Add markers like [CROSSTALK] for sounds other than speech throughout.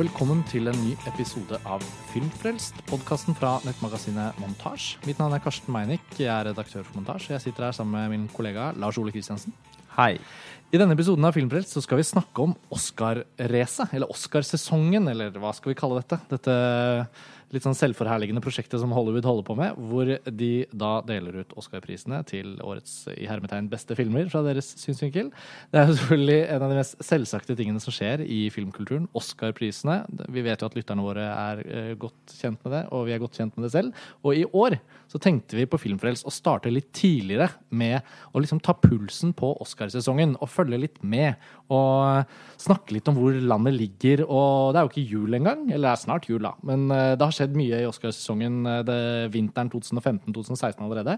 velkommen til en ny episode av Filmfrelst, podkasten fra nettmagasinet Montasj. Mitt navn er Karsten Meinick, jeg er redaktør for Montasj. Jeg sitter her sammen med min kollega Lars Ole Kristiansen. Hei. I denne episoden av Filmfrelst så skal vi snakke om Oscar-racet, eller Oscarsesongen, eller hva skal vi kalle dette? Dette litt sånn selvforherligende prosjektet som Hollywood holder på med, hvor de da deler ut Oscar-prisene til årets i hermetegn beste filmer fra deres synsvinkel. Det er jo selvfølgelig en av de mest selvsagte tingene som skjer i filmkulturen. Oscar-prisene. Vi vet jo at lytterne våre er eh, godt kjent med det, og vi er godt kjent med det selv. Og i år så tenkte vi på Filmfrelst å starte litt tidligere med å liksom ta pulsen på Oscarsesongen og følge litt med. Og snakke litt om hvor landet ligger. Og det er jo ikke jul engang. Eller det er snart jul, da. Men eh, det har skjedd mye i Oscarsesongen eh, vinteren 2015-2016 allerede.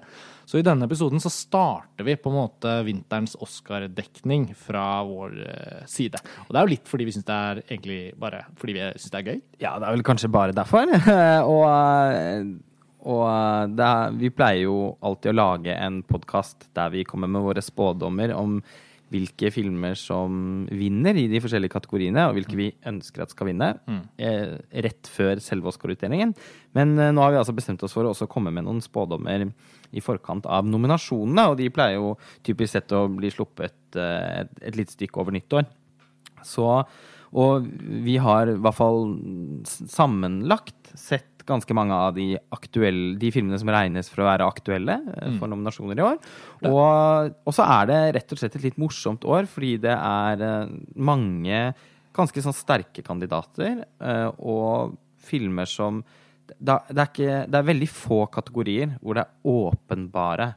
Så i denne episoden så starter vi på en måte vinterens Oscar-dekning fra vår eh, side. Og det er jo litt fordi vi syns det er egentlig bare fordi vi syns det er gøy. Ja, det er vel kanskje bare derfor. [LAUGHS] og eh, og er, vi pleier jo alltid å lage en podkast der vi kommer med våre spådommer om hvilke filmer som vinner i de forskjellige kategoriene, og hvilke vi ønsker at skal vinne, mm. eh, rett før selve Oscar-utdelingen. Men eh, nå har vi altså bestemt oss for å også komme med noen spådommer i forkant av nominasjonene, og de pleier jo typisk sett å bli sluppet eh, et, et lite stykke over nyttår. Så, og vi har i hvert fall sammenlagt sett ganske mange av de, aktuelle, de filmene som regnes for å være aktuelle eh, mm. for nominasjoner i år. Og, og, så er det rett og slett et litt morsomt år, fordi det er eh, mange ganske sånn sterke kandidater, eh, og filmer som det er, ikke, det er veldig få kategorier hvor det er åpenbare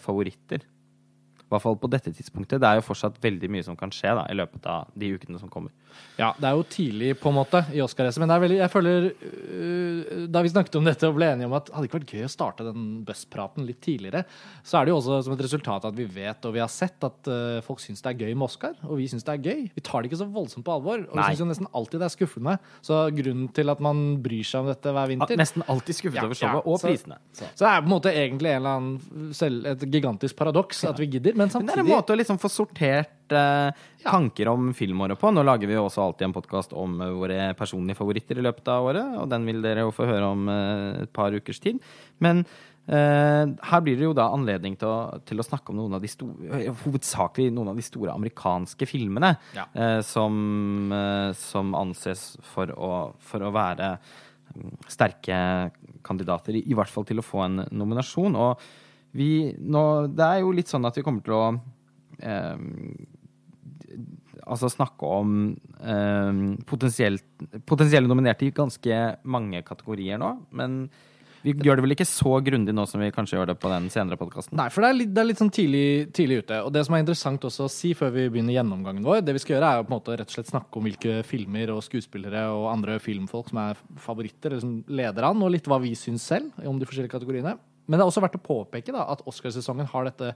favoritter. I hvert fall på dette tidspunktet. Det er jo fortsatt veldig mye som kan skje da, i løpet av de ukene som kommer. Ja, det er jo tidlig på en måte i Oscar-racet, men det er veldig, jeg føler uh, Da vi snakket om dette og ble enige om at det hadde ikke vært gøy å starte den buzzpraten litt tidligere, så er det jo også som et resultat at vi vet og vi har sett at uh, folk syns det er gøy med Oscar, og vi syns det er gøy. Vi tar det ikke så voldsomt på alvor, og Nei. vi syns jo nesten alltid det er skuffende. Så grunnen til at man bryr seg om dette hver vinter Nesten alltid skuffet ja, over showet ja, og så, prisene. Så. så. det er på en måte egentlig en eller annen selv, et gigantisk paradoks at vi gidder, men samtidig Men det er en måte å liksom få sortert uh, tanker om filmåret på. Nå lager vi jo også alltid en podkast om uh, våre personlige favoritter i løpet av året, og den vil dere jo få høre om eh, et par ukers tid. Men her blir det jo da anledning til å, til å snakke om noen av de store, hovedsakelig noen av de store amerikanske filmene ja. som, som, anses for å, for å være mm, sterke kandidater, i, i hvert fall til å få en nominasjon. Og vi nå Det er jo litt sånn at vi kommer til å eh, altså snakke om eh, potensielle nominerte i ganske mange kategorier nå. Men vi gjør det vel ikke så grundig nå som vi kanskje gjør det på den senere podkasten? Nei, for det er litt, det er litt sånn tidlig, tidlig, ute. Og det som er interessant også å si før vi begynner gjennomgangen vår, det vi skal gjøre, er å på en måte rett og slett snakke om hvilke filmer og skuespillere og andre filmfolk som er favoritter, eller som leder an, og litt hva vi syns selv om de forskjellige kategoriene. Men det er også verdt å påpeke da, at Oscarsesongen har dette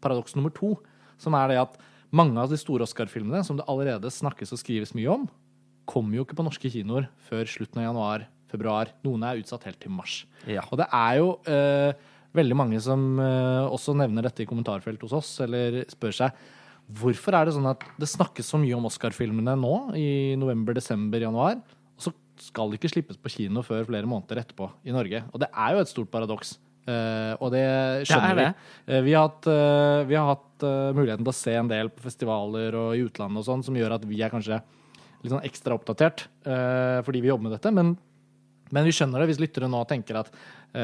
paradoks nummer to, som er det at mange av de store Oscar-filmene som det allerede snakkes og skrives mye om, kommer jo ikke på norske kinoer før slutten av januar, februar. Noen er utsatt helt til mars. Ja. Og det er jo eh, veldig mange som eh, også nevner dette i kommentarfelt hos oss, eller spør seg hvorfor er det sånn at det snakkes så mye om Oscar-filmene nå, i november, desember, januar, og så skal de ikke slippes på kino før flere måneder etterpå i Norge. Og det er jo et stort paradoks. Uh, og det skjønner det det. vi. Uh, vi har hatt, uh, vi har hatt muligheten til å se en del på festivaler og i utlandet og sånn, som gjør at vi er kanskje litt sånn ekstra oppdatert fordi vi jobber med dette. Men, men, vi skjønner det hvis lyttere nå tenker at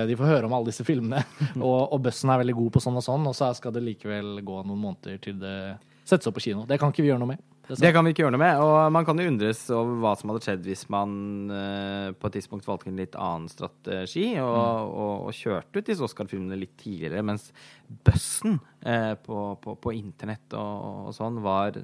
de får høre om alle disse filmene, [LAUGHS] og, og bussen er veldig god på sånn og sånn, og så skal det likevel gå noen måneder til det settes opp på kino. Det kan ikke vi gjøre noe med. Det, det, kan vi ikke gjøre noe med. Og man kan jo undres over hva som hadde skjedd hvis man uh, på et tidspunkt valgte en litt annen strategi og, mm. og, og kjørte ut disse Oscar-filmene litt tidligere, mens bøssen uh, på, på, på, internett og, og, sånn var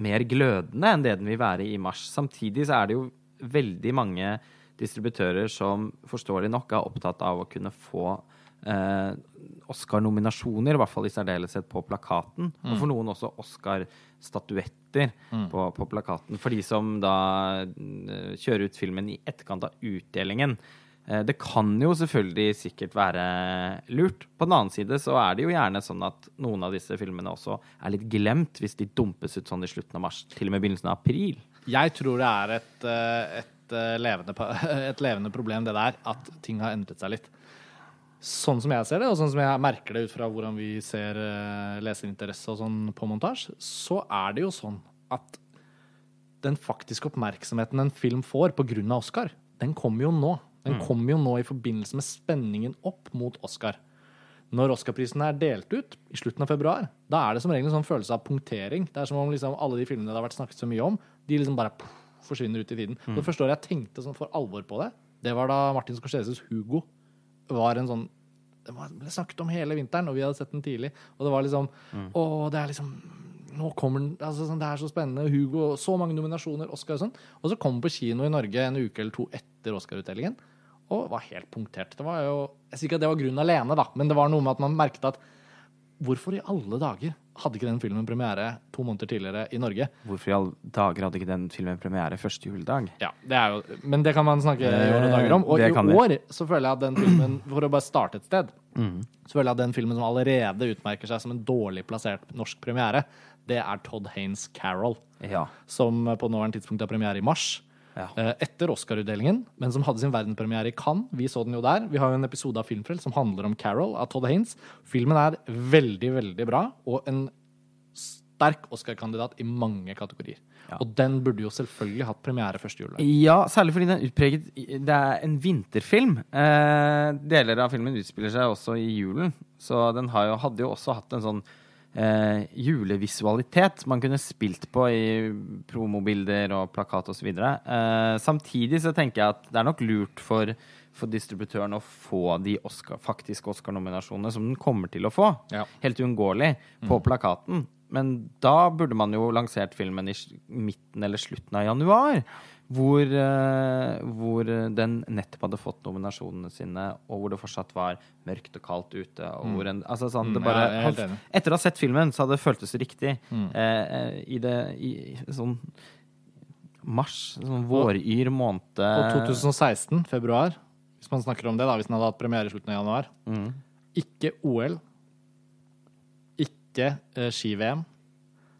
mer glødende enn det den vil være i mars. Samtidig så er det jo veldig mange distributører som forståelig nok er opptatt av å kunne få uh, Oscar-nominasjoner, i hvert fall i særdeleshet på plakaten. Mm. Og for noen også Oscar-statuetter mm. på, på, plakaten. For de som da uh, kjører ut filmen i etterkant av utdelingen. Uh, det kan jo selvfølgelig sikkert være lurt. På den annen side så er det jo gjerne sånn at noen av disse filmene også er litt glemt hvis de dumpes ut sånn i slutten av mars, til og med begynnelsen av april. Jeg tror det er et, eh, et, eh, levende, [LAUGHS] et levende problem, det der, at ting har endret seg litt. Sånn som jeg ser det, og sånn som jeg merker det ut fra hvordan vi ser eh, leserinteresse og sånn på montasje, så er det jo sånn at den faktiske oppmerksomheten en film får pga. Oscar, den kommer jo nå. Den kommer jo nå i forbindelse med spenningen opp mot Oscar. Når Oscar-prisen er delt ut i slutten av februar, da er det som regel en sånn følelse av punktering. Det er som om liksom alle de filmene det har vært snakket så mye om, de liksom bare pff, forsvinner ut i tiden. Det første året jeg tenkte sånn for alvor på det, det var da Martin Scorseses Hugo var en sånn det ble snakket om hele vinteren, og vi hadde sett den tidlig. Og det var liksom Å, det er liksom Nå kommer den altså, sånn, Det er så spennende. Hugo, så mange nominasjoner, Oscar og sånn. Og så kom den på kino i Norge en uke eller to etter Oscar-utdelingen, og var helt punktert. Det var jo Jeg sier ikke at det var grunnen alene, da, men det var noe med at man merket at Hvorfor i alle dager hadde ikke den filmen premiere to måneder tidligere i Norge? Hvorfor i alle dager hadde ikke den filmen premiere første juledag? Ja, det er jo, Men det kan man snakke i år og dager om. Og i år så føler jeg at den filmen, for å bare starte et sted, så føler jeg at den filmen som allerede utmerker seg som en dårlig plassert norsk premiere, det er Todd Haynes Carol, Ja. som på nåværende tidspunkt har premiere i mars. Ja. eh, Etter Oscar-utdelingen, men som hadde sin verdenpremiere i Cannes. Vi så den jo der. Vi har jo en episode av Filmfrelst som handler om Carol av Todd Haynes. Filmen er veldig, veldig bra, og en sterk Oscar-kandidat i mange kategorier. Og den burde jo selvfølgelig hatt premiere første juledag. Ja, særlig fordi den er utpreget Det er en vinterfilm. Eh, deler av filmen utspiller seg også i julen, så den har jo, hadde jo også hatt en sånn eh, julevisualitet man kunne spilt på i promobilder og plakat osv. Eh, samtidig så tenker jeg at det er nok lurt for, for distributøren å få de Oscar, faktiske Oscar-nominasjonene som den kommer til å få, Ja. helt uunngåelig, på plakaten. Men da burde man jo lansert filmen i midten eller slutten av januar. Hvor, eh, hvor den nettopp hadde fått nominasjonene sine, og hvor det fortsatt var mørkt og kaldt ute. Og hvor en, altså sånn, det Mm, bare, han- etter å ha sett filmen, så hadde det føltes riktig. Mm. Eh, eh, I det i sånn mars, sånn våryr måned Og 2016, februar, hvis man snakker om det, da, hvis den hadde hatt premiere i slutten av januar. Mm. Ikke OL. Ikke eh, ski-VM.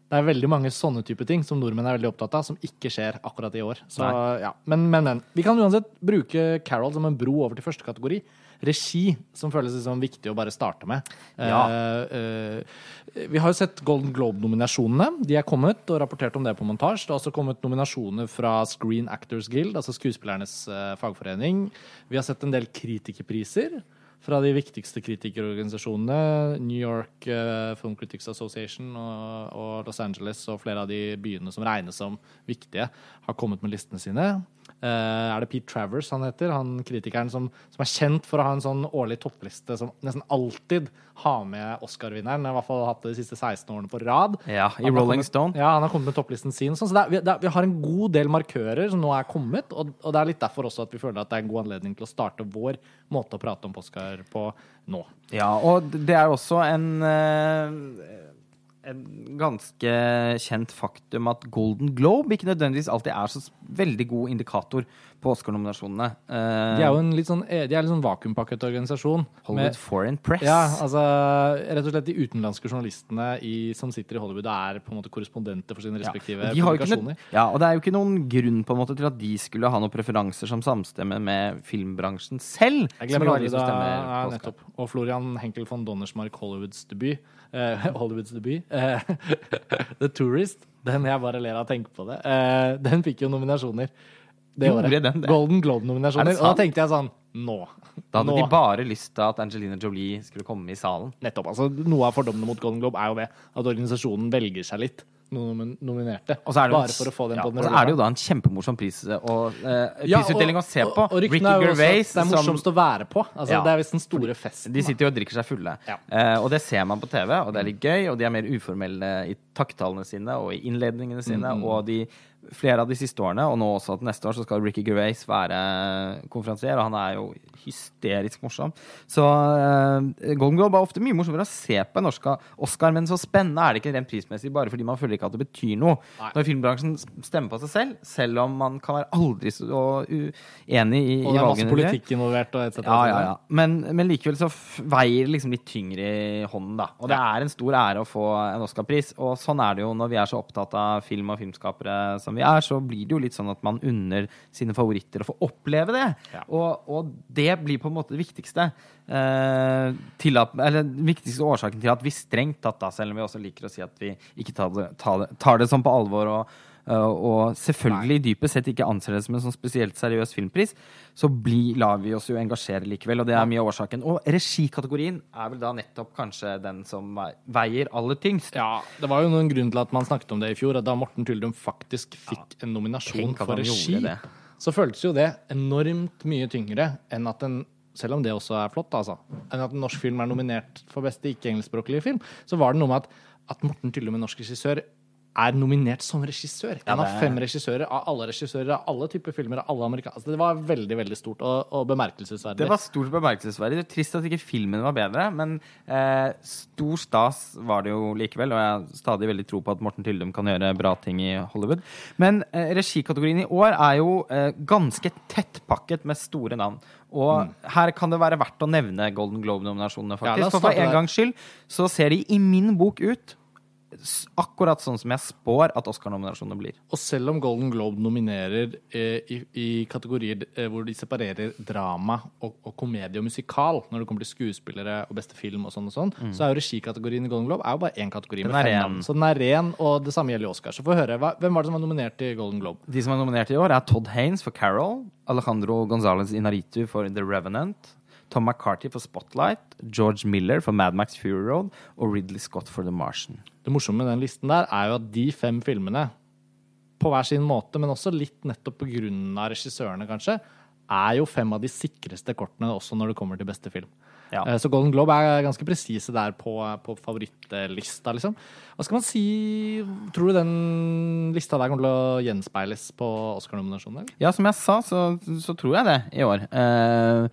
Det er veldig mange sånne type ting som nordmenn er veldig opptatt av, som ikke skjer akkurat i år. Så, ja. men, men, men. Vi kan uansett bruke Carol som en bro over til første kategori. Regi, som føles liksom viktig å bare starte med. Ja. Uh, uh, vi har jo sett Golden Globe-nominasjonene. De er kommet og rapportert om det på montasje. Det har også kommet nominasjoner fra Screen Actors Guild, altså skuespillernes uh, fagforening. Vi har sett en del kritikerpriser fra de viktigste kritikerorganisasjonene. New York eh, Film Critics Association og, Los Angeles og flere av de byene som regnes som viktige, har kommet med listene sine. Eh, er det Pete Travers han heter? Han kritikeren som, som er kjent for å ha en sånn årlig toppliste som nesten alltid har med Oscar-vinneren. I hvert fall hatt det de siste 16 årene på rad. Ja, i Rolling Stone. Ja, han har kommet med topplisten sin. Sånn, så det er, vi, det er, vi har en god del markører som nå er kommet, og, og det er litt derfor også at vi føler at det er en god anledning til å starte vår måte å prate om Oscar på nå. Ja, og det er også en eh, en ganske kjent faktum at Golden Globe ikke nødvendigvis alltid er så veldig god indikator på Oscar-nominasjonene. Eh, De er jo en litt sånn, de er litt sånn vakuumpakket organisasjon. Hollywood med- Foreign Press. Ja, altså rett og slett de utenlandske journalistene i, som sitter i Hollywood er på en måte korrespondenter for sine respektive ikke publikasjoner. ja, og det er jo ikke noen grunn på en måte til at de skulle ha noen preferanser som samstemmer med filmbransjen selv. Jeg glemmer er aldri da, ja, nettopp. Og Florian Henkel von Donnersmark, Hollywoods debut. Eh, [LAUGHS] Hollywoods debut. Eh, [LAUGHS] The Tourist. Den jeg bare ler av å tenke på det. Eh, den fikk jo nominasjoner det året. den det? Golden Er Globe-nominasjoner. Og da tenkte jeg sånn Nå. Da hadde nå. de bare lyst til at Angelina Jolie skulle komme i salen. Nettopp. altså Noe av fordommene mot Golden Globe er jo det at organisasjonen velger seg litt noen nominerte. Og så er det, bare for å få den ja, på den og så er det jo da en kjempemorsom pris og eh, Ja, prisutdeling å se på. Og, og Ricky er Gervais det er som morsomst å være på. Altså, Ja. Det er visst den store festen. De sitter jo og drikker seg fulle. Eh, og det ser man på TV, og det er litt gøy. Og de er mer uformelle i takttalene sine og i innledningene sine. Mm, Og de, flere av de siste årene, og nå også at neste år, så skal Ricky Gervais være konferansier, og han er jo hysterisk morsom. Så uh, Golden Globe er ofte mye morsommere å se på enn Oscar, men så spennende er det ikke rent prismessig, bare fordi man føler ikke at det betyr noe. Nei. Når filmbransjen stemmer på seg selv, selv om man kan være aldri så uenig i, Og i det er masse valgene politikk involvert. Og et cetera, Ja, ja, ja. Men, men likevel så veier det liksom litt tyngre i hånden, da. Og det er en stor ære å få en Oscar-pris. Og sånn er det jo når vi er så opptatt av film og filmskapere som som vi er, så blir det jo litt sånn at man unner sine favoritter å få oppleve det. Ja. Og, og det blir på en måte det viktigste. Eh, til at, eller den viktigste årsaken til at vi strengt tatt, da, selv om vi også liker å si at vi ikke tar det, tar det, tar det sånn på alvor og, og selvfølgelig dypest sett ikke anser det som en sånn spesielt seriøs filmpris, så bli, lar vi oss jo engasjere likevel, og det er mye av årsaken. Og regikategorien er vel da nettopp kanskje den som veier aller tyngst. Ja, Det var jo noen grunn til at man snakket om det i fjor. at Da Morten Tyldum faktisk fikk en nominasjon for regi, så føltes jo det enormt mye tyngre enn at en selv om det også er flott, altså, enn at en norsk film er nominert for beste ikke-engelskspråklige film, så var det noe med at, at Morten Tyldum, en norsk regissør, er nominert som regissør. Ja, En av det er- fem regissører av alle regissører av alle typer filmer. av alle amerikanske. Altså, det var veldig veldig stort og, og bemerkelsesverdig. Det var stort bemerkelsesverdig. Det er trist at ikke filmen var bedre, men eh, stor stas var det jo likevel. Og jeg har stadig veldig tro på at Morten Tyldum kan gjøre bra ting i Hollywood. Men eh, regikategorien i år er jo eh, ganske tettpakket med store navn. Og her kan det være verdt å nevne Golden Globe-nominasjonene, faktisk. Ja. For for en gangs skyld så ser de i min bok ut akkurat sånn som jeg spår at Oscar-nominasjonene blir. Og selv om Golden Globe nominerer eh, i, i kategorier eh, hvor de separerer drama og, og komedie og musikal, når det kommer til skuespillere og beste film og sånn og sånn, så er jo regikategorien i Golden Globe er jo bare én kategori Den med fem navn. Så den er ren, og det samme gjelder i Oscar. Så få høre. Hva, hvem var det som var nominert til Golden Globe? De som er nominert i år, er Todd Haynes for Carol, Alejandro González Inaritu for The Revenant, Tom McCarthy for Spotlight, George Miller for Mad Max Fury Road og Ridley Scott for The Martian. Det morsomme med den listen der er jo at de fem filmene, på hver sin måte, men også litt nettopp på grunn av regissørene, kanskje, er jo fem av de sikreste kortene også når det kommer til beste film. Ja. Eh, Så Golden Globe er ganske presise der på, på favorittlista, liksom. Hva skal man si Tror du den lista der kommer til å gjenspeiles på Oscar-nominasjonen? Ja, som jeg sa, så, så tror jeg det i år. Eh,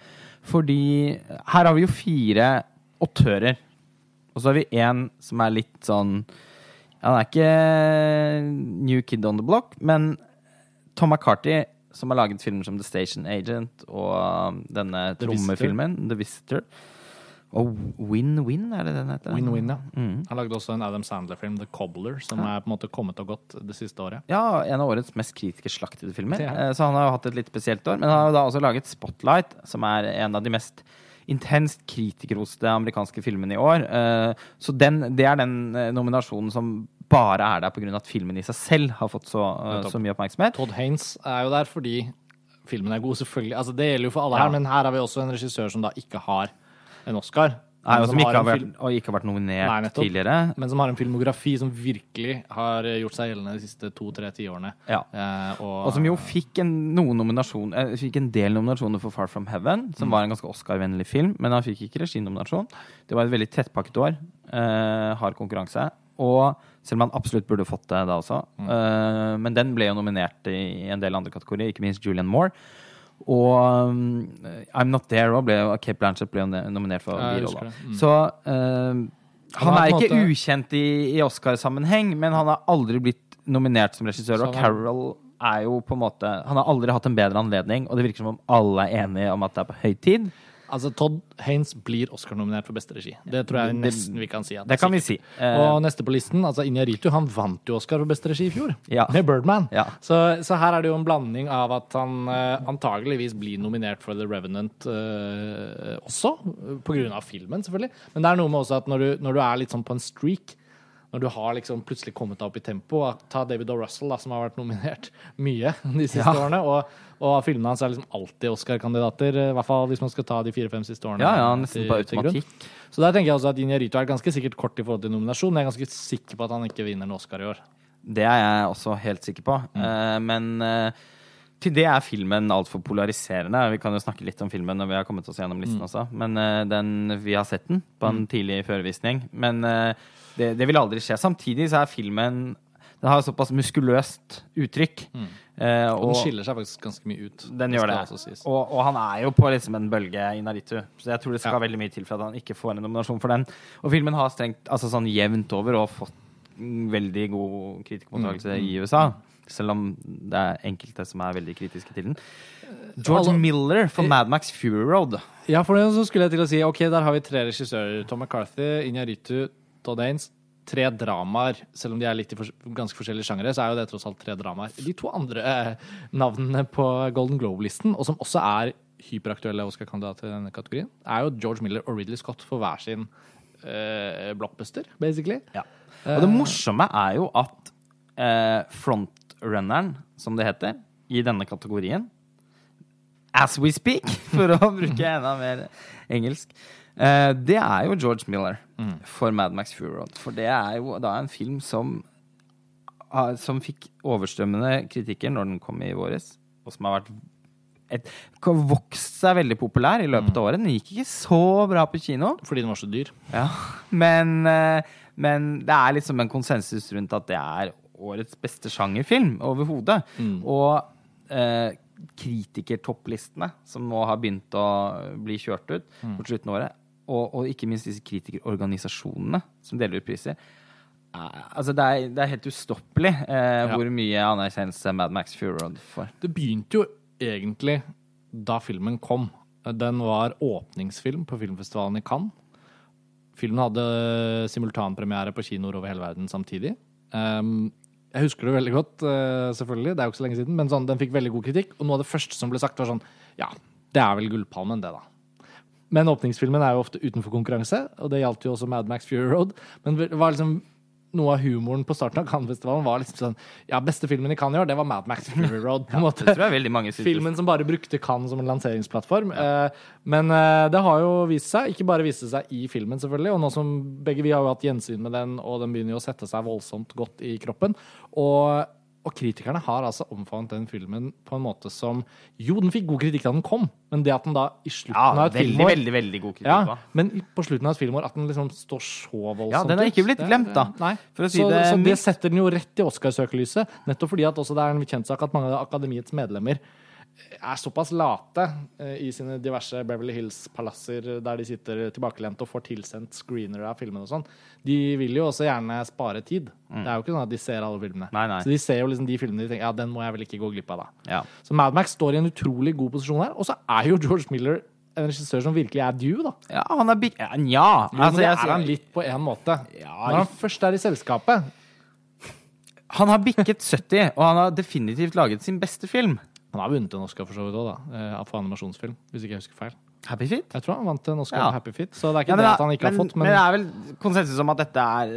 fordi her har vi jo fire åttører. Og så har vi én som er litt sånn Han er ikke new kid on the block, men Tom McCarthy, som har laget filmer som The Station Agent og denne denne The Visitor. trommefilmen The Visitor. Og Win-Win, er det den heter? Win-win, ja. Mm. Han lagde også en Adam Sandler-film, The Cobbler, som er på en måte kommet og gått det siste året. Ja, en av årets mest kritikerslaktede filmer. Det er. Eh, Så han har jo hatt et litt spesielt år. Men han har jo da også laget Spotlight, som er en av de mest intenst kritikerroste amerikanske filmene i år. Eh, Så den, det er den eh, nominasjonen som bare er der pga. at filmen i seg selv har fått så, så mye oppmerksomhet. Todd Haynes er jo der fordi filmen er god, selvfølgelig. Altså, det gjelder jo for alle Ja. her, men her har vi også en regissør som da ikke har en Oscar. Nei, og som ikke har vært, og ikke har vært nominert Nei, nettopp. tidligere. men som har en filmografi som virkelig har eh, gjort seg gjeldende de siste to-tre tiårene. Ja. Eh, og, Og som jo fikk en, eh, fikk en del nominasjoner for Far From Heaven, som var en ganske Oscar-vennlig film, men han fikk ikke reginominasjon. Det var et veldig tettpakket år. Eh, hard konkurranse. Og selv om han absolutt burde fått det da også. Eh, men den ble jo nominert i en del andre kategorier, ikke minst Julian Moore. Og um, I'm Not There òg Cape Blanchett ble nominert for birolla. Mm. Så um, Han er ikke måte- ukjent i, i Oscar-sammenheng, men han har aldri blitt nominert som regissør. Så Og Carol er jo på en måte Han har aldri hatt en bedre anledning, og det virker som om alle er enige om at det er på høy tid. Altså, Todd Haynes blir Oscar-nominert for beste regi. Det tror jeg nesten vi kan si. Det kan vi si. Eh, Og neste på listen, altså Inyaritu, han vant jo Oscar for beste regi i fjor. Ja. Med Birdman. Ja. Så, så her er det jo en blanding av at han eh, antageligvis blir nominert for The Revenant uh, også, på grunn av filmen, selvfølgelig. Men det er noe med også at når du, når du er litt sånn på en streak, når du har liksom plutselig kommet deg opp i tempo Ta David O. Russell, da, som har vært nominert [LAUGHS] mye de siste Ja. årene. Og, og filmene hans er liksom alltid Oscar-kandidater, eh, i hvert fall hvis man skal ta de fire-fem siste årene. ja, ja, nesten på automatikk. Så der tenker jeg også at Inyarito er ganske sikkert kort i forhold til nominasjon. Jeg er ganske sikker på at han ikke vinner en Oscar i år. Det er jeg også helt sikker på. Eh, men uh, til det er filmen altfor polariserende. Vi kan jo snakke litt om filmen når vi har kommet oss gjennom listen også. Men uh, den, vi har sett den på en tidlig førevisning. Men uh, det, det vil aldri skje. Samtidig så er filmen Den har såpass muskuløst uttrykk. Eh, Og og den skiller seg faktisk ganske mye ut. den gjør det. Og, og han er jo på liksom en bølge i Naritu. Så jeg tror det skal Ja. veldig mye til for at han ikke får en nominasjon for den. Og filmen har strengt altså sånn jevnt over og fått mm, veldig god kritikermottakelse Mm, i USA. Selv om det er enkelte som er veldig kritiske til den. George alle- Miller for Mad Max Fury Road. Ja, for det så skulle jeg til å si ok, der har vi tre regissører. Tom McCarthy, Inyaritu, Todd Haynes. Tre dramaer. Selv om de er litt i for, ganske forskjellige sjangere, så er jo det tross alt tre dramaer. De to andre eh, navnene på Golden Globe-listen, og som også er hyperaktuelle Oscar-kandidater i denne kategorien, er jo George Miller og Ridley Scott for hver sin eh, blockbuster, basically. Ja. Og det morsomme er jo at eh, frontrunneren, som det heter, i denne kategorien As we speak, [LAUGHS] for å bruke enda mer engelsk. Eh, det er jo George Miller for Mad Max Fury Road. For det er jo da en film som, som fikk overstrømmende kritikker når den kom i våres, og som har vært et, vokst seg veldig populær i løpet av året. Den gikk ikke så bra på kino. Fordi den var så dyr. Ja, [LAUGHS] men, eh, men det er liksom en konsensus rundt at det er årets beste sjangerfilm overhodet. Og eh, kritikertopplistene som nå har begynt å bli kjørt ut mot slutten av året, og, og ikke minst disse kritikerorganisasjonene som deler ut priser. eh, Altså det, er, det er helt ustoppelig eh, hvor mye anerkjennelse Mad Max Fury Road får. Det begynte jo egentlig da filmen kom. Den var åpningsfilm på filmfestivalen i Cannes. Filmen hadde simultanpremiere på kinoer over hele verden samtidig. Um, jeg husker det veldig godt, uh, selvfølgelig, det er jo ikke så lenge siden, men sånn, den fikk veldig god kritikk. Og noe av det første som ble sagt, var sånn Ja, det er vel Gullpalmen, det, da. Men åpningsfilmen er jo ofte utenfor konkurranse, og det gjaldt jo også Mad Max Fury Road. Men det var liksom noe av humoren på starten av Cannes-festivalen var liksom sånn Ja, beste filmen i Cannes i år, det var Mad Max Fury Road. på en [LAUGHS] måte. Det tror jeg veldig mange synes. Filmen som bare brukte Cannes som en lanseringsplattform. Ja. men eh, det har jo vist seg, ikke bare viste seg i filmen, selvfølgelig, og nå som begge vi har jo hatt gjensyn med den, og den begynner jo å sette seg voldsomt godt i kroppen. Og, og kritikerne har altså omfavnet den filmen på en måte som Jo, den fikk god kritikk da den kom, men det at den da i slutten Ja, av et veldig, filmår veldig, veldig god kritikk. ja, da. men på slutten av et filmår at den liksom står så voldsomt Ja, den er ikke blitt glemt, da. Nei. For å si så, det så det setter den jo rett i Oscarsøkelyset, nettopp fordi at også det er en kjent sak at mange av Akademiets medlemmer er såpass late eh, i sine diverse Beverly Hills-palasser der de sitter tilbakelent og får tilsendt screenere av filmene og sånn. De vil jo også gjerne spare tid. Det er jo ikke sånn at de ser alle filmene. Mm. Nei, nei. Så de ser jo liksom de filmene de tenker ja, den må jeg vel ikke gå glipp av, da. Ja. Så Mad Max står i en utrolig god posisjon her. Og så er jo George Miller en regissør som virkelig er due, da. Ja, han er big... Ja, Nja. Altså, det er han litt på en måte. Ja, Når han først er i selskapet han har bikket 70, og han har definitivt laget sin beste film. Han har vunnet en Oscar for så vidt òg, da. eh, For animasjonsfilm, hvis ikke jeg husker feil. Happy Feet? Jeg tror han vant en Oscar Ja. Happy Feet, så det er ikke Ja, men, det at han ikke har fått, men, men det er vel konsensus om at dette er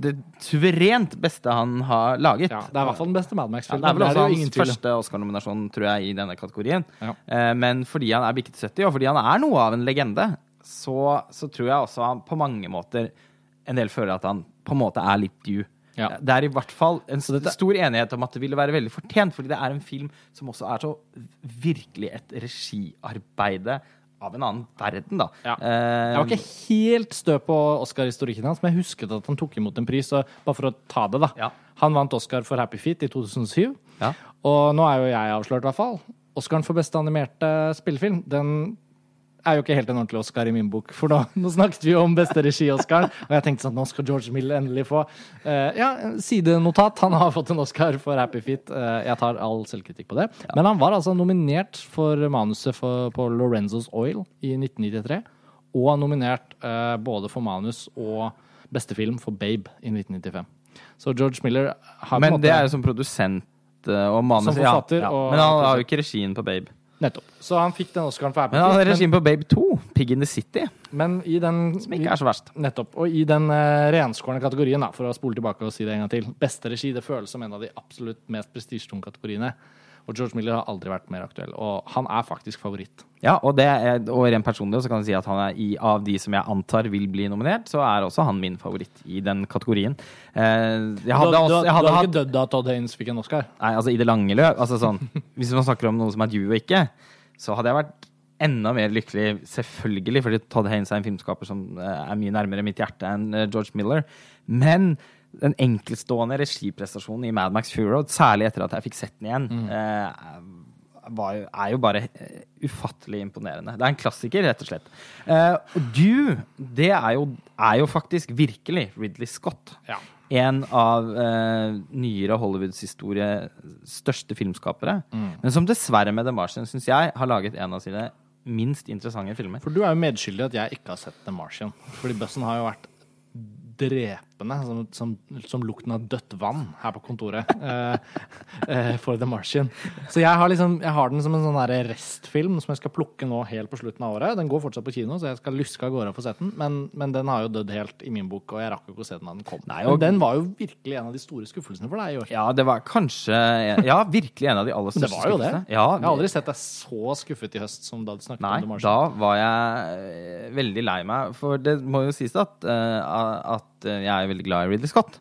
det suverent beste han har laget. ja, det er i hvert fall den beste Mad Max-filmen. det er vel også er hans første Oscar-nominasjon, tror jeg, i denne kategorien. Ja. Eh, Men fordi han er bikket 70, og fordi han er noe av en legende, så, så tror jeg også han på mange måter En del føler at han på en måte er litt due. Ja. Det er i hvert fall en stor enighet om at det ville være veldig fortjent, fordi det er en film som også er så virkelig et regiarbeide av en annen verden, da. Ja. Eh, Jeg var ikke helt stø på Oscar-historikken hans, men jeg husket at han tok imot en pris. Og bare for å ta det, da. Ja. Han vant Oscar for Happy Feet i 2007. Ja. Og nå er jo jeg avslørt, i hvert fall. Oscaren for beste animerte spillefilm, den er jo ikke helt en ordentlig Oscar i min bok. For nå, nå snakket vi jo om beste regi-Oscar, og jeg tenkte sånn, nå skal George Miller endelig få Uh, ja, sidenotat. Han har fått en Oscar for Happy Feet. Uh, jeg tar all selvkritikk på det. Men han var altså nominert for manuset for, på Lorenzos Oil i 1993. Og nominert uh, både for manus og beste film for Babe i 1995. Så George Miller har på en Men måte det er jo som produsent og manus. Som forfatter ja, ja. Men han har jo ikke regien på Babe. Nettopp. Så han fikk den Oscaren for Apple. Men han Feet. regien på Babe 2, Pig in the City, Men i den som ikke er så verst. Nettopp. Og i den uh, renskårne kategorien, da, for å spole tilbake og si det en gang til, beste regi, det føles som en av de absolutt mest prestisjetunge kategoriene. Og George Miller har aldri vært mer aktuell. Og han er faktisk favoritt. Ja, og, det er, og rent personlig så kan jeg si at han er i, av de som jeg antar vil bli nominert, så er også han min favoritt i den kategorien. Eh, jeg Du, hadde, du, også, jeg hadde har ikke dødd da Todd Haynes fikk en Oscar? Nei, altså i det lange løp. Altså sånn, [LAUGHS] hvis man snakker om noe som er due og ikke, så hadde jeg vært enda mer lykkelig, selvfølgelig, fordi Todd Haynes er en filmskaper som eh, er mye nærmere mitt hjerte enn eh, George Miller. Men den enkeltstående regiprestasjonen i Mad Max Fury Road, særlig etter at jeg fikk sett den igjen, eh, var jo, er jo bare eh, ufattelig imponerende. Det er en klassiker, rett og slett. Eh, og du, det er jo, er jo faktisk virkelig Ridley Scott Ja. en av eh, nyere Hollywoods historie største filmskapere. Men som dessverre med The Martian, syns jeg, har laget en av sine minst interessante filmer. For du er jo medskyldig at jeg ikke har sett The Martian. Fordi bussen har jo vært drepende raspende, som, som, som lukten av dødt vann her på kontoret. uh, [LAUGHS] for The Martian. Så jeg har, liksom, jeg har den som en sånn restfilm som jeg skal plukke nå helt på slutten av året. Den går fortsatt på kino, så jeg skal luske av gårde og få sett den. Men, men den har jo dødd helt i min bok, og jeg rakk jo ikke å se den da den kom. Nei, og men den var jo virkelig en av de store skuffelsene for deg i år. Ja, det var kanskje Ja, virkelig en av de aller Det største var jo det. skuffelsene. Ja, Jeg har aldri sett deg så skuffet i høst som da du snakket Nei, om The Martian. da var jeg eh, veldig lei meg. For det må jo sies at, uh, at eh, jeg er veldig glad i Ridley Scott.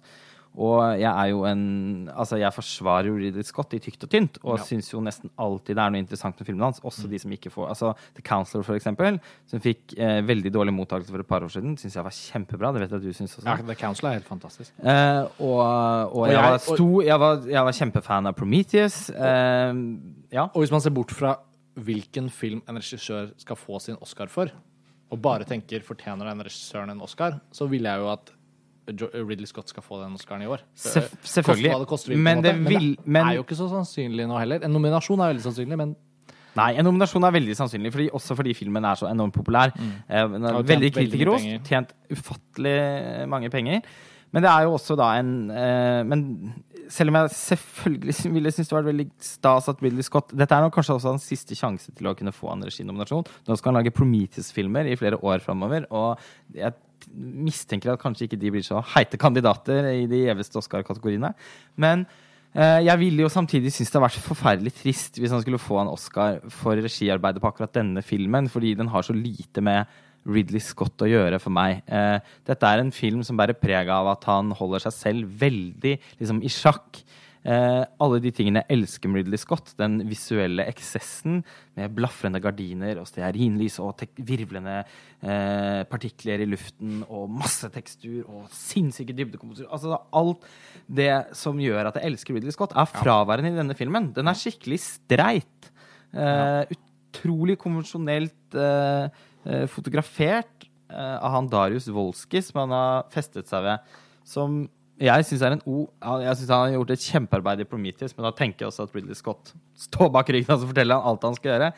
Og jeg er jo en Altså, jeg forsvarer jo Ridley Scott i tykt og tynt, og Ja. syns jo nesten alltid det er noe interessant med filmene hans. Også de som ikke får Altså The Counselor, for eksempel, som fikk eh, veldig dårlig mottakelse for et par år siden, syns jeg var kjempebra. Det vet jeg at du syns også. Ja, The Counselor er helt fantastisk. Eh, og, og, jeg, var sto, jeg, var, jeg var kjempefan av Prometheus. Eh, ja. Og hvis man ser bort fra hvilken film en regissør skal få sin Oscar for, og bare tenker fortjener den regissøren en Oscar, så vil jeg jo at Ridley Scott skal få den Oscaren i år. Sef- selvfølgelig. hva det koster vil, Men det det men vil- det er jo ikke så sannsynlig nå heller. En nominasjon er veldig sannsynlig, men Nei, en nominasjon er veldig sannsynlig, fordi, også fordi filmen er så enormt populær. Mm. tjent veldig veldig kritikerrost, tjent ufattelig mange penger. Men det er jo også da en eh, Men selv om jeg selvfølgelig ville synes det var veldig stas at Ridley Scott Dette er nok kanskje også hans siste sjanse til å kunne få en reginominasjon. Nå skal han lage Prometheus-filmer i flere år framover, og jeg mistenker at kanskje ikke de blir så heite kandidater i de gjeveste Oscar-kategoriene. Men Eh, Jeg ville jo samtidig synes det hadde vært forferdelig trist hvis han skulle få en Oscar for regiarbeidet på akkurat denne filmen, fordi den har så lite med Ridley Scott å gjøre for meg. Eh, Dette er en film som bærer preg av at han holder seg selv veldig liksom, i sjakk. Eh, alle de tingene jeg elsker med Ridley Scott. Den visuelle eksessen med blafrende gardiner og stearinlys og virvlende eh, partikler i luften og masse tekstur og sinnssyke dybdekomposisjoner. Altså alt det som gjør at jeg elsker Ridley Scott, er fraværende i denne filmen. Den er skikkelig streit. Eh, Utrolig konvensjonelt eh, eh, fotografert eh, av han Darius Wolski, som han har festet seg ved. Som jeg syns en o... Jeg synes han har gjort et kjempearbeid i Prometheus, men da tenker jeg også at Ridley Scott står bak ryggen og forteller han alt han skal gjøre.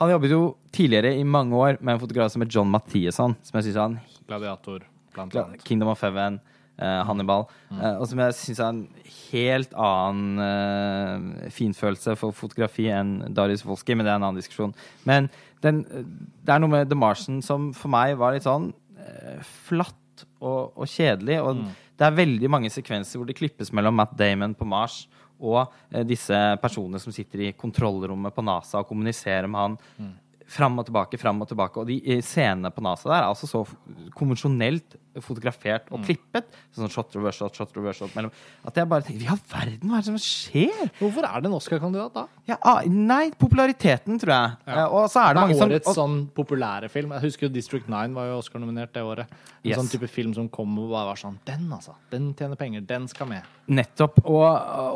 Han jobbet jo tidligere i mange år med en fotograf som het John Mathiasson, som jeg syns er en Gladiator, blant annet. Kingdom of Heaven, uh, Hannibal. eh, og som jeg syns er en helt annen uh, finfølelse for fotografi enn Darius Wolski, men det er en annen diskusjon. Men den, det er noe med The Martian som for meg var litt sånn flatt og, og kjedelig. Og det er veldig mange sekvenser hvor det klippes mellom Matt Damon på Mars og eh, disse personene som sitter i kontrollrommet på NASA og kommuniserer med han. Fram og tilbake, fram og tilbake. Og de eh, scenene på NASA der er altså så konvensjonelt fotografert og klippet. Sånn shot, reverse shot, shot, reverse shot mellom At jeg bare tenker Ja, verden, hva er det som skjer? Hvorfor er det en Oscar-kandidat da? Ja, ah, nei, populariteten, tror jeg. Ja. Eh, og så er det Det mange er som årets sånn populære film. Jeg husker jo District 9 var jo Oscar-nominert det året. En Yes. sånn type film som kom og bare var sånn Den, altså. Den tjener penger. Den skal med. Nettopp. Og,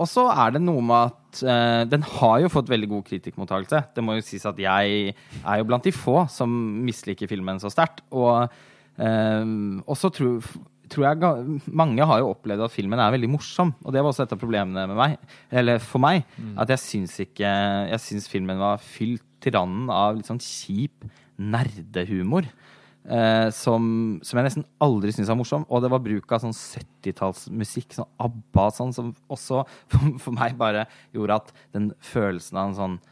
og så er det noe med at Uh, den har jo fått veldig god kritikkmottakelse. Det må jo sies at jeg er jo blant de få som misliker filmen så sterkt. Og eh, også tror, tror jeg mange har jo opplevd at filmen er veldig morsom. Og det var også et av problemene med meg, eller for meg. At jeg syns ikke Jeg syns filmen var fylt til randen av litt sånn kjip nerdehumor. Uh, som, som jeg nesten aldri syns er morsom. Og det var bruk av sånn 70-tallsmusikk, sånn ABBA sånn, som også [LAUGHS] for, for meg bare gjorde at den følelsen av en sånn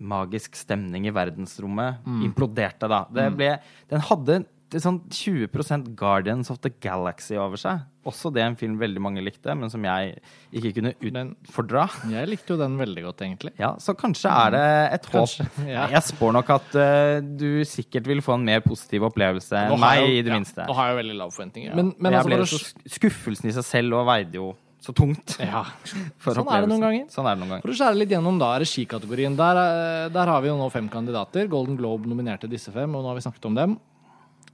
magisk stemning i verdensrommet imploderte, da. Det ble, den hadde sånn 20% Guardians of the Galaxy over seg. Også det en film veldig mange likte, men som jeg ikke kunne utfordra. Jeg likte jo den veldig godt, egentlig. Ja, så kanskje er det et håp. Kanskje, ja. Jeg spår nok at uh, du sikkert vil få en mer positiv opplevelse enn meg, jo- i det ja, minste. Nå har jeg jo veldig lave forventninger. Ja. Men, men jeg altså, så Skuffelsen i seg selv og veide jo så tungt. Ja. [LAUGHS] Sånn er det noen ganger. Sånn er det noen ganger. For å skjære litt gjennom da regikategorien. Der, eh, der har vi jo nå fem kandidater. Golden Globe nominerte disse fem, og nå har vi snakket om dem.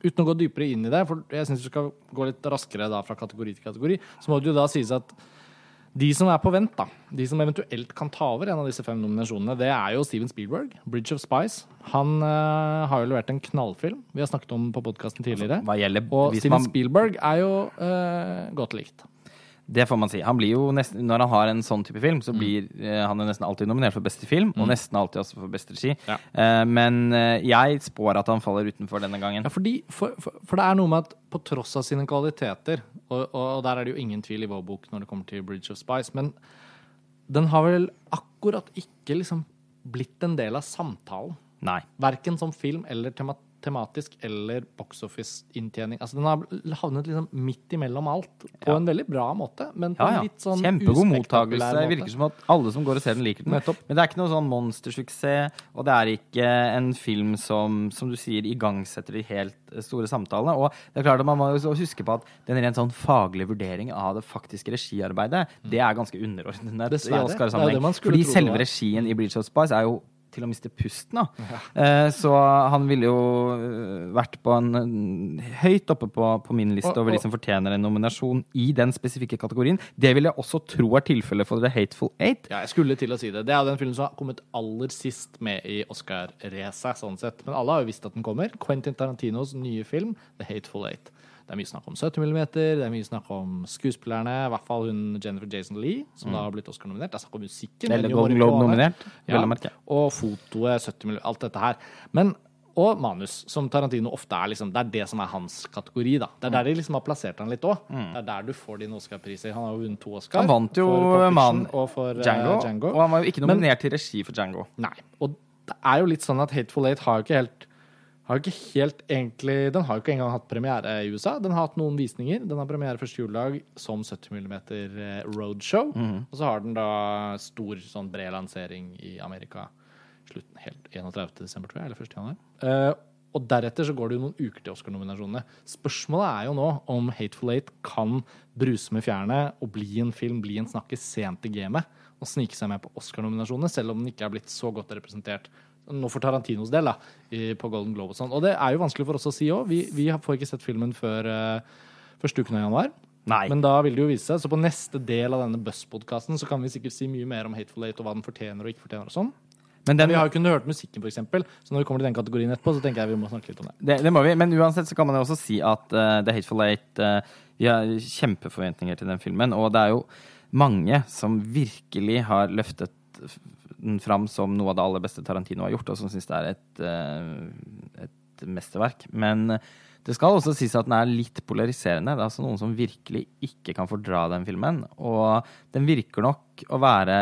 Uten å gå dypere inn i det, for jeg syns vi skal gå litt raskere da fra kategori til kategori, så må det jo da sies at de som er på vent, da, de som eventuelt kan ta over en av disse fem nominasjonene, det er jo Steven Spielberg, 'Bridge of Spice'. Han uh, har jo levert en knallfilm vi har snakket om på podkasten tidligere. Hva gjelder Og Steven man, Spielberg er jo uh, godt likt. Det får man si. Han blir jo nesten, når han har en sånn type film, så blir eh, han jo nesten alltid nominert for beste film, og nesten alltid også for beste regi. Ja. Eh, men eh, jeg spår at han faller utenfor denne gangen. Ja, fordi, for, for, for det er noe med at på tross av sine kvaliteter, og, og, og der er det jo ingen tvil i vår bok når det kommer til Bridge of Spice, men den har vel akkurat ikke liksom blitt en del av samtalen. Nei. Verken som film eller tema tematisk eller box office-inntjening. Altså, den har havnet liksom midt imellom alt, på Ja. en veldig bra måte, men på Ja, en ja. litt sånn Kjempegod mottakelse. Det Virker som at alle som går og ser den, liker den. Nettopp. Men det er ikke noe sånn monstersuksess, og det er ikke en film som, som du sier, igangsetter de helt store samtalene. Og det er klart at man må huske på at den rent sånn faglige vurderingen av det faktiske regiarbeidet, det er ganske underordnet i Oscar-sammenheng. Fordi selve regien i Bridge of Spice er jo til å miste pusten, da. Eh, så han ville jo eh, vært på en, høyt oppe på, på min liste Og- over de som fortjener en nominasjon i den spesifikke kategorien. Det vil jeg også tro er tilfellet for The Hateful Eight. Ja, jeg skulle til å si det. Det er den filmen som har kommet aller sist med i Oscar-racet, sånn sett. Men alle har jo visst at den kommer. Quentin Tarantinos nye film, The Hateful Eight. Det er mye snakk om 70 mm, det er mye snakk om skuespillerne, i hvert fall hun Jennifer Jason Lee, som da har blitt Oscar-nominert. Det er snakk om musikken. Eller Golden. Globe-nominert, Ja, og fotoet, 70 mm, alt dette her. Men og manus, som Tarantino ofte er. liksom, Det er det som er hans kategori. da. Det er der de liksom har plassert han litt òg. Det er der du får dine Oscar-priser. Han har jo vunnet to Oscar. Mm. Han vant jo Man og for Django, Django, Django. og han var jo ikke Men- nominert til regi for Django. Nei. Og det er jo litt sånn at Hateful Eight har jo ikke helt har ikke helt egentlig Den har jo ikke engang hatt premiere i USA. Den har hatt noen visninger. Den har premiere første juledag som 70 mm eh, roadshow. Mhm. Og så har den da stor, sånn bred lansering i Amerika slutten helt 31. desember, tror jeg, eller 1. januar. Uh, og deretter så går det jo noen uker til Oscar-nominasjonene. Spørsmålet er jo nå om Hateful Eight kan bruse med fjærene og bli en film, bli en snakke sent i gamet, og snike seg med på Oscar-nominasjonene, selv om den ikke er blitt så godt representert nå for Tarantinos del, da, i, på Golden Globe og sånn. Og det er jo vanskelig for oss å si òg. Vi, vi får ikke sett filmen før uh, første uken av januar. Nei. Men da vil det jo vise seg. Så på neste del av denne Buss-podkasten så kan vi sikkert si mye mer om Hateful Eight og hva den fortjener og ikke fortjener og sånn. Men den, vi har jo kunnet hørt musikken, eksempel, så når vi kommer til den kategorien etterpå, så tenker jeg vi må snakke litt om det. det, det må vi. Men uansett så kan man jo også si at uh, The Hateful Eight uh, Vi har kjempeforventninger til den filmen, og det er jo mange som virkelig har løftet den fram som noe av det aller beste Tarantino har gjort, og som syns det er et, eh, et mesterverk. Men det skal også sies at den er litt polariserende. Det er altså noen som virkelig ikke kan fordra den filmen. Og den virker nok å være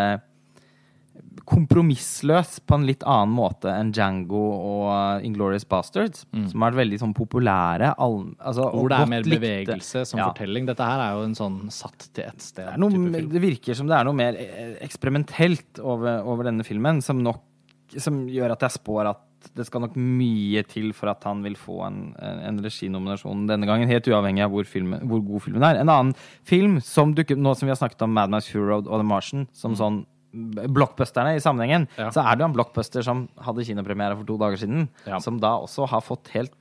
kompromissløs på en litt annen måte enn Django og Inglorious Bastards, som har vært veldig sånn populære. All, altså, Hvor det er mer bevegelse som Ja. fortelling. Dette her er jo en sånn satt til ett sted. Det, noe, det virker som det er noe mer eh, eksperimentelt over, over denne filmen, som nok som gjør at jeg spår at det skal nok mye til for at han vil få en, en reginominasjon denne gangen, helt uavhengig av hvor, filmen, hvor god filmen er. En annen film som dukker nå som vi har snakket om Mad Max Fury Road og The Martian, som sånn blockbusterne i sammenhengen, Mm. Ja. så er det jo en blockbuster som hadde kinopremiere for to dager siden, Ja. som da også har fått helt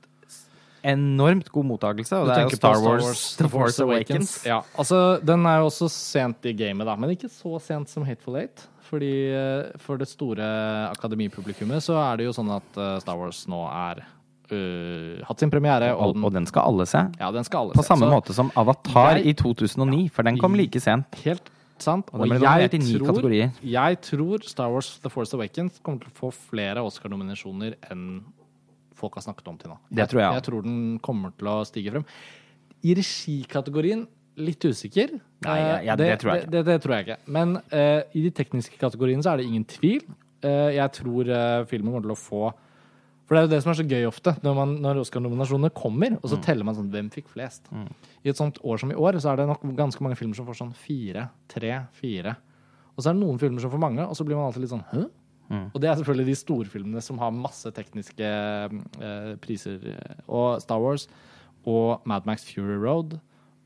enormt god mottakelse, og Du det er jo Star, Star Wars, Wars, The Force Awakens. Ja, altså Den er jo også sent i gamet, da, men ikke så sent som Hateful Eight. Fordi eh, For det store akademipublikummet så er det jo sånn at eh, Star Wars nå er Uh, hatt sin premiere, og og den skal alle se. ja, den skal alle På se. samme Så måte som Avatar jeg- i 2009, for den kom like sent. Helt sant. Og og ni tror, jeg tror Star Wars The Force Awakens kommer til å få flere Oscar-nominasjoner enn folk har snakket om til nå. Det tror jeg. Jeg tror den kommer til å stige frem. I regikategorien litt usikker. Nei, ja, jeg- Eh, det tror jeg Det, det, det tror jeg ikke. Men uh, i de tekniske kategoriene så er det ingen tvil. Uh, jeg tror uh, filmen kommer til å få For det er jo det som er så gøy ofte, når, man- når Oscar-nominasjonene kommer, og så Mm. teller man sånn hvem fikk flest. I et sånt år som i år, så er det nok ganske mange filmer som får sånn fire, tre, fire. Og så er det noen filmer som får mange, og så blir man alltid litt sånn Hø? Mm. Og det er selvfølgelig de storfilmene som har masse tekniske eh, priser. Og Star Wars og Mad Max Fury Road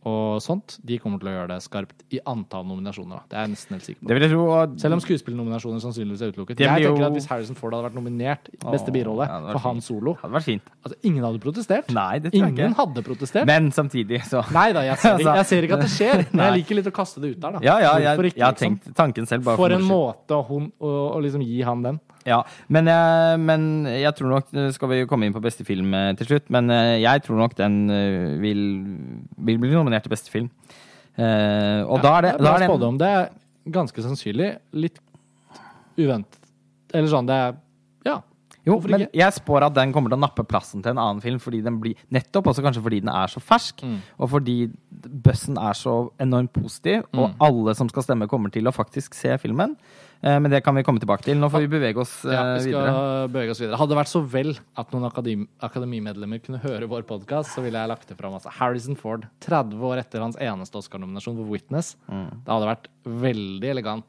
og sånt, de kommer til å gjøre det skarpt i antall nominasjoner. Da. Det er jeg nesten helt sikker på. Det tro. Og Selv om skuespillnominasjoner sannsynligvis er utelukket. Jeg tenker jo- at Hvis Harrison Ford hadde vært nominert i beste birolle ja, det for Han solo Solo hadde vært fint. altså, Ingen hadde protestert. Nei, det tror jeg ikke. hadde protestert. Men samtidig, så Nei da, jeg ser, [LAUGHS] Altså, jeg ser ikke at det skjer, men jeg liker litt å kaste det ut der. da. Ja, ja, jeg, ikke, jeg har liksom? tenkt tanken selv. Bare For en måte å, å, å liksom gi han den. Ja, men, jeg- men jeg tror nok eh, Skal vi komme inn på beste film eh, til slutt, men eh, jeg tror nok den eh, vil, vil bli nominert til beste film. Uh, og da er det, det er da er det er ganske sannsynlig. Litt uventet. Eller sånn, det er Ja. Jo, Hvorfor men ikke? jeg spår at den kommer til å nappe plassen til en annen film, fordi den blir, nettopp også kanskje fordi den er så fersk, Mm. og fordi bussen er så enormt positiv, og Mm. alle som skal stemme, kommer til å faktisk se filmen. Eh, men det kan vi komme tilbake til. Nå får vi bevege oss eh, Ja, vi skal videre. bevege oss videre. Hadde det vært så vel at noen akademi akademimedlemmer kunne høre vår podkast, så ville jeg lagt det fram. Altså. Harrison Ford, 30 år etter hans eneste Oscar-nominasjon for Witness. Mm. Det hadde vært veldig elegant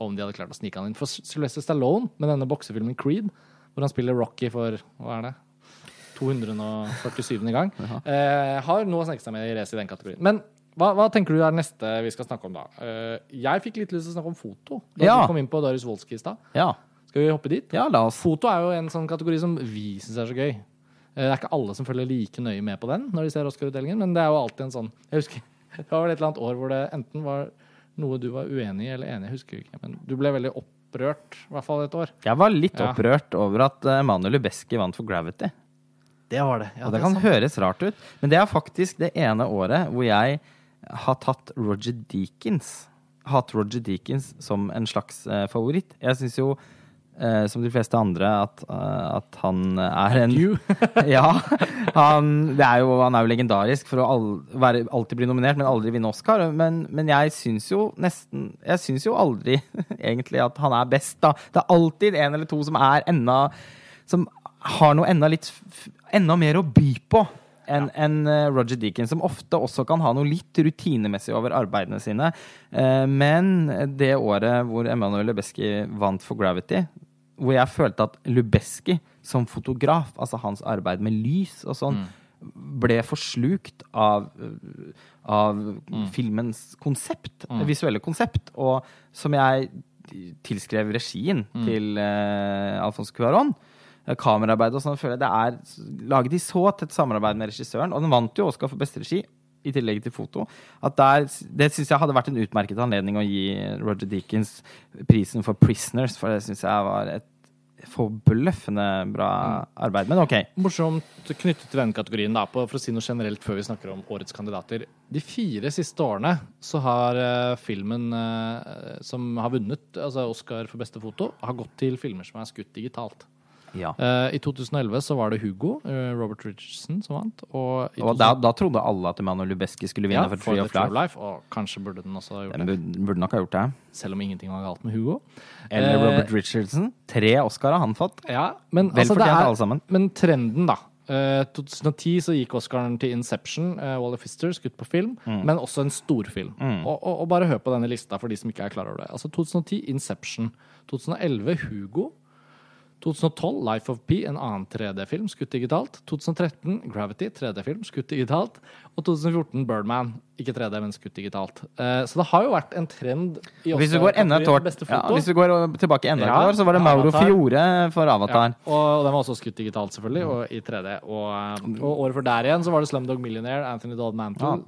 om de hadde klart å snike han inn. For Sylvester Stallone med denne boksefilmen Creed, hvor han spiller Rocky for hva er det? 247. gang, eh, har nå sneket seg med i race i den kategorien. Men hva, hva tenker du er det neste vi skal snakke om da? Eh, jeg fikk litt lyst til å snakke om foto. Da Ja. du kom inn på Darius Wolski i stad. Ja. Skal vi hoppe dit? ja, la oss. Foto er jo en sånn kategori som vi syns er så gøy. Eh, Det er ikke alle som følger like nøye med på den når de ser Oscar-utdelingen, men det er jo alltid en sånn Jeg husker [LAUGHS] det var vel et eller annet år hvor det enten var noe du var uenig i eller enig i, jeg husker ikke, men du ble veldig opprørt, i hvert fall et år. Jeg var litt Ja. opprørt over at Manuel Emanuel Lubezki vant for Gravity. Det var det. og det kan høres rart ut, men det er faktisk det ene året hvor jeg har tatt Roger Deakins. Hatt Roger Deakins som en slags eh, favoritt. Jeg syns jo, eh, som de fleste andre, at, eh, at han er en. [LAUGHS] Ja. Han, det er jo, han er jo legendarisk for å all, være, alltid bli nominert, men aldri vinne Oscar. Men, men jeg syns jo nesten Jeg syns jo aldri [LAUGHS] egentlig at han er best, da. Det er alltid en eller to som er enda Som har noe enda litt Enda mer å by på enn ja. en Roger Deakins, som ofte også kan ha noe litt rutinemessig over arbeidene sine. Eh, Men det året hvor Emanuel Lebeski vant for Gravity, hvor jeg følte at Lubeski som fotograf, altså hans arbeid med lys og sånn, ble forslukt av, av mm. filmens konsept, visuelle konsept, og som jeg tilskrev regien til uh, Alfons Cuaron. Eh, Kameraarbeid og sånn, føler jeg det er laget i så tett samarbeid med regissøren, og den vant jo Oscar for beste regi, i tillegg til foto. Der, det syns jeg hadde vært en utmerket anledning å gi Roger Deakins prisen for 'Prisoners', for det syns jeg var et forbløffende bra arbeid. Men OK. Morsomt knyttet til denne kategorien, da, på, for å si noe generelt før vi snakker om årets kandidater. De fire siste årene så har uh, filmen uh, som har vunnet altså Oscar for beste foto, har gått til filmer som er skutt digitalt. Ja. Uh, I 2011 så var det Hugo, uh, Robert Richardson, som vant. Og, Og da, da trodde alle at Emanuel Lubezki skulle vinne ja, for for Tree of Life. Life. Og kanskje burde den også ha gjort Den det. burde, nok ha gjort det. Selv om ingenting var galt med Hugo. Eller uh, Robert Richardson. Tre Oscar har han fått. Ja, men Vel altså, det fortjent alle sammen. Men trenden, da. Uh, 2010 så gikk Oscaren til Inception, uh, Wally Fister, skutt på film, Mm. men også en storfilm. Og, og, og bare hør på denne lista for de som ikke er klar over det. Altså 2010 Inception. 2011 Hugo. 2012 Life of Pi, en annen 3D-film, skutt digitalt. 2013 Gravity, 3D-film, skutt digitalt. Og 2014 Birdman, ikke 3D, men skutt digitalt. Uh, så det har jo vært en trend i Hvis du går enda beste ja, hvis du går tilbake enda et Ja, år, så var det Mauro Avatar. Fiore for Avatar. Ja, og den var også skutt digitalt, selvfølgelig, og i 3D. Og, eh, og året før der igjen så var det Slumdog Millionaire, Anthony Dodd Mantle.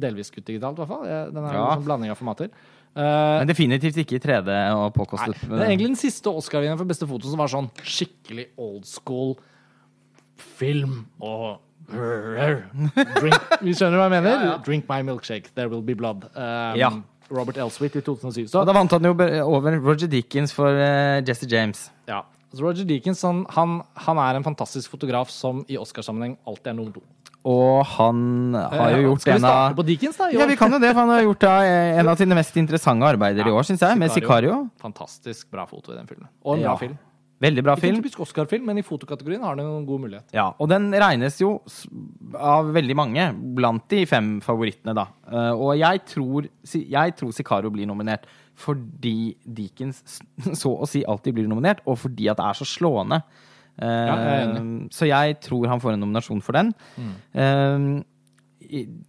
Delvis skutt digitalt, i hvert fall. Den er en blanding av formater. Eh, Men definitivt ikke i 3D og påkostet. nei, det er egentlig den siste Oscar-vinneren for beste foto som var sånn skikkelig old school film og Drink, [LAUGHS] Vi skjønner hva jeg mener? Drink my milkshake, there will be blood. Um, Ja. Robert Elswit i 2007. Så Og da vant han jo over Roger Deakins for uh, Jesse James. Ja. Så Roger Deakins han, han, han er en fantastisk fotograf som i Oscarsammenheng alltid er nummer to. Og han har jo Eh, gjort Skal vi en av starte på Dickens, da? i Ja, vi kan jo det, for han har gjort da, eh, en av sine mest interessante arbeider i år, syns jeg, med Sicario. Fantastisk bra foto i den filmen. Og en Ja. bra film. Veldig bra Ikke film. en typisk Oscar-film, men i fotokategorien har den en god mulighet. Ja, og den regnes jo s- av veldig mange blant de fem favorittene, da. Eh, og jeg tror, si- jeg tror Sicario blir nominert fordi Deakins s- [LAUGHS] så å si alltid blir nominert, og fordi at det er så slående. Eh, jeg er Mm. så jeg tror han får en nominasjon for den. Mm.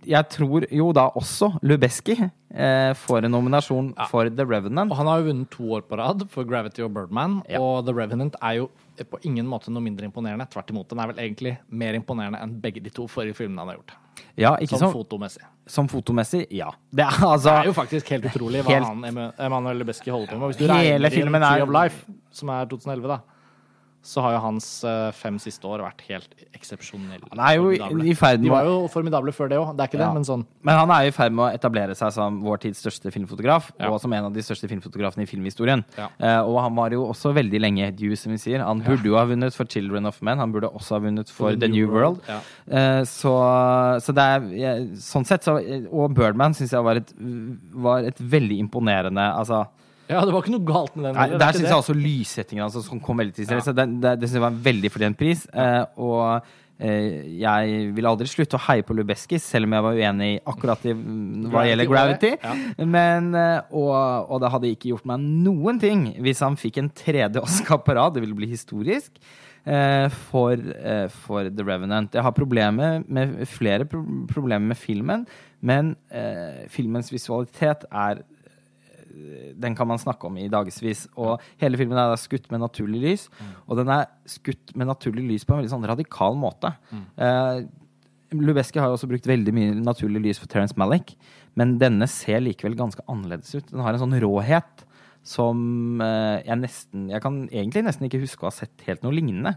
jeg tror jo da også Lubeski eh, får en nominasjon for The Revenant. Og han har jo vunnet to år på rad for Gravity og Birdman, Ja. og The Revenant er jo på ingen måte noe mindre imponerende. Tvert imot. Den er vel egentlig mer imponerende enn begge de to forrige filmene han har gjort. Ja, Som som, fotomessig. som fotomessig, ja. Det er altså Det er jo faktisk helt utrolig hva Helt- han Ema- Emanuel Lebeski holder på med. Hvis du regner filmen er- Tree of Life, som er 2011, da, så har jo hans eh, fem siste år vært helt eksepsjonelle. Han er jo i- formidable. i ferd med De var jo formidable før det òg, det er ikke Ja. det, men sånn Men han er jo i ferd med å etablere seg som vår tids største filmfotograf, Ja. og som en av de største filmfotografene i filmhistorien. Ja. Eh, og han var jo også veldig lenge due, som vi sier. Han burde jo ha vunnet for 'Children of Men', han burde også ha vunnet for, The New World. Ja. Eh, så, så det er Sånn sett, så Og Birdman syns jeg var et, var et veldig imponerende Altså ja, det var ikke noe galt med den. Nei, er der syns jeg også lyssettingen altså, som kom veldig til Ja. Det, det, det synes jeg var en veldig fortjent pris. Eh, og eh, jeg vil aldri slutte å heie på Lubeskis, selv om jeg var uenig akkurat i, mm, hva gjelder Gravity. Ja. Men, eh, og, og det hadde ikke gjort meg noen ting hvis han fikk en tredje Oscar på rad. Det ville bli historisk. eh, For, eh, for The Revenant. Jeg har problemer med, flere pro problemer med filmen, men eh, filmens visualitet er den kan man snakke om i dagevis. Og hele filmen er skutt med naturlig lys. Og den er skutt med naturlig lys på en veldig sånn radikal måte. Eh, Lubeski har jo også brukt veldig mye naturlig lys for Terence Malick, men denne ser likevel ganske annerledes ut. Den har en sånn råhet som uh, jeg nesten Jeg kan egentlig nesten ikke huske å ha sett helt noe lignende.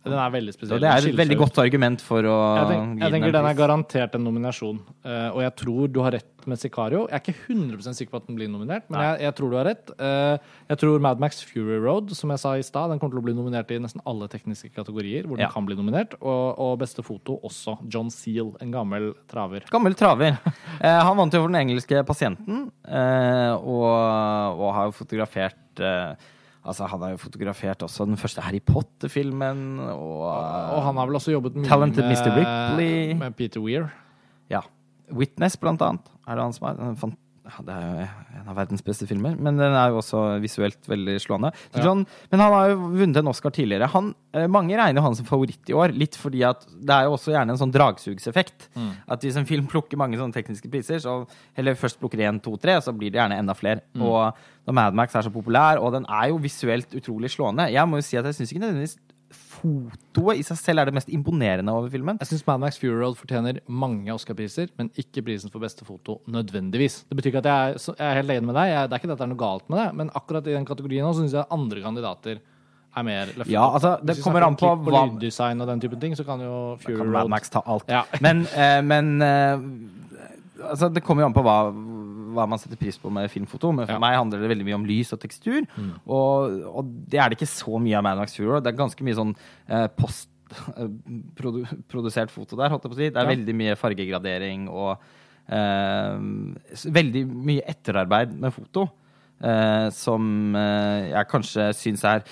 Den er veldig spesiell. Og det er et veldig godt argument for å Jeg, tenker, jeg tenker den, den er garantert en nominasjon, Uh, og jeg tror du har rett med Sicario. Jeg er ikke 100 sikker på at den blir nominert, men jeg, jeg tror du har rett. Uh, jeg tror Mad Max Fury Road, som jeg sa i stad, den kommer til å bli nominert i nesten alle tekniske kategorier hvor den Ja. kan bli nominert, og, og beste foto også. John Seal, en gammel traver. Gammel traver. uh, [LAUGHS] han vant jo for den engelske pasienten, og, og har jo fotografert Altså, han har jo fotografert også den første Harry Potter-filmen, og, Og han har vel også jobbet mye Talented med, Mr. Ripley. med Peter Weir. Ja. Witness, blant annet, er det han som er. En ja, Det er jo en av verdens beste filmer, men den er jo også visuelt veldig slående. Så Ja. Men han har jo vunnet en Oscar tidligere. Han, eh, mange regner jo han som favoritt i år, litt fordi at det er jo også gjerne en sånn dragsugseffekt. Mm. At hvis en film plukker mange sånne tekniske priser, så heller først plukker én, to, tre, så blir det gjerne enda flere. Mm. Og når Mad Max er så populær, og den er jo visuelt utrolig slående Jeg må jo si at jeg syns ikke nødvendigvis fotoet i seg selv er det mest imponerende over filmen. Jeg syns Mad Max Fury Road fortjener mange Oscar-priser, men ikke prisen for beste foto nødvendigvis. Det betyr ikke at jeg er, jeg er helt enig med deg. Jeg, det er ikke at det er noe galt med det, men akkurat i den kategorien nå syns jeg andre kandidater er mer løftet Ja, altså, det kommer an på hva- lyddesign og den type ting, så kan jo Fury kan Mad Max ta alt. Ja. Men, eh, men eh, altså, det kommer jo an på hva, hva man setter pris på med filmfoto. Men for Ja. meg handler det veldig mye om lys og tekstur. Og, og det er det ikke så mye av Mad Max Fury. Det er ganske mye sånn eh, post eh, produ foto der, holdt jeg på å si. Det er Ja. veldig mye fargegradering og eh, veldig mye etterarbeid med foto. eh, som eh, jeg kanskje syns er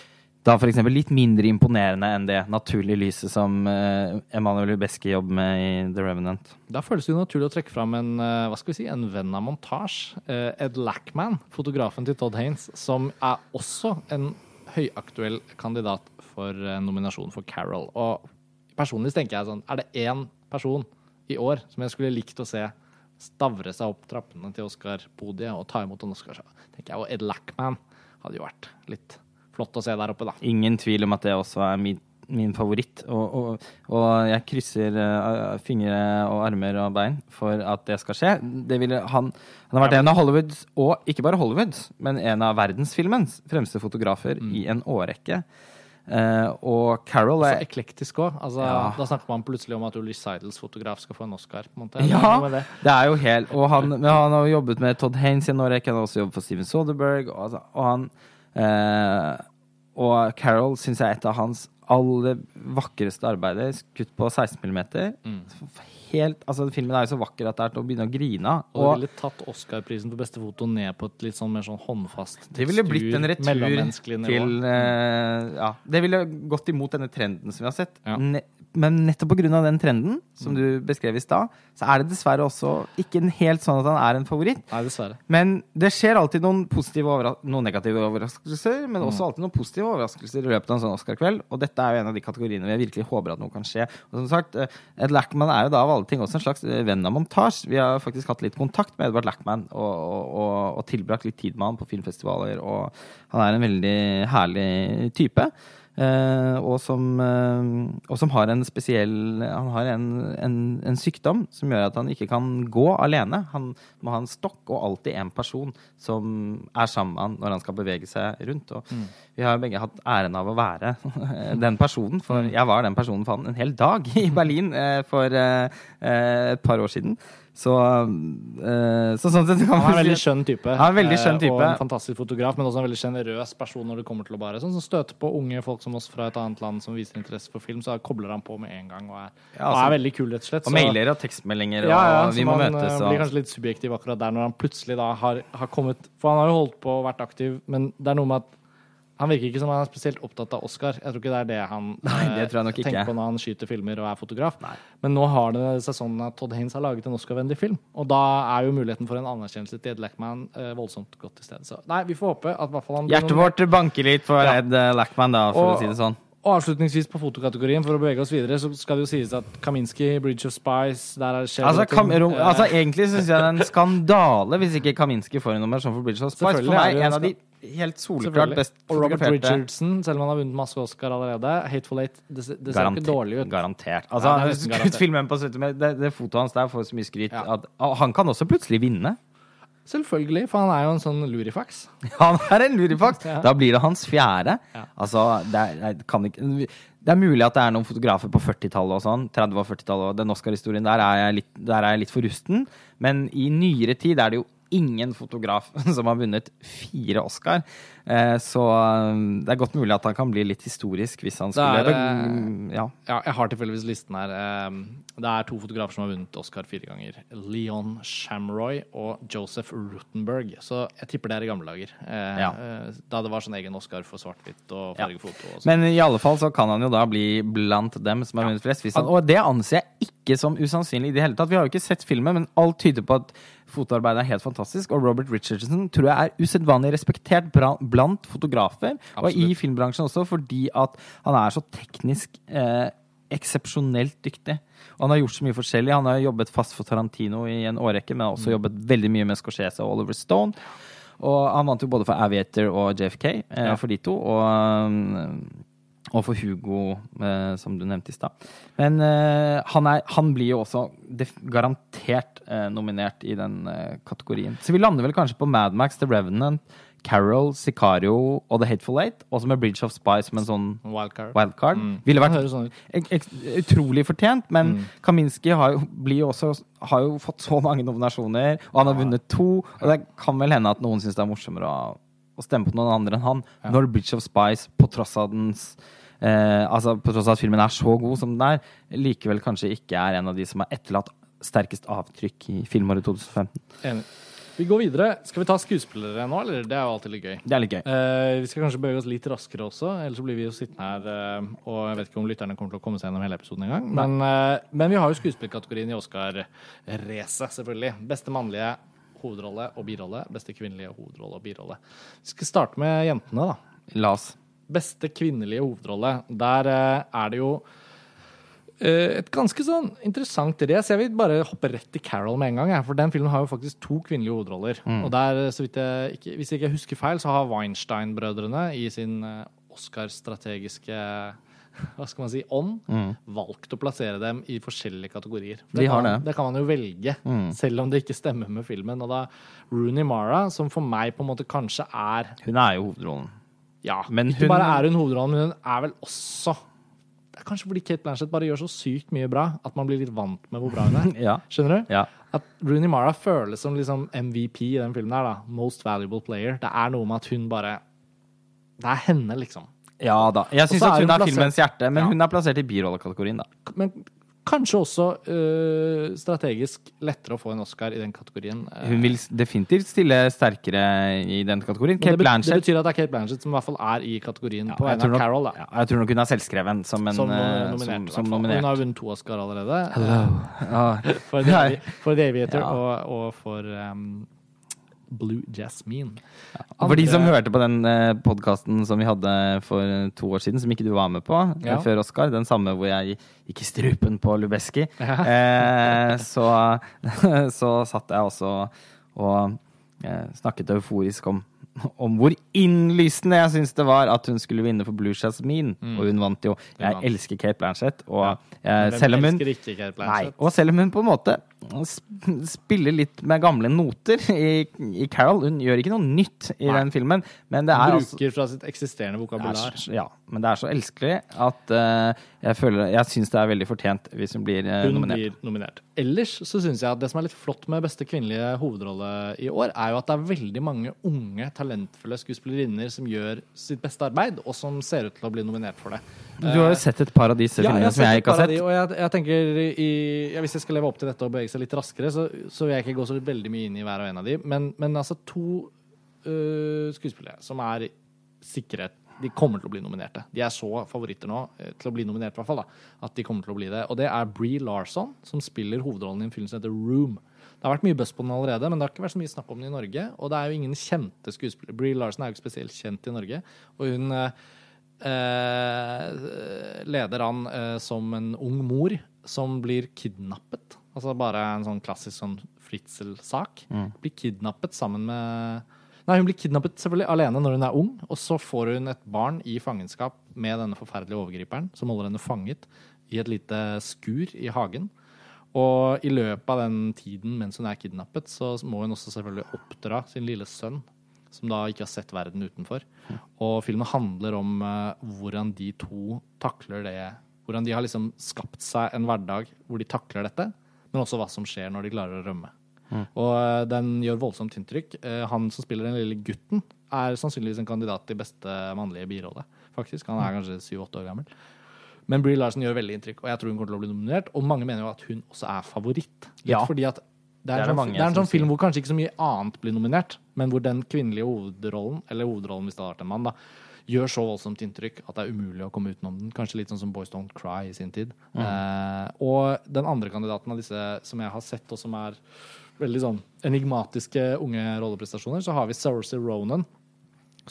da eksempel litt mindre imponerende enn det naturlige lyset som uh, Emanuel Ubeski jobber med i The Revenant. Da føles det jo naturlig å trekke fram en uh, hva skal vi si, en venn av montasje. Uh, Ed Lackman, fotografen til Todd Haynes, som er også en høyaktuell kandidat for nominasjon for Carol. Og personlig tenker jeg sånn, er det én person i år som jeg skulle likt å se stavre seg opp trappene til Oscar-podiet og ta imot en Oscar, så tenker jeg, og Ed Lackman hadde jo vært litt flott å se der oppe, da. Ingen tvil om at det også er min, min favoritt. Og, og, og jeg krysser uh, fingre og armer og bein for at det skal skje. Det ville, han, han har vært en av Hollywoods, og ikke bare Hollywoods, men en av verdensfilmens fremste fotografer i en årrekke. Uh, og Carol er Så eklektisk òg. Altså, Ja. Da snakker man plutselig om at Ulysses Seidels fotograf skal få en Oscar. en. Ja, det? det er jo helt han, han har jo jobbet med Todd Haynes i en årrekke, han har også jobbet for Steven Soderberg, og, altså- og han Og Carol syns jeg er et av hans aller vakreste arbeider, skutt på 16 mm. Mm. Helt, altså Filmen er jo så vakker at det er til å begynne å grine av. Og Og ville tatt Oscar-prisen for beste foto ned på et litt sånn mer sånn håndfast det ville blitt en retur til uh, Ja. Det ville gått imot denne trenden som vi har sett. Ja. Ne men nettopp pga. den trenden som Mm. du beskrev i stad, så er det dessverre også ikke en helt sånn at han er en favoritt. Nei, dessverre. Men det skjer alltid noen positive noen negative overraskelser, men Mm. også alltid noen positive overraskelser i løpet av en sånn Oscar-kveld. Og dette er jo en av de kategoriene hvor jeg virkelig håper at noe kan skje. Og som sagt, eh, Ed Lackman er jo da av alle ting også en slags eh, venn av montasje. Vi har faktisk hatt litt kontakt med Edvard Lackman og, og, og, tilbrakt litt tid med han på filmfestivaler, og han er en veldig herlig type. Eh, og, som, eh, og som har en spesiell Han har en, en, en sykdom som gjør at han ikke kan gå alene. Han må ha en stokk og alltid en person som er sammen med han når han skal bevege seg rundt. Og vi har jo begge hatt æren av å være [LAUGHS] den personen, for jeg var den personen for han en hel dag i Berlin eh, for et par år siden. Så, eh, så sånn sett kan Han er en veldig skjønn type. Han er en veldig skjønn eh, type. Og en fantastisk fotograf, men også en veldig sjenerøs person når det kommer til å bare sånn som støter på unge folk som oss fra et annet land som viser interesse for film, så kobler han på med en gang og er, Ja, og altså, er veldig kul, rett og slett. Og mailer og tekstmeldinger, og ja, ja, vi må man møtes eh, og blir kanskje litt subjektiv akkurat der når han plutselig da har, har kommet For han har jo holdt på og vært aktiv, men det er noe med at han virker ikke som han er spesielt opptatt av Oscar. Jeg tror ikke det er det han Nei, det eh, nok ikke. tenker på når han skyter filmer og er fotograf. Men nå har det seg sånn at Todd Haynes har laget en Oscar-vennlig film. Og da er jo muligheten for en anerkjennelse til Ed Lackman eh, voldsomt godt til stede. Så nei, vi får håpe at i hvert fall han Hjertet vårt banker litt for Ja. Ed eh, Lackman, da, for Og- å si det sånn. Og avslutningsvis på fotokategorien, for å bevege oss videre, så skal det jo sies at Kaminski, Bridge of Spice der er det Altså. Kam rom, altså Egentlig syns jeg det er en skandale hvis ikke Kaminski får en nummer som for Bridge of Spice. For meg er en av de helt soleklart best Og Robert Richardson, selv om han har vunnet masse Oscar allerede. Hateful Eight, det, det ser ikke dårlig ut. Garantert. Altså, ja, [LAUGHS] det, det fotoet hans der får så mye skryt Ja. at han kan også plutselig vinne. Selvfølgelig, for han er jo en sånn lurifaks. [LAUGHS] Han er en lurifaks! [LAUGHS] Ja. Da blir det hans fjerde. Ja. Altså, det er, kan ikke det er mulig at det er noen fotografer på 40-tallet og sånn. 30- og 40-tallet og den Oscar-historien der er, jeg litt, der er jeg litt for rusten. Men i nyere tid er det jo ingen fotograf [LAUGHS] som har vunnet fire Oscar. Eh, så um, det er godt mulig at han kan bli litt historisk hvis han Det er, skulle eh, ja. Ja, jeg har tilfeldigvis listen her. Um, Det er to fotografer som har vunnet Oscar fire ganger. Leon Shamroy og Joseph Rutenberg. Så jeg tipper det er i gamle dager. Eh, Ja. eh, Da det var sånn egen Oscar for svart-hvitt og Ja. fargefoto. Og sånn. Men i alle fall så kan han jo da bli blant dem som har vunnet flest. Hvis han, og det anser jeg ikke som usannsynlig i det hele tatt. Vi har jo ikke sett filmen, men alt tyder på at fotoarbeidet er helt fantastisk. Og Robert Richardson tror jeg er usedvanlig respektert blant fotografer, og i filmbransjen også, fordi at han er så teknisk eh, eksepsjonelt dyktig. Og han har gjort så mye forskjellig. Han har jobbet fast for Tarantino i en årrekke, men har også jobbet veldig mye med Scorsese og Oliver Stone. Og han vant jo både for Aviator og JFK, eh, Ja. for de to. Og, um, og for Hugo, eh, som du nevnte i stad. Men eh, han, er, han blir jo også garantert eh, nominert i den eh, kategorien. Så vi lander vel kanskje på Mad Max, The Revenant, Carol, Sicario og The Hateful Eight. Også med Bridge of Spice som en sånn Wildcard. wildcard. Mm. Ville vært sånn utrolig fortjent, men Mm. Kaminski har jo også, har jo fått så mange nominasjoner, og han har vunnet to. Og det kan vel hende at noen syns det er morsommere å, å stemme på noen andre enn han, Ja. når Bridge of Spice, på tross av dens eh, altså på tross av at filmen er så god som den er, likevel kanskje ikke er en av de som har etterlatt sterkest avtrykk i filmåret 2015. Enig. Vi går videre. Skal vi ta skuespillere nå, eller? Det er jo alltid litt gøy. Det er litt gøy. Eh, vi skal kanskje bevege oss litt raskere også, ellers så blir vi jo sittende her eh, og jeg vet ikke om lytterne kommer til å komme seg gjennom hele episoden engang. Men, eh, men vi har jo skuespillerkategorien i Oscar-racet, selvfølgelig. Beste mannlige hovedrolle og birolle. Beste kvinnelige hovedrolle og birolle. Vi skal starte med jentene, da. La oss. Beste kvinnelige hovedrolle. Der eh, er det jo eh, et ganske sånn interessant race. Jeg vil bare hoppe rett til Carol med en gang. For den filmen har jo faktisk to kvinnelige hovedroller. Og der, så vidt jeg ikke, Hvis jeg ikke husker feil, så har Weinstein-brødrene i sin eh, Oscar-strategiske [LAUGHS] hva skal man si, ånd, valgt å plassere dem i forskjellige kategorier. For De det, har kan, det. kan man jo velge, selv om det ikke stemmer med filmen. Og da Rooney Mara, som for meg på en måte kanskje er Hun er jo hovedrollen. Ja, Men ikke hun- bare er hun hovedrollen, men hun er vel også Det er kanskje fordi Kate Blanchett bare gjør så sykt mye bra at man blir litt vant med hvor bra hun er. [LAUGHS] Ja. Skjønner du? ja. At Rooney Mara føles som liksom MVP i den filmen her, da. Most valuable player. Det er noe med at hun bare Det er henne, liksom. Ja da. Jeg syns hun hun er plassert- filmens hjerte, men Ja. hun er plassert i birollekategorien, da. Men kanskje også øh, strategisk lettere å få en Oscar i den kategorien. Eh, Hun vil definitivt stille sterkere i den kategorien. Kate det, Blanchett. det betyr at det er Kate Blanchett som i hvert fall er i kategorien på jeg vegne av Carol. ja, jeg tror nok hun er selvskreven som en Som, eh, nominert. som, som nominert. Hun har vunnet to Oscar allerede. Ja. The, Ja. For The Aviator [LAUGHS] Ja. og, og for um, Blue Jasmine. For de som hørte på den eh, podkasten som vi hadde for eh, to år siden, som ikke du var med på eh, Ja. før Oscar, den samme hvor jeg gikk i strupen på Lubeski, eh, så, [LAUGHS] så satt jeg også og eh, snakket euforisk om om hvor innlysende jeg syns det var at hun skulle vinne for Blue Jasmine. Og hun vant jo. Jeg elsker Kate Blanchett, og eh, selv om hun Nei, og selv om hun på en måte spiller litt med gamle noter i, i Carol Hun gjør ikke noe nytt i Nei. den filmen, men det Hun er altså bruker fra sitt eksisterende vokabular. er, ja, men det er så elskelig at uh, jeg føler Jeg syns det er veldig fortjent hvis hun blir uh, Hun nominert. blir nominert. Ellers så syns jeg at det som er litt flott med beste kvinnelige hovedrolle i år, er jo at det er veldig mange unge, talentfulle skuespillerinner som gjør sitt beste arbeid, og som ser ut til å bli nominert for det. Du har jo sett et par av Ja, filmene jeg som jeg ikke har sett. De, og jeg, jeg tenker i, ja, Hvis jeg skal leve opp til dette og bevege seg litt raskere, så, så vil jeg ikke gå så veldig mye inn i hver og en av de. Men, men altså to uh, skuespillere som er sikre De kommer til å bli nominerte. De er så favoritter nå eh, til å bli nominert, i hvert fall, da, at de kommer til å bli det. Og det er Bree Larson, som spiller hovedrollen i en film som heter Room. Det har vært mye buzz på den allerede, men det har ikke vært så mye snakk om den i Norge. Og det er jo ingen kjente skuespillere. Bree Larson er jo ikke spesielt kjent i Norge. Og hun eh, eh, leder an eh, som en ung mor som blir kidnappet. Altså bare en sånn klassisk sånn fritzelsak. Blir kidnappet sammen med Nei, hun blir kidnappet selvfølgelig alene når hun er ung, og så får hun et barn i fangenskap med denne forferdelige overgriperen, som holder henne fanget i et lite skur i hagen. Og i løpet av den tiden mens hun er kidnappet, så må hun også selvfølgelig oppdra sin lille sønn, som da ikke har sett verden utenfor. Og filmen handler om eh, hvordan de to takler det Hvordan de har liksom skapt seg en hverdag hvor de takler dette, men også hva som skjer når de klarer å rømme. Og eh, den gjør voldsomt inntrykk. Eh, Han som spiller den lille gutten, er sannsynligvis en kandidat til beste mannlige birolle. Faktisk, Han er kanskje syv-åtte år gammel. Men Brie Larsen gjør veldig inntrykk, og jeg tror hun kommer til å bli nominert. Og mange mener jo at hun også er favoritt. Litt Ja. fordi at det er, Det er sånn, mange det er en sånn film hvor kanskje ikke så mye annet blir nominert, men hvor den kvinnelige hovedrollen, eller hovedrollen hvis det hadde vært en mann, da, gjør så voldsomt inntrykk at det er umulig å komme utenom den. Kanskje litt sånn som Boys Don't Cry i sin tid. Eh, og den andre kandidaten av disse som jeg har sett, og som er veldig sånn enigmatiske unge rolleprestasjoner, så har vi Saoirse Ronan,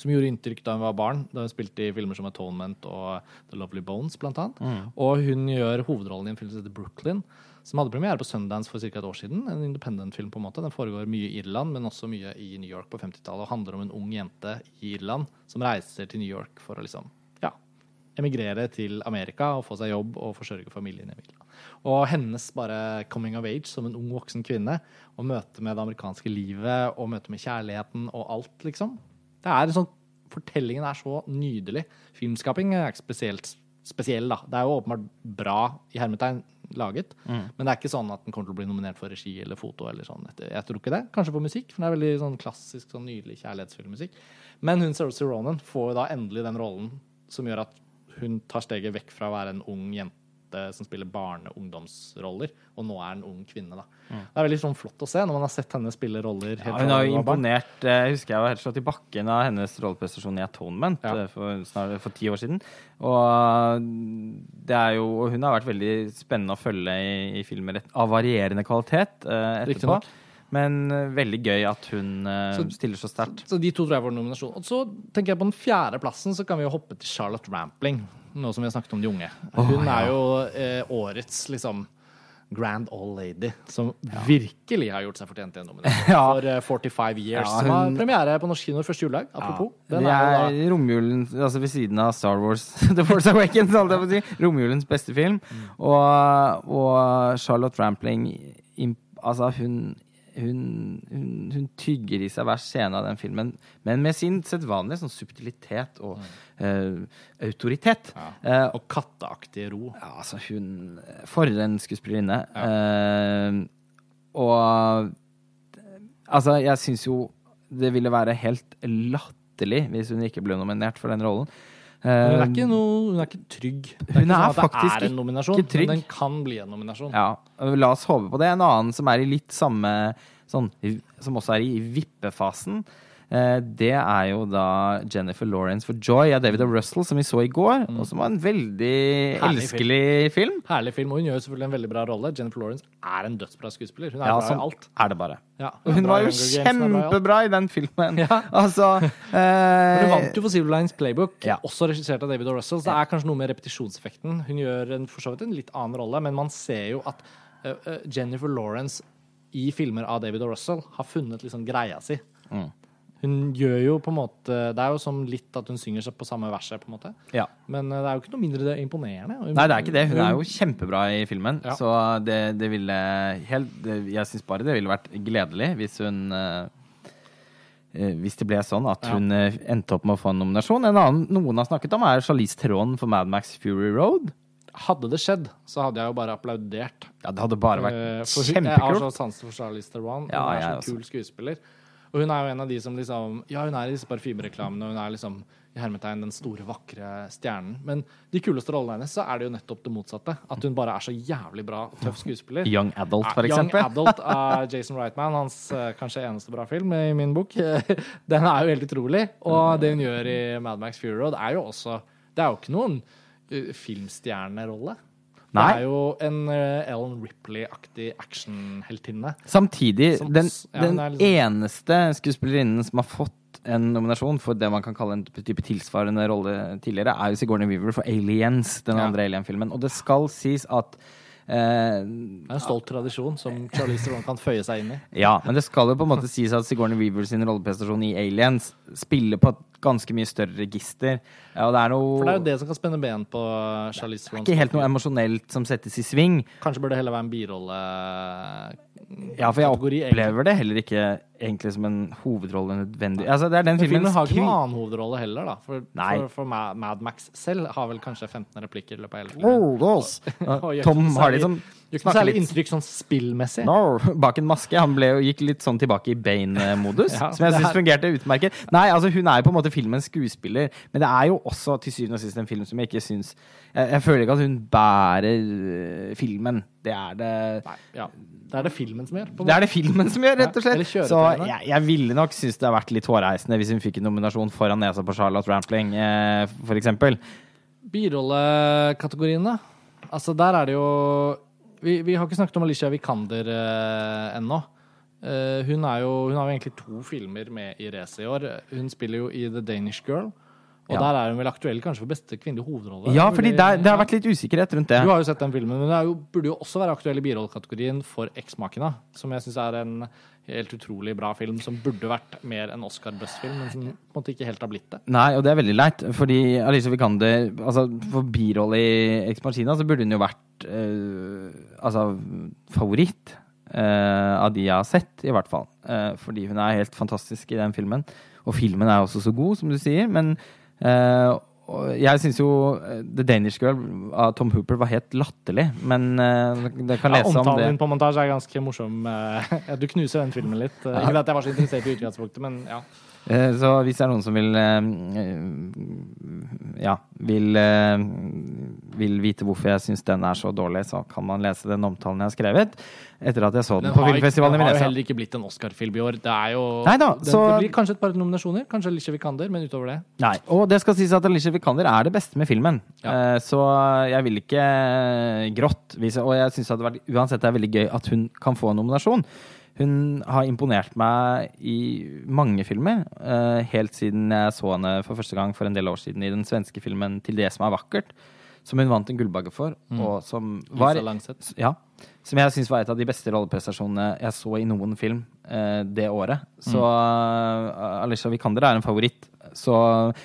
som gjorde inntrykk da hun var barn. Da hun spilte i filmer som Atonement og The Lovely Bones, blant annet. Og hun gjør hovedrollen i en film som heter Brooklyn, som hadde premiere på Sundance for ca. et år siden. En independent-film, på en måte. Den foregår mye i Irland, men også mye i New York på 50-tallet. Og handler om en ung jente i Irland som reiser til New York for å liksom, ja, emigrere til Amerika og få seg jobb og forsørge familien i Irland. Og hennes bare coming of age som en ung voksen kvinne, og møte med det amerikanske livet og møte med kjærligheten og alt, liksom. Det er sånn, Fortellingen er så nydelig. Filmskaping er ikke spesielt spesiell, da. Det er jo åpenbart bra i hermetegn laget, men det er ikke sånn at den kommer til å bli nominert for regi eller foto. eller sånn. Jeg tror ikke det. Kanskje for musikk, for det er veldig sånn klassisk, sånn nydelig kjærlighetsfull musikk. Men hun Saoirse Ronan får da endelig den rollen som gjør at hun tar steget vekk fra å være en ung jente som spiller barne-ungdomsroller, og nå er en ung kvinne. da. Det er veldig sånn flott å se når man har sett henne spille roller. Ja, hun har jo imponert eh, Jeg husker jeg var helt slått i bakken av hennes rolleprestasjon i Atonement Ja. eh, for, snart, for ti år siden. Og det er jo Hun har vært veldig spennende å følge i, i filmer av varierende kvalitet eh, etterpå. Riktignok. Men eh, veldig gøy at hun eh, Så- stiller så sterkt. Så de to tror jeg var nominasjon. Og så tenker jeg på den fjerde plassen så kan vi jo hoppe til Charlotte Rampling, nå som vi har snakket om de unge. Hun ja. er jo eh, årets liksom grand old lady, som virkelig har gjort seg fortjent til en nominasjon. [LAUGHS] Ja. For eh, 45 Years, Ja, som har premiere på norsk kino første juledag, apropos. Det Den er er romjulen altså ved siden av Star Wars [LAUGHS] The Force Awakens, si. Romjulens beste film. Mm. Og, og Charlotte Rampling Altså, hun, hun, hun, hun tygger i seg hver scene av den filmen, men med sin sedvanlige sånn subtilitet og eh, autoritet. Mm. ja. Uh, Og katteaktig ro. ja, altså, hun For en skuespillerinne. Eh, og Altså, jeg syns jo det ville være helt latterlig hvis hun ikke ble nominert for den rollen. Hun er Eh, ikke, noe, hun er ikke trygg. Det Hun ikke er sånn at faktisk det er en nominasjon, ikke trygg. men den kan bli en nominasjon. Ja, la oss håpe på det. En annen som er i litt samme sånn, Som også er i vippefasen, det er jo da Jennifer Lawrence for Joy av David O. Russell, som vi så i går, og som var en veldig Mm. Herlig elskelig film. Herlig film, og hun gjør selvfølgelig en veldig bra rolle. Jennifer Lawrence er en dødsbra skuespiller. Hun er Ja, bra sånn i alt. er det bare. Ja, hun, hun var jo kjempebra i den filmen. Ja. [LAUGHS] Altså eh, Hun vant jo for Civil Lines Playbook, Ja. også regissert av David O. Russell. Så det er kanskje noe med repetisjonseffekten. Hun gjør en, for så vidt en litt annen rolle, men man ser jo at uh, eh, Jennifer Lawrence i filmer av David O. Russell har funnet liksom greia si. Mm. Hun gjør jo på en måte Det er jo som litt at hun synger seg på samme verset, på en måte. Ja. Men eh, det er jo ikke noe mindre imponerende. Hun- Nei, det er ikke det. Hun er jo kjempebra i filmen. Ja. Så det, det ville helt det, Jeg syns bare det ville vært gledelig hvis hun eh, eh, Hvis det ble sånn at hun ja. endte opp med å få en nominasjon. En annen noen har snakket om, er Charlize Theron for Mad Max Fury Road. Hadde det skjedd, så hadde jeg jo bare applaudert. Ja, det hadde bare vært kjempekult. Jeg har så sans for Charlize Theron. Hun Ja, er så kul skuespiller. Og hun er jo en av de som liksom Ja, hun er i disse parfymereklamene, og hun er liksom i hermetegn den store, vakre stjernen. Men de kuleste rollene hennes, så er det jo nettopp det motsatte. At hun bare er så jævlig bra og tøff skuespiller. [LAUGHS] Young Adult, for eksempel. Young. Adult av [LAUGHS] Jason Reitman, hans eh, kanskje eneste bra film i min bok. [LAUGHS] Den er jo helt utrolig. Og det hun gjør i Mad Max Fury Road, er jo også Det er jo ikke noen eh, filmstjernerolle. Nei. Det er jo en eh, Ellen Ripley-aktig actionheltinne. Samtidig, Som- den, ja, den liksom- eneste skuespillerinnen som har fått en nominasjon for det man kan kalle en type tilsvarende rolle tidligere, er jo Sigourney Weaver for Aliens, den Ja. andre Alien-filmen. Og det skal sies at eh, Det er en stolt tradisjon som Charlize Theron kan føye seg inn i. Ja, men det skal jo på en måte sies at Sigourney Weaver sin rolleprestasjon i Aliens spiller på et ganske mye større register. Ja, og det er noe For det er jo det som kan spenne ben på Charlize Theron. ikke helt noe emosjonelt som settes i sving. Kanskje burde det heller være en birolle Ja, for jeg opplever det heller ikke egentlig som en hovedrolle nødvendig. Altså, det er den filmen filmen har ikke noen annen hovedrolle heller, da. For, for, for Ma- Mad Max selv har vel kanskje 15 replikker i løpet av hele filmen. Oh, [LAUGHS] Tom har noe Gjør ikke noe særlig litt inntrykk sånn spillmessig. no, bak en maske. Han ble gikk litt sånn tilbake i Bane-modus, [LAUGHS] Ja, som jeg syns er- fungerte utmerket. Nei, altså hun er jo på en måte filmens skuespiller, men det er jo også til syvende og sist en film som jeg ikke syns jeg, jeg føler ikke at hun bærer øh, filmen. Det er det Nei, ja. Det er det filmen som gjør. Det er det filmen som gjør, rett og Ja, slett. Så jeg, jeg ville nok synes det har vært litt hårreisende hvis hun fikk en nominasjon foran nesa på Charlotte Rampling, eh, for eksempel. Birollekategoriene. Altså, der er det jo Vi, vi har ikke snakket om Alicia Vikander eh, ennå. Eh, hun, jo, hun har jo egentlig to filmer med i racet i år. Hun spiller jo i The Danish Girl. Og Ja. der er hun vel aktuell kanskje for beste kvinnelige hovedrolle. Ja, fordi det, det har vært litt usikkerhet rundt det. Du har jo sett den filmen, men det er burde jo også være aktuell i birollekategorien for Eksmakene. Som jeg syns er en helt utrolig bra film, som burde vært mer en Oscar-buzz-film, men som måte ikke helt har blitt det. Nei, og det er veldig leit, fordi Alice Vikander altså, For birolle i Ex Machina så burde hun jo vært eh, altså, favoritt eh, av de jeg har sett, i hvert fall. Eh, fordi hun er helt fantastisk i den filmen. Og filmen er også så god, som du sier. Men jeg syns jo eh, The Danish Girl av Tom Hooper var helt latterlig. Men eh, det kan Ja, lese om omtalen det. din på montasje er ganske morsom. eh, [LAUGHS] ja, Du knuser den filmen litt. Ikke at jeg var så interessert i utgangspunktet, men ja. Eh, Så hvis det er noen som vil eh, Ja, vil, eh, vil vite hvorfor jeg syns den er så dårlig, så kan man lese den omtalen jeg har skrevet etter at jeg så den, Den på filmfestivalen i den har jo heller ikke blitt en Oscar-film i år. Det er jo Neida, den, så- Det blir kanskje et par nominasjoner. Kanskje Alicia Vikander, men utover det Nei, og det skal sies at Alicia Vikander er det beste med filmen. Ja. Så jeg vil ikke grått Og jeg syns uansett det er veldig gøy at hun kan få en nominasjon. Hun har imponert meg i mange filmer, eh, helt siden jeg så henne for første gang for en del år siden i den svenske filmen 'Til det som er vakkert', som hun vant en Gullbagge for, og som var ja, som jeg syns var et av de beste rolleprestasjonene jeg så i noen film eh, det året. Så uh, Alicia Vikander er en favoritt. Så,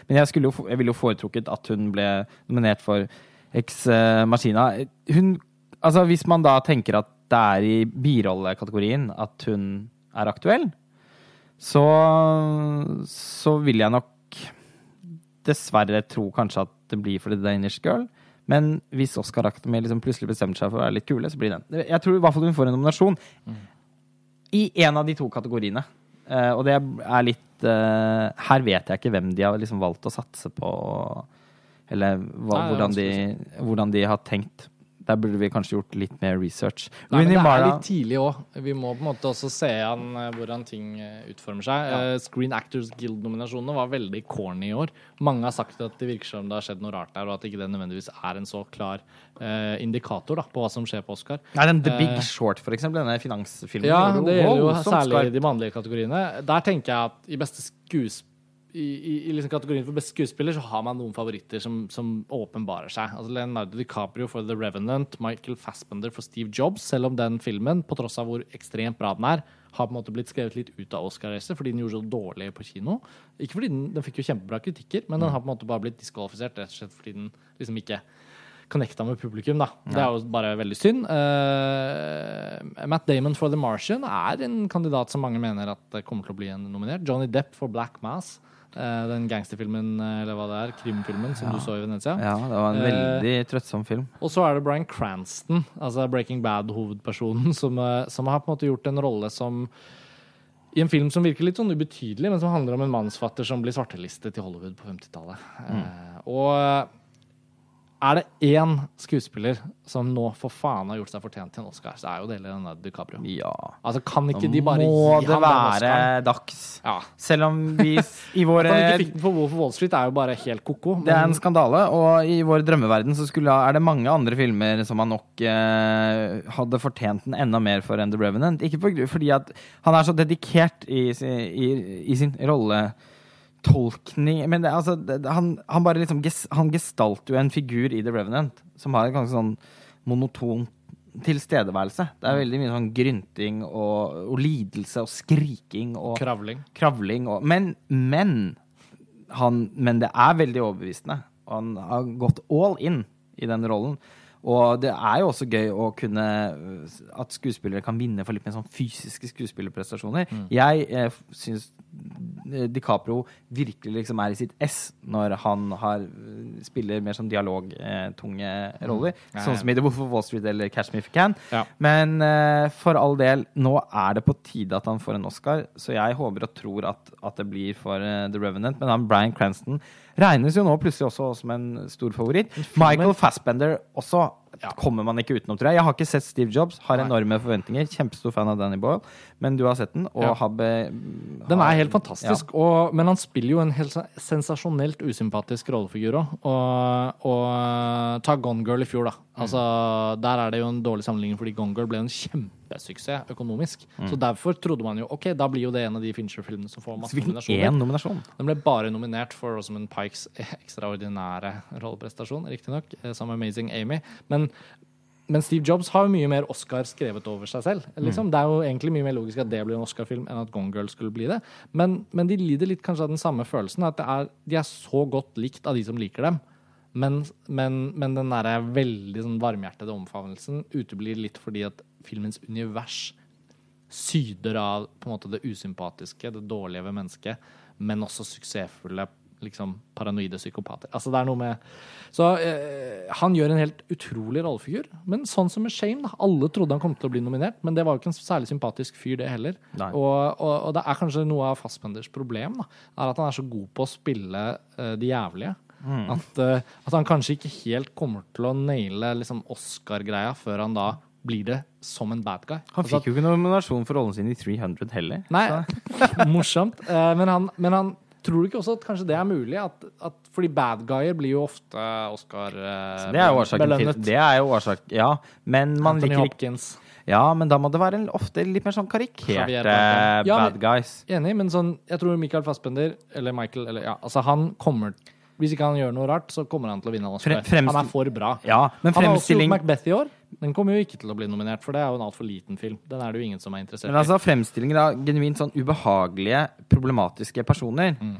men jeg, jo, jeg ville jo foretrukket at hun ble nominert for Ex Machina. Hun, altså Hvis man da tenker at det er i birollekategorien at hun er aktuell, så, så vil jeg nok dessverre tro kanskje at det blir for The Danish Girl. Men hvis Oscar Academy liksom plutselig bestemmer seg for å være litt kule, så blir den. Jeg tror i hvert fall hun får en nominasjon i en av de to kategoriene. Uh, og det er litt uh, Her vet jeg ikke hvem de har liksom valgt å satse på, eller hva, Nei, hvordan, de, hvordan de har tenkt. Der burde vi kanskje gjort litt mer research. Nei, men det er litt tidlig òg. Vi må på en måte også se an eh, hvordan ting eh, utformer seg. Ja. Eh, Screen Actors Guild-nominasjonene var veldig corny i år. Mange har sagt at det virker som det har skjedd noe rart der, og at ikke det nødvendigvis er en så klar uh, indikator da, på hva som skjer på Oscar. Nei, den The Big uh, Short, for eksempel. Denne finansfilmen. Ja, det gjelder jo særlig de mannlige kategoriene. Der tenker jeg at i beste skues i, i, i liksom kategorien for beste skuespiller så har man noen favoritter som, som åpenbarer seg. Altså Leonardo DiCaprio for The Revenant, Michael Fassbender for Steve Jobs. Selv om den filmen, på tross av hvor ekstremt bra den er, har på en måte blitt skrevet litt ut av Oscar-racet fordi den gjorde så dårlig på kino. Ikke fordi den, den fikk jo kjempebra kritikker, men den har på en måte bare blitt diskvalifisert rett og slett fordi den liksom ikke connecta med publikum. da. Det er jo bare veldig synd. Uh, Matt Damon for The Martian er en kandidat som mange mener at kommer til å bli en nominert. Johnny Depp for Black Mass. Uh, den gangsterfilmen, eller hva det er, krimfilmen som Ja. du så i Venezia. Ja, det var en Eh, veldig trøttsom film. Og så er det Bryan Cranston, altså Breaking Bad-hovedpersonen, [LAUGHS] som, eh, som har på en måte gjort en rolle som i en film som virker litt sånn ubetydelig, men som handler om en mannsfatter som blir svartelistet i Hollywood på 50-tallet. Eh, og er det én skuespiller som nå for faen har gjort seg fortjent til en Oscar, så er jo det Leonardo DiCaprio. Ja. Altså, kan ikke de bare må gi det ham være dags. Ja. Selv om vi [LAUGHS] i At våre han ikke fikk den for Wolf of Wall Street, er jo bare helt ko-ko. Det er en skandale, og i vår drømmeverden så skulle, er det mange andre filmer som han nok eh, hadde fortjent den enda mer for enn The Revenant. Ikke for, fordi at han er så dedikert i, i, i sin rolletolkning Men det, altså, det, han, han bare liksom Han gestalter jo en figur i The Revenant som har en ganske sånn monoton tilstedeværelse. Det er veldig mye sånn grynting og, og lidelse og skriking og Kravling. kravling og Men, men han, Men det er veldig overbevisende. Han har gått all in i den rollen. Og det er jo også gøy å kunne At skuespillere kan vinne for litt mer sånn fysiske skuespillerprestasjoner. Jeg eh, syns DiCaprio virkelig liksom er i sitt ess når han har, spiller mer sånn dialogtunge roller. Mm. Sånn som i The Wolf of Wall Street eller Catch Me If You Can. Ja. Men eh, for all del, nå er det på tide at han får en Oscar, så jeg håper og tror at, at det blir for eh, The Revenant. Men han Brian Cranston regnes jo nå plutselig også som en stor favoritt. Michael Fassbender også Ja. kommer man ikke utenom, tror jeg. Jeg har ikke sett Steve Jobs, har Nei. enorme forventninger. Kjempestor fan av Danny Boyle, men du har sett den, og Ja. har be... Den er helt fantastisk, og, men han spiller jo en helt sensasjonelt usympatisk rollefigur òg. Og, og ta Gone Girl i fjor, da. Altså, Der er det jo en dårlig sammenligning, fordi Gone Girl ble en kjempesuksess økonomisk. Så derfor trodde man jo ok, da blir jo det en av de Fincher-filmene som får masse nominasjoner. nominasjon. Den ble bare nominert for Rosamund Pikes [LAUGHS] ekstraordinære rolleprestasjon, riktignok, eh, som Amazing Amy. Men, men Steve Jobs har jo mye mer Oscar skrevet over seg selv. Liksom. Det er jo egentlig mye mer logisk at det blir en Oscar-film enn at Gone Girl skulle bli det. Men, men de lider litt kanskje av den samme følelsen, at det er, de er så godt likt av de som liker dem. Men, men, men den der veldig sånn varmhjertede omfavnelsen uteblir litt fordi at filmens univers syder av på en måte det usympatiske, det dårlige ved mennesket, men også suksessfulle liksom, paranoide psykopater. Altså det er noe med Så eh, han gjør en helt utrolig rollefigur. Men sånn som med Shame, da. Alle trodde han kom til å bli nominert, men det var jo ikke en særlig sympatisk fyr, det heller. Og, og, og det er kanskje noe av Fassbenders problem, da. Er at han er så god på å spille eh, de jævlige. At, eh, at han kanskje ikke helt kommer til å naile liksom, Oscar-greia før han da blir det som en bad guy. Han Altså at- fikk jo ikke nominasjon for rollen sin i 300 heller. Nei, [LAUGHS] morsomt. Eh, men, han, men han tror du ikke også at kanskje det er mulig? At, at, fordi bad guyer blir jo ofte Oscar eh, Det er jo årsaken til belønnet. Det er jo årsak, ja. Men man Anthony liker Hopkins. Ja, men da må det være en, ofte litt mer sånn karikerte Bardem. Ja, men- bad guys. Enig, men sånn, jeg tror Michael Fassbender, eller Michael, eller ja, altså han kommer Hvis ikke han gjør noe rart, så kommer han til å vinne han Oscar. Fre- fremst- Han er for bra. Ja, men Han har også gjort Macbeth i år. Den kommer jo ikke til å bli nominert, for det er jo en altfor liten film. Den er det jo ingen som er interessert i. Men altså, fremstillinger av genuint sånn ubehagelige, problematiske personer Mm.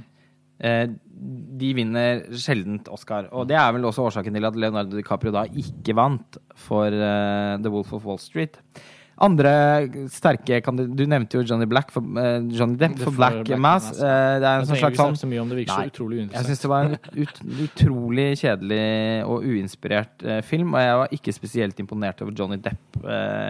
eh, De vinner sjeldent Oscar. Og det er vel også årsaken til at Leonardo DiCaprio da ikke vant for uh, The Wolf of Wall Street. Andre sterke Du nevnte jo Johnny Black for, uh, Johnny Depp for Black, Black Mass. Mass. Uh, det er Jeg en sånn slags sånn så mye om det virker så utrolig Jeg uinteressant. syns det var en ut, utrolig kjedelig og uinspirert uh, film, og jeg var ikke spesielt imponert over Johnny Depp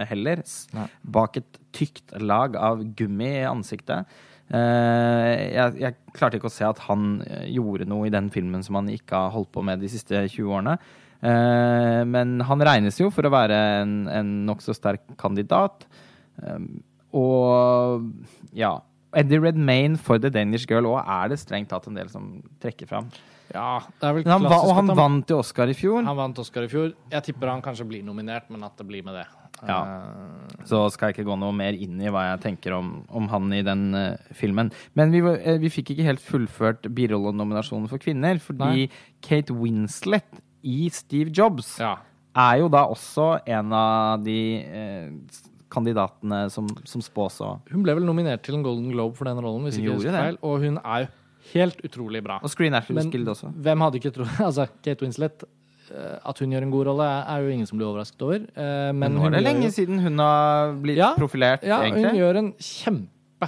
heller. Nei. Bak et tykt lag av gummi i ansiktet. Jeg, jeg klarte ikke å se at han gjorde noe i den filmen som han ikke har holdt på med de siste 20 årene. Eh, men han regnes jo for å være en, en nokså sterk kandidat. Um, og ja. Eddie Redmayne for The Danish Girl òg er det strengt tatt en del som trekker fram. Ja, det er vel han, klassisk og han han, vant jo Oscar i fjor. han vant Oscar i fjor. Jeg tipper han kanskje blir nominert, men at det blir med det. Ja. Så skal jeg ikke gå noe mer inn i hva jeg tenker om, om han i den uh, filmen. Men vi, eh, vi fikk ikke helt fullført birollen-nominasjonen for kvinner, fordi Nei. Kate Winslet i Steve Jobs ja. er jo da også en av de eh, kandidatene som, som spås å Hun ble vel nominert til en Golden Globe for den rollen, hvis Hun ikke husker feil. Og hun er jo helt utrolig bra. Og Screen Actors Men Guild også. hvem hadde ikke trodd [LAUGHS] Altså, Kate Winslet eh, At hun gjør en god rolle, er jo ingen som blir overrasket over. Eh, Men, Men nå er det lenge jo- siden hun har blitt Ja, profilert, Ja, hun gjør en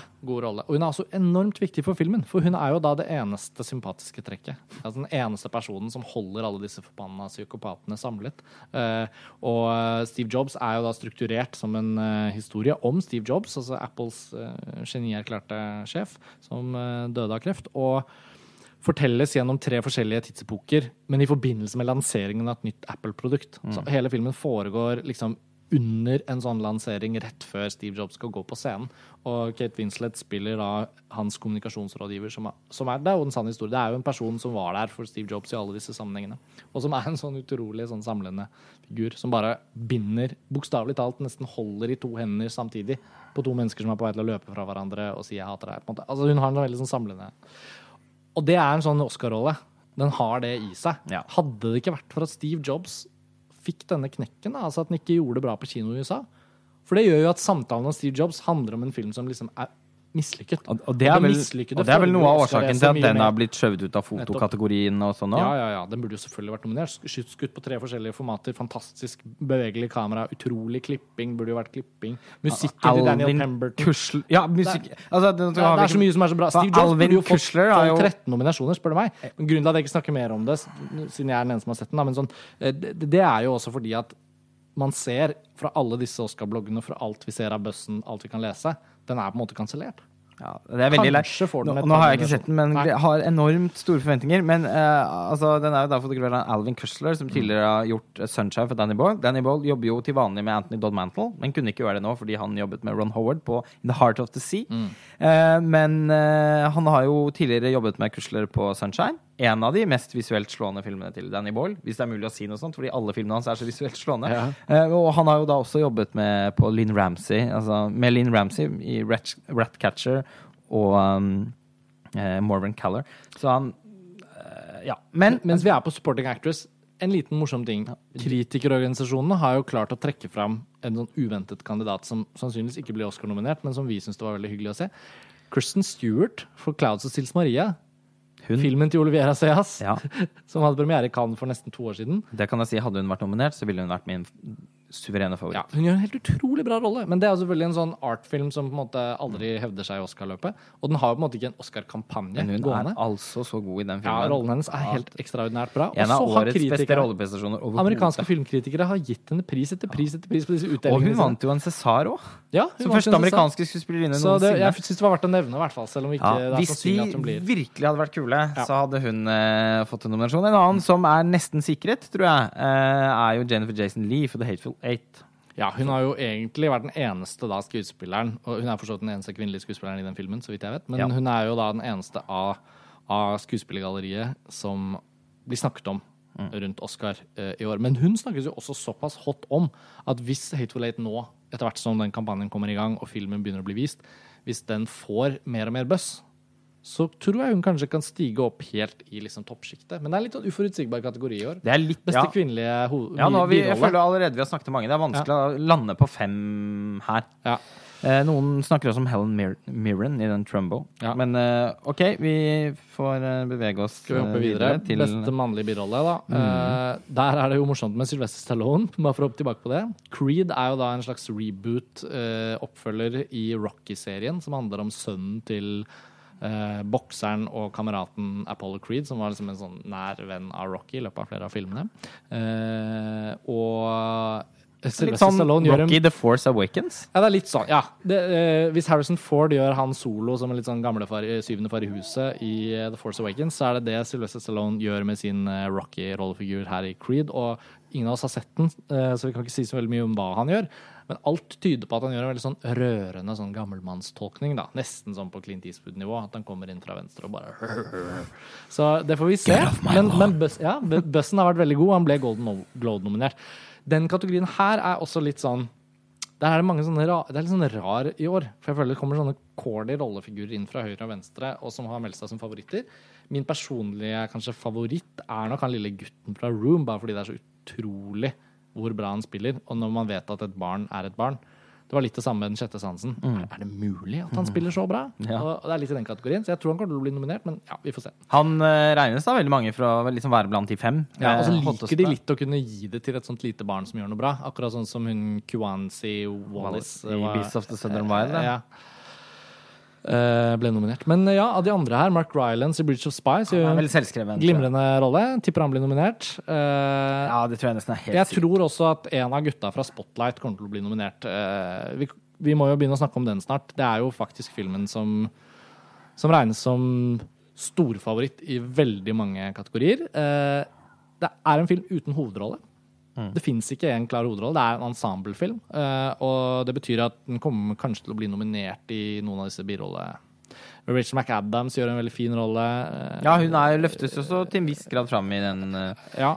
kjempegod rolle. Og hun er også enormt viktig for filmen, for hun er jo da det eneste sympatiske trekket. Altså den eneste personen som holder alle disse forbanna psykopatene samlet. Eh, og eh, Steve Jobs er jo da strukturert som en eh, historie om Steve Jobs, altså Apples genierklærte sjef, som døde av kreft. og fortelles gjennom tre forskjellige tidsepoker, men i forbindelse med lanseringen av et nytt Apple-produkt. Så hele filmen foregår liksom under en sånn lansering rett før Steve Jobs skal gå på scenen. Og Kate Winslet spiller da hans kommunikasjonsrådgiver, som er, som er Det er jo en sann historie. Det er jo en person som var der for Steve Jobs i alle disse sammenhengene. Og som er en sånn utrolig sånn samlende figur som bare binder, bokstavelig talt nesten holder i to hender samtidig på to mennesker som er på vei til å løpe fra hverandre og si 'jeg hater deg'. på en måte. Altså Hun har en veldig sånn samlende og det er en sånn Oscar-rolle. Den har det i seg. Ja. Hadde det ikke vært for at Steve Jobs fikk denne knekken, da, altså at den ikke gjorde det bra på kino i USA. For det gjør jo at samtalen om Steve Jobs handler om en film som liksom er mislykket. Og, og, det er vel, og det er vel noe av årsaken til at den har blitt skjøvet ut av fotokategorien og sånn òg. Ja, ja, ja. Den burde jo selvfølgelig vært nominert. Skutt, skutt på tre forskjellige formater. Fantastisk bevegelig kamera. Utrolig klipping. Burde jo vært klipping. Musikken til Daniel Pemberton. Kusler Ja, musikk altså, det, det er så mye som er så bra. Steve Jobs burde jo fått Kushler har jo- 13 nominasjoner, spør du meg. Men grunnen til at jeg ikke snakker mer om det, siden jeg er den eneste som har sett den, da, men sånn, eh, det, det er jo også fordi at man ser fra alle disse Oscar-bloggene, fra alt vi ser av bøssen, alt vi kan lese, den er på en måte kansellert. Ja, det er veldig den Nå, nå har jeg ikke sett den, men Nei. har enormt store forventninger. Men uh, altså, den er jo da fotografert av Alvin Kushler, som tidligere har gjort eh, Sunshine for Danny Boyle. Danny Boyle jobber jo til vanlig med Anthony Dodd Mantle, men kunne ikke gjøre det nå fordi han jobbet med Ron Howard på In the Heart of the Sea. Mm. Uh, men uh, han har jo tidligere jobbet med Kushler på Sunshine. En av de mest visuelt slående filmene til Danny Boyle, hvis det er mulig å si noe sånt, fordi alle filmene hans er så visuelt slående. Ja. Uh, og han har jo da også jobbet med, på Lynn Ramsey, altså med Lynn Ramsey i Rat, Ratcatcher og um, uh, Morven Caller. Så han uh, Ja. Men Mens vi er på supporting actress, en liten morsom ting. Kritikerorganisasjonene har jo klart å trekke fram en sånn uventet kandidat som sannsynligvis ikke blir Oscar-nominert, men som vi syns det var veldig hyggelig å se. Kristen Stewart for 'Clouds og Sils Maria'. Hun- Filmen til Oliviera Seas, Ja. [LAUGHS] som hadde premiere i Cannes for nesten to år siden. det kan jeg si, hadde hun vært nominert, så ville hun vært min suverene favoritt. Ja, hun gjør en helt utrolig bra rolle, men det er selvfølgelig en sånn artfilm som på en måte aldri hevder seg i Oscar-løpet. Og den har jo på en måte ikke en Oscar-kampanje Men hun gående. er altså så god i den filmen. Ja, rollen hennes er helt ekstraordinært bra. En av årets beste rolleprestasjoner overhodet. Amerikanske filmkritikere har gitt henne pris etter pris etter pris på disse utdelingene. Og hun vant jo en Cesar òg. ja, Som første amerikanske skuespillerinne Så jeg noensinne. syns det var verdt å nevne, i hvert fall. Selv om ikke Ja, det er hvis de sannsynlig at hun blir virkelig hadde vært kule, Ja. så hadde hun eh, fått en nominasjon. En annen som er nesten sikret, tror jeg, eh, er jo Jennifer Jason Lee for The Hateful Eight. Ja, hun har jo egentlig vært den eneste da skuespilleren, og hun er forstått den eneste kvinnelige skuespilleren i den filmen, så vidt jeg vet, men Ja. hun er jo da den eneste av, av skuespillergalleriet som blir snakket om Mm. rundt Oscar eh, i år. Men hun snakkes jo også såpass hot om at hvis Hateful Eight nå, etter hvert som den kampanjen kommer i gang og filmen begynner å bli vist, hvis den får mer og mer buzz, så tror jeg hun kanskje kan stige opp helt i liksom toppsjiktet. Men det er litt sånn uforutsigbar kategori i år. Det er litt Beste ja. kvinnelige hovedrolle. Ja, nå har vi, jeg føler allerede vi har snakket om mange. Det er vanskelig å lande på fem her. Ja. Eh, noen snakker også om Helen Mir Mirren i den Trumbo. Ja. Men eh, OK, vi får eh, bevege oss Skal vi hoppe videre, videre? til Beste mannlige birolle, da. Eh, der er det jo morsomt med Sylvester Stallone, [LAUGHS] bare for å hoppe tilbake på det. Creed er jo da en slags reboot-oppfølger i Rocky-serien, som handler om sønnen til eh, bokseren og kameraten Apollo Creed, som var liksom en sånn nær venn av Rocky i løpet av flere av filmene. Eh, og Litt sånn Rocky The Force Awakens. ja, det er litt sånn, ja. Det, eh, hvis Harrison Ford gjør han solo som en litt sånn gamle far, syvende far i huset i eh, The Force Awakens, så er det det Sylvester Stallone gjør med sin eh, Rocky-rollefigur her i Creed. Og ingen av oss har sett den, eh, så vi kan ikke si så veldig mye om hva han gjør. Men alt tyder på at han gjør en veldig sånn rørende sånn gammelmannstolkning. da. Nesten sånn på Clint Eastwood-nivå. At han kommer inn fra venstre og bare [LAUGHS] Så det får vi se. Men, men Buzz, ja, Bu- Bussen har vært veldig god. Han ble Golden Globe-nominert. Den kategorien her er også litt sånn Der er det mange sånne ra Det er litt sånn rar i år. For jeg føler det kommer sånne corny rollefigurer inn fra høyre og venstre, og som har meldt seg som favoritter. Min personlige kanskje favoritt er nok han lille gutten fra Room, bare fordi det er så utrolig hvor bra han spiller. Og når man vet at et barn er et barn. Det var litt det samme med Den sjette sansen. Er, er det mulig at han spiller så bra? Ja. Og, det er litt i den kategorien, så jeg tror han kommer til å bli nominert, men ja, vi får se. Han eh, regnes da veldig mange for å liksom være blant de fem. Ja, og så eh, liker hotteste. de litt å kunne gi det til et sånt lite barn som gjør noe bra. Akkurat sånn som hun Kuansi Wallis I Beasts of the Southern Wild, ja. ja. Eh, ble nominert. Men eh, ja, av de andre her, Mark Rylance i Bridge of Spies glimrende rolle. Tipper han blir nominert. Eh, Ja, det tror jeg nesten er helt jeg tror også at en av gutta fra Spotlight kommer til å bli nominert. Vi, vi må jo begynne å snakke om den snart. Det er jo faktisk filmen som, som regnes som storfavoritt i veldig mange kategorier. Det er en film uten hovedrolle. Det fins ikke en klar hovedrolle. Det er en ensemblefilm. eh, og det betyr at den kommer kanskje til å bli nominert i noen av disse birollene. Rachel McAdams gjør en veldig fin rolle. eh, Ja, hun er, løftes også til en viss grad fram i den uh, ja.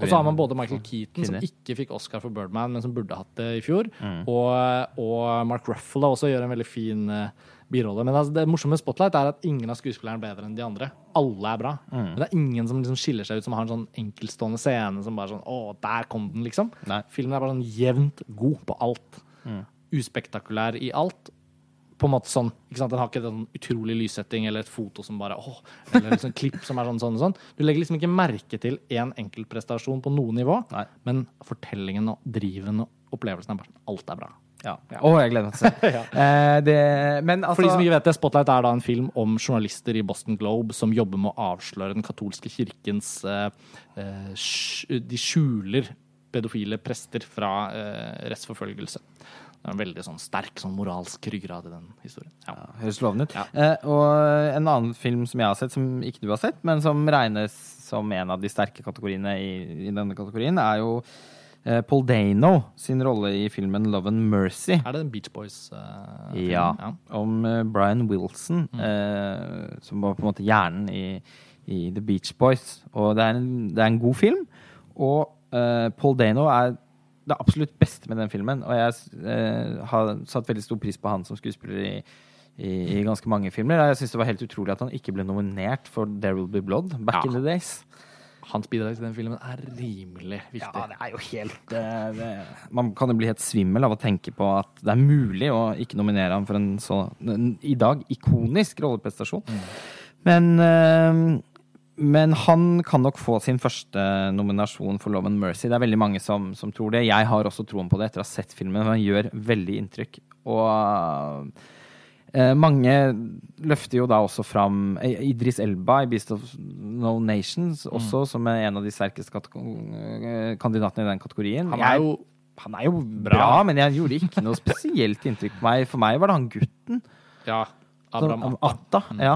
Og så har man både Michael Keaton, som ikke fikk Oscar for Birdman, men som burde hatt det i fjor, Mm. og, og Mark Ruffalo også gjør en veldig fin eh, birolle. Men altså, det morsomme med Spotlight er at ingen av skuespillerne er bedre enn de andre. Alle er bra. Mm. Men det er ingen som liksom skiller seg ut, som har en sånn enkeltstående scene som bare sånn Å, der kom den, liksom. Nei. Filmen er bare sånn jevnt god på alt. Mm. Uspektakulær i alt. På en måte sånn, ikke sant? Den har ikke en utrolig lyssetting eller et foto som bare åh, eller liksom klipp som er sånn sånn og sånn. Du legger liksom ikke merke til én enkeltprestasjon på noe nivå, Nei. men fortellingen og driven og opplevelsen er bare sånn alt er bra. Ja. Å, jeg gleder meg til å se. [LAUGHS] Eh, det, men altså For de som ikke vet det, Spotlight er da en film om journalister i Boston Globe som jobber med å avsløre den katolske kirkens eh, eh, De skjuler pedofile prester fra eh, rettsforfølgelse. Det er en veldig sånn sterk sånn moralsk ryggrad i den historien. Ja. Høres lovende ut. Ja. Eh, og en annen film som jeg har sett, som ikke du har sett, men som regnes som en av de sterke kategoriene i, i denne kategorien, er jo Paul Dano sin rolle i filmen 'Love and Mercy'. Er det en Beach Boys? Uh? Ja. ja. Om uh, Brian Wilson, eh, som var på en måte hjernen i, i The Beach Boys. Og det er en, det er en god film. Og eh, Paul Dano er det absolutt beste med den filmen. Og jeg eh, har satt veldig stor pris på han som skuespiller i, i, i ganske mange filmer. Jeg syns det var helt utrolig at han ikke ble nominert for There Will Be Blood back Ja. in the days. Hans bidrag til den filmen er rimelig viktig. Ja, det er jo helt eh, det, Man kan jo bli helt svimmel av å tenke på at det er mulig å ikke nominere ham for en så en, i dag ikonisk rolleprestasjon. Men eh, men han kan nok få sin første nominasjon for Love and Mercy. Det er veldig mange som, som tror det. Jeg har også troen på det etter å ha sett filmen. Den gjør veldig inntrykk. Og eh, mange løfter jo da også fram Idris Elba i Beast of No Nations, også som er en av de sterkeste eh, kandidatene i den kategorien. Han er jo han er jo bra, men jeg gjorde ikke noe spesielt inntrykk på meg. For meg var det han gutten. Ja, Abraham Atta. Atta. Ja.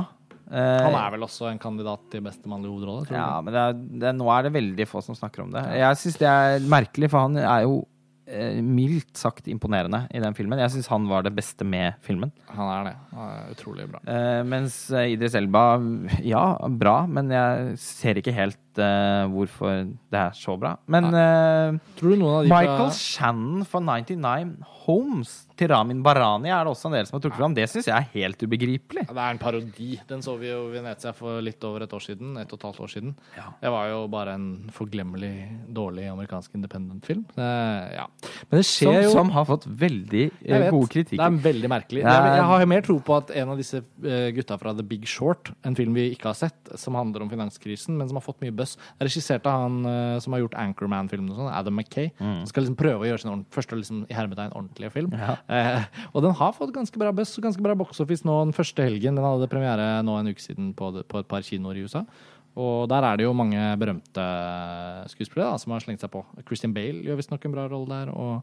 Eh, Han er vel også en kandidat til beste mannlige hovedrolle? Ja, men det er, det nå er det veldig få som snakker om det. Jeg syns det er merkelig, for han er jo eh, mildt sagt imponerende i den filmen. Jeg syns han var det beste med filmen. Han er det. Han er utrolig bra. Eh, mens eh, Idris Elba, ja, bra, men jeg ser ikke helt eh, hvorfor det er så bra. Men uh, Tror du noen av de Michael fra Shannon for 99 Homes til Ramin Barani er det også en del som har trukket fram. Det syns jeg er helt ubegripelig. Ja, Det er en parodi. Den så vi jo i Venezia for litt over et år siden. Et og et halvt år siden. Ja. Det var jo bare en forglemmelig dårlig amerikansk independent-film. Ja. Men det Som, jo som har fått veldig eh, gode kritikker. Det er veldig merkelig. Er- Jeg, jeg har mer tro på at en av disse eh, gutta fra The Big Short, en film vi ikke har sett, som handler om finanskrisen, men som har fått mye buzz, er regissert av han eh, som har gjort Anchorman-filmen og sånn, Adam McKay. Mm. Som skal liksom prøve å gjøre sin første liksom, i hermetegn ordentlige film. Ja. Eh, og den har fått ganske bra buzz og ganske bra box office nå den første helgen. Den hadde premiere nå en uke siden på, på et par kinoer i USA. Og der er det jo mange berømte skuespillere da, som har slengt seg på. Christian Bale gjør visstnok en bra rolle der. og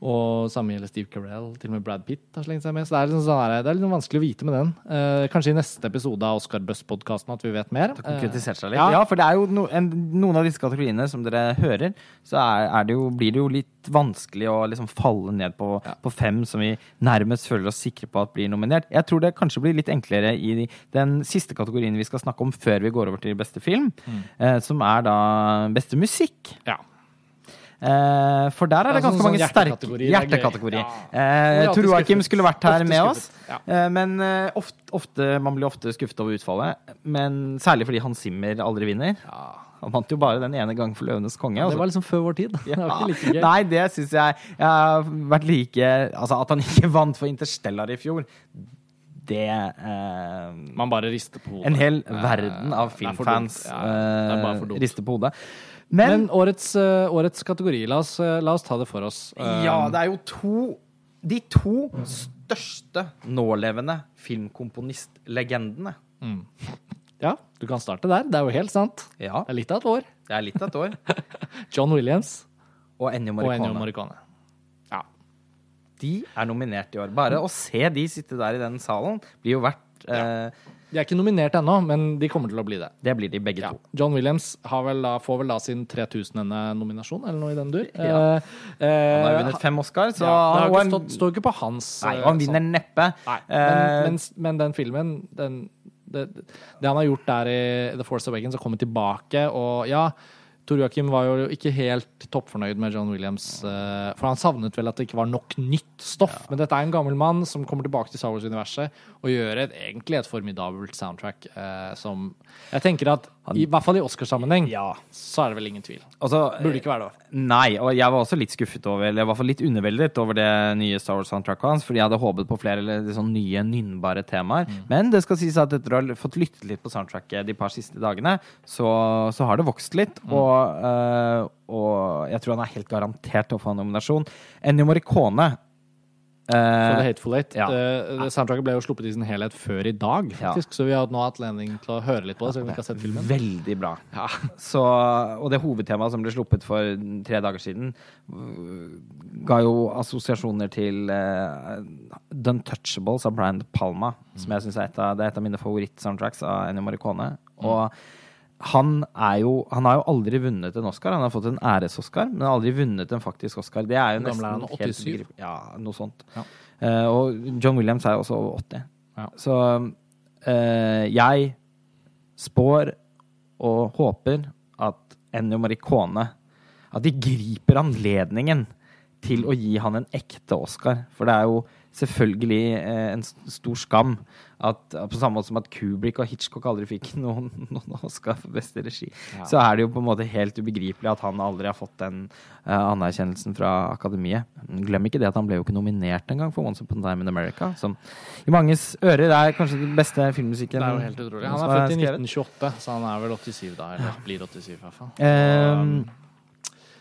og samme gjelder Steve Carell. Til og med Brad Pitt har slengt seg med. Så det er, liksom sånn det er litt vanskelig å vite med den. Eh, kanskje i neste episode av Oscar Buss-podkasten at vi vet mer. Det konkretisert seg litt. ja. Ja. for det er jo no, en, noen av disse kategoriene som dere hører, så er, er det jo, blir det jo litt vanskelig å liksom falle ned på, på fem som vi nærmest føler oss sikre på at blir nominert. Jeg tror det kanskje blir litt enklere i den siste kategorien vi skal snakke om før vi går over til beste film, eh, som er da beste musikk. Ja. Eh, for der er det Ja, sånn- ganske mange sånn sterke hjertekategori, det er Ja. Eh, Det Tor Joakim skulle vært her Ofte med oss, ja. eh, men ofte, ofte, man blir ofte skuffet over utfallet. Men særlig fordi Hans Zimmer aldri vinner. Ja. Han vant jo bare den ene gang for 'Løvenes konge'. Det altså. var liksom før vår tid. [LAUGHS] Det var ikke like. Nei, det syns jeg Jeg har vært like Altså, at han ikke [LAUGHS] vant for Interstellar i fjor, det eh, Man bare rister på hodet. En hel verden av det filmfans. Ja, det rister på hodet. Men, Men, årets, eh, årets kategori, la oss, eh, la oss ta det for oss. Eh, ja, det er jo to De to største nålevende filmkomponistlegendene. [LAUGHS] ja, du kan starte der. Det er jo helt sant. Ja, Det er litt av et år. det er litt av et år. [LAUGHS] John Williams Og Ennio Morricone. Ja. De er nominert i år. Bare å se de sitte der i den salen blir jo verdt eh, De er ikke nominert ennå, men de kommer til å bli det. Det blir de begge Ja. to. John Williams har vel da, får vel da sin 3000. nominasjon, eller noe i den dur. Ja. Eh, Han har jo vunnet fem Oscar, så ja, det har ikke han- stått, står ikke på hans Nei, eh, han vinner sånn. neppe. Nei, Eh, men, men, men den filmen den, det, det han har gjort der i The Force Awakens, å komme tilbake og Ja, Tor Joakim var jo ikke helt toppfornøyd med John Williams, eh, for han savnet vel at det ikke var nok nytt stoff. Men dette er en gammel mann som kommer tilbake til Star Wars-universet og gjør et, egentlig et formidabelt soundtrack eh, som Jeg tenker at i hvert fall i Oscarsammenheng Ja. så er det vel ingen tvil. Altså, Burde ikke være det. Nei, og jeg var også litt skuffet over, eller i hvert fall litt underveldet over det nye Star Wars-soundtracket hans, fordi jeg hadde håpet på flere eller, sånn nye nynnbare temaer. Mm. Men det skal sies at etter å ha fått lyttet litt på soundtracket de par siste dagene, så, så har det vokst litt, Mm. og, eh, og jeg tror han er helt garantert å få en nominasjon. Ennio Morricone For eh, The Hateful Eight. ja. Det soundtracket ble jo sluppet i sin helhet før i dag, Ja. faktisk. Så vi har nå hatt anledning til å høre litt på det, selv om vi ikke har sett filmen. Veldig bra. Ja. Så, og det hovedtemaet som ble sluppet for tre dager siden, ga jo assosiasjoner til uh, The Untouchables av Brian De Palma, som jeg synes er er et av mine favoritt-soundtracks av Ennio Morricone. Og han, er jo, han har jo aldri vunnet en Oscar. Han har fått en æres-Oscar, men har aldri vunnet en faktisk Oscar. Det er jo nesten er nesten han? helt 87? ubegripelig. Ja, noe sånt. Ja. Uh, og John Williams er jo også over 80. Ja. Så uh, jeg spår og håper at Ennio Maricone At de griper anledningen til å gi han en ekte Oscar. For det er jo selvfølgelig eh, en stor skam at på samme måte som at Kubrick og Hitchcock aldri fikk [LAUGHS] noen, noen Oscar for beste regi, Ja. så er det jo på en måte helt ubegripelig at han aldri har fått den uh, anerkjennelsen fra akademiet. Glem ikke det at han ble jo ikke nominert engang for Once Upon a Time in America, som i manges ører er kanskje den beste filmmusikken Det er jo helt utrolig. Han er født i 1928, så han er vel 87 da. Eller blir 87 i hvert fall. Um,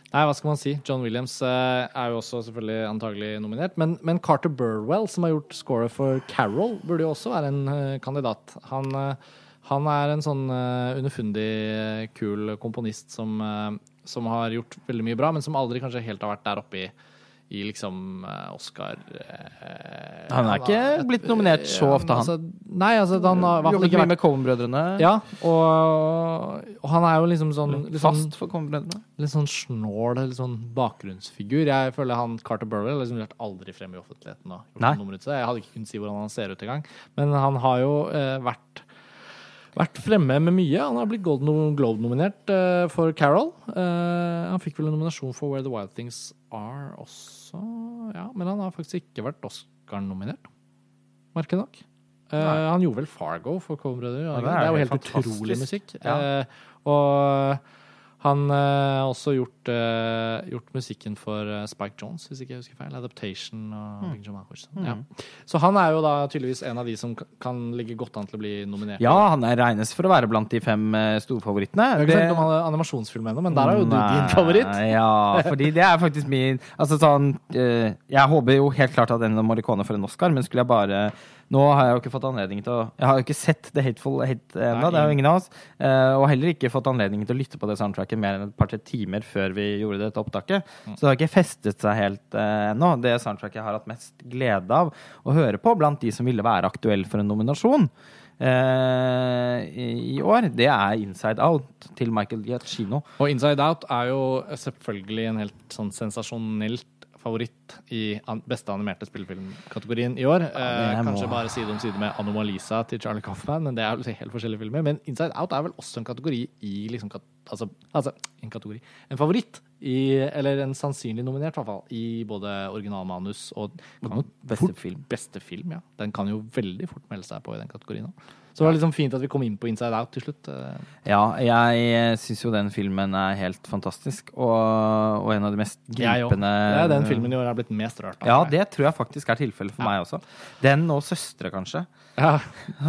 Nei, hva skal man si? John Williams eh, er jo også selvfølgelig antagelig nominert. Men, men Carter Burwell, som har gjort scoret for Carol, burde jo også være en eh, kandidat. Han, eh, han er en sånn eh, underfundig, eh, kul komponist som, eh, som har gjort veldig mye bra, men som aldri kanskje helt har vært der oppe i, i liksom eh, Oscar eh, Han er ikke har- blitt nominert så ofte, han. Altså, nei, altså han har Jobbet ikke mye vært med Coven-brødrene. Ja, og, og han er jo liksom sånn litt sånn, Fast for Coven-brødrene? litt sånn snål, litt sånn bakgrunnsfigur. Jeg føler han Carter Burrell, har liksom vært aldri fremme i offentligheten. Seg. Jeg hadde ikke kunnet si hvordan han ser ut engang. Men han har jo eh, vært vært fremme med mye. Han har blitt Golden Globe-nominert uh, for Carol. Uh, han fikk vel en nominasjon for Where the Wild Things Are også, ja. Men han har faktisk ikke vært Oscar-nominert, merkelig nok. Uh, han gjorde vel Fargo for Coen-brødre. Ja, det, det er jo helt helt utrolig musikk. Ja. Uh, og han eh, har også gjort, eh, gjort musikken for eh, Spike Jones, hvis ikke jeg husker feil. Adaptation og Mm. Bing John Malkovich. Ja. Så han er jo da tydeligvis en av de som kan ligge godt an til å bli nominert. Ja, han er regnes for å være blant de fem storfavorittene. Jeg har ikke Det- om animasjonsfilm ennå, men der er jo du din favoritt. [LAUGHS] Ja, fordi det er faktisk min Altså sånn eh, Jeg håper jo helt klart at Ennio Morricone får en Oscar, men skulle jeg bare Nå har jeg jo ikke fått anledning til å Jeg har jo ikke sett The Hateful Hate ennå, det er jo ingen av oss. eh, og heller ikke fått anledning til å lytte på det soundtracket mer enn et par-tre timer før vi gjorde dette opptaket. Mm. Så det har ikke festet seg helt uh, ennå. Det soundtracket jeg har hatt mest glede av å høre på blant de som ville være aktuell for en nominasjon eh, i, i år, det er Inside Out til Michael Giacchino. Og Inside Out er jo selvfølgelig en helt sånn sensasjonelt favoritt i beste animerte spillefilmkategorien i år. Ja, kanskje må- bare side om side med Anomalisa til Charlie Coffman, men det er jo helt forskjellige filmer. Men Inside Out er vel også en kategori i liksom Altså, altså en kategori. En favoritt, i, eller en sannsynlig nominert, i hvert fall, i både originalmanus og kan Beste film. Beste film, ja. Den kan jo veldig fort melde seg på i den kategorien òg. Så det var liksom fint at vi kom inn på Inside Out til slutt. eh. Ja, jeg syns jo den filmen er helt fantastisk, og, og en av de mest gripende Det er den filmen i år jeg har blitt mest rørt av. Ja, det tror jeg faktisk er tilfellet for meg også. Den og Søstre, kanskje. Ja.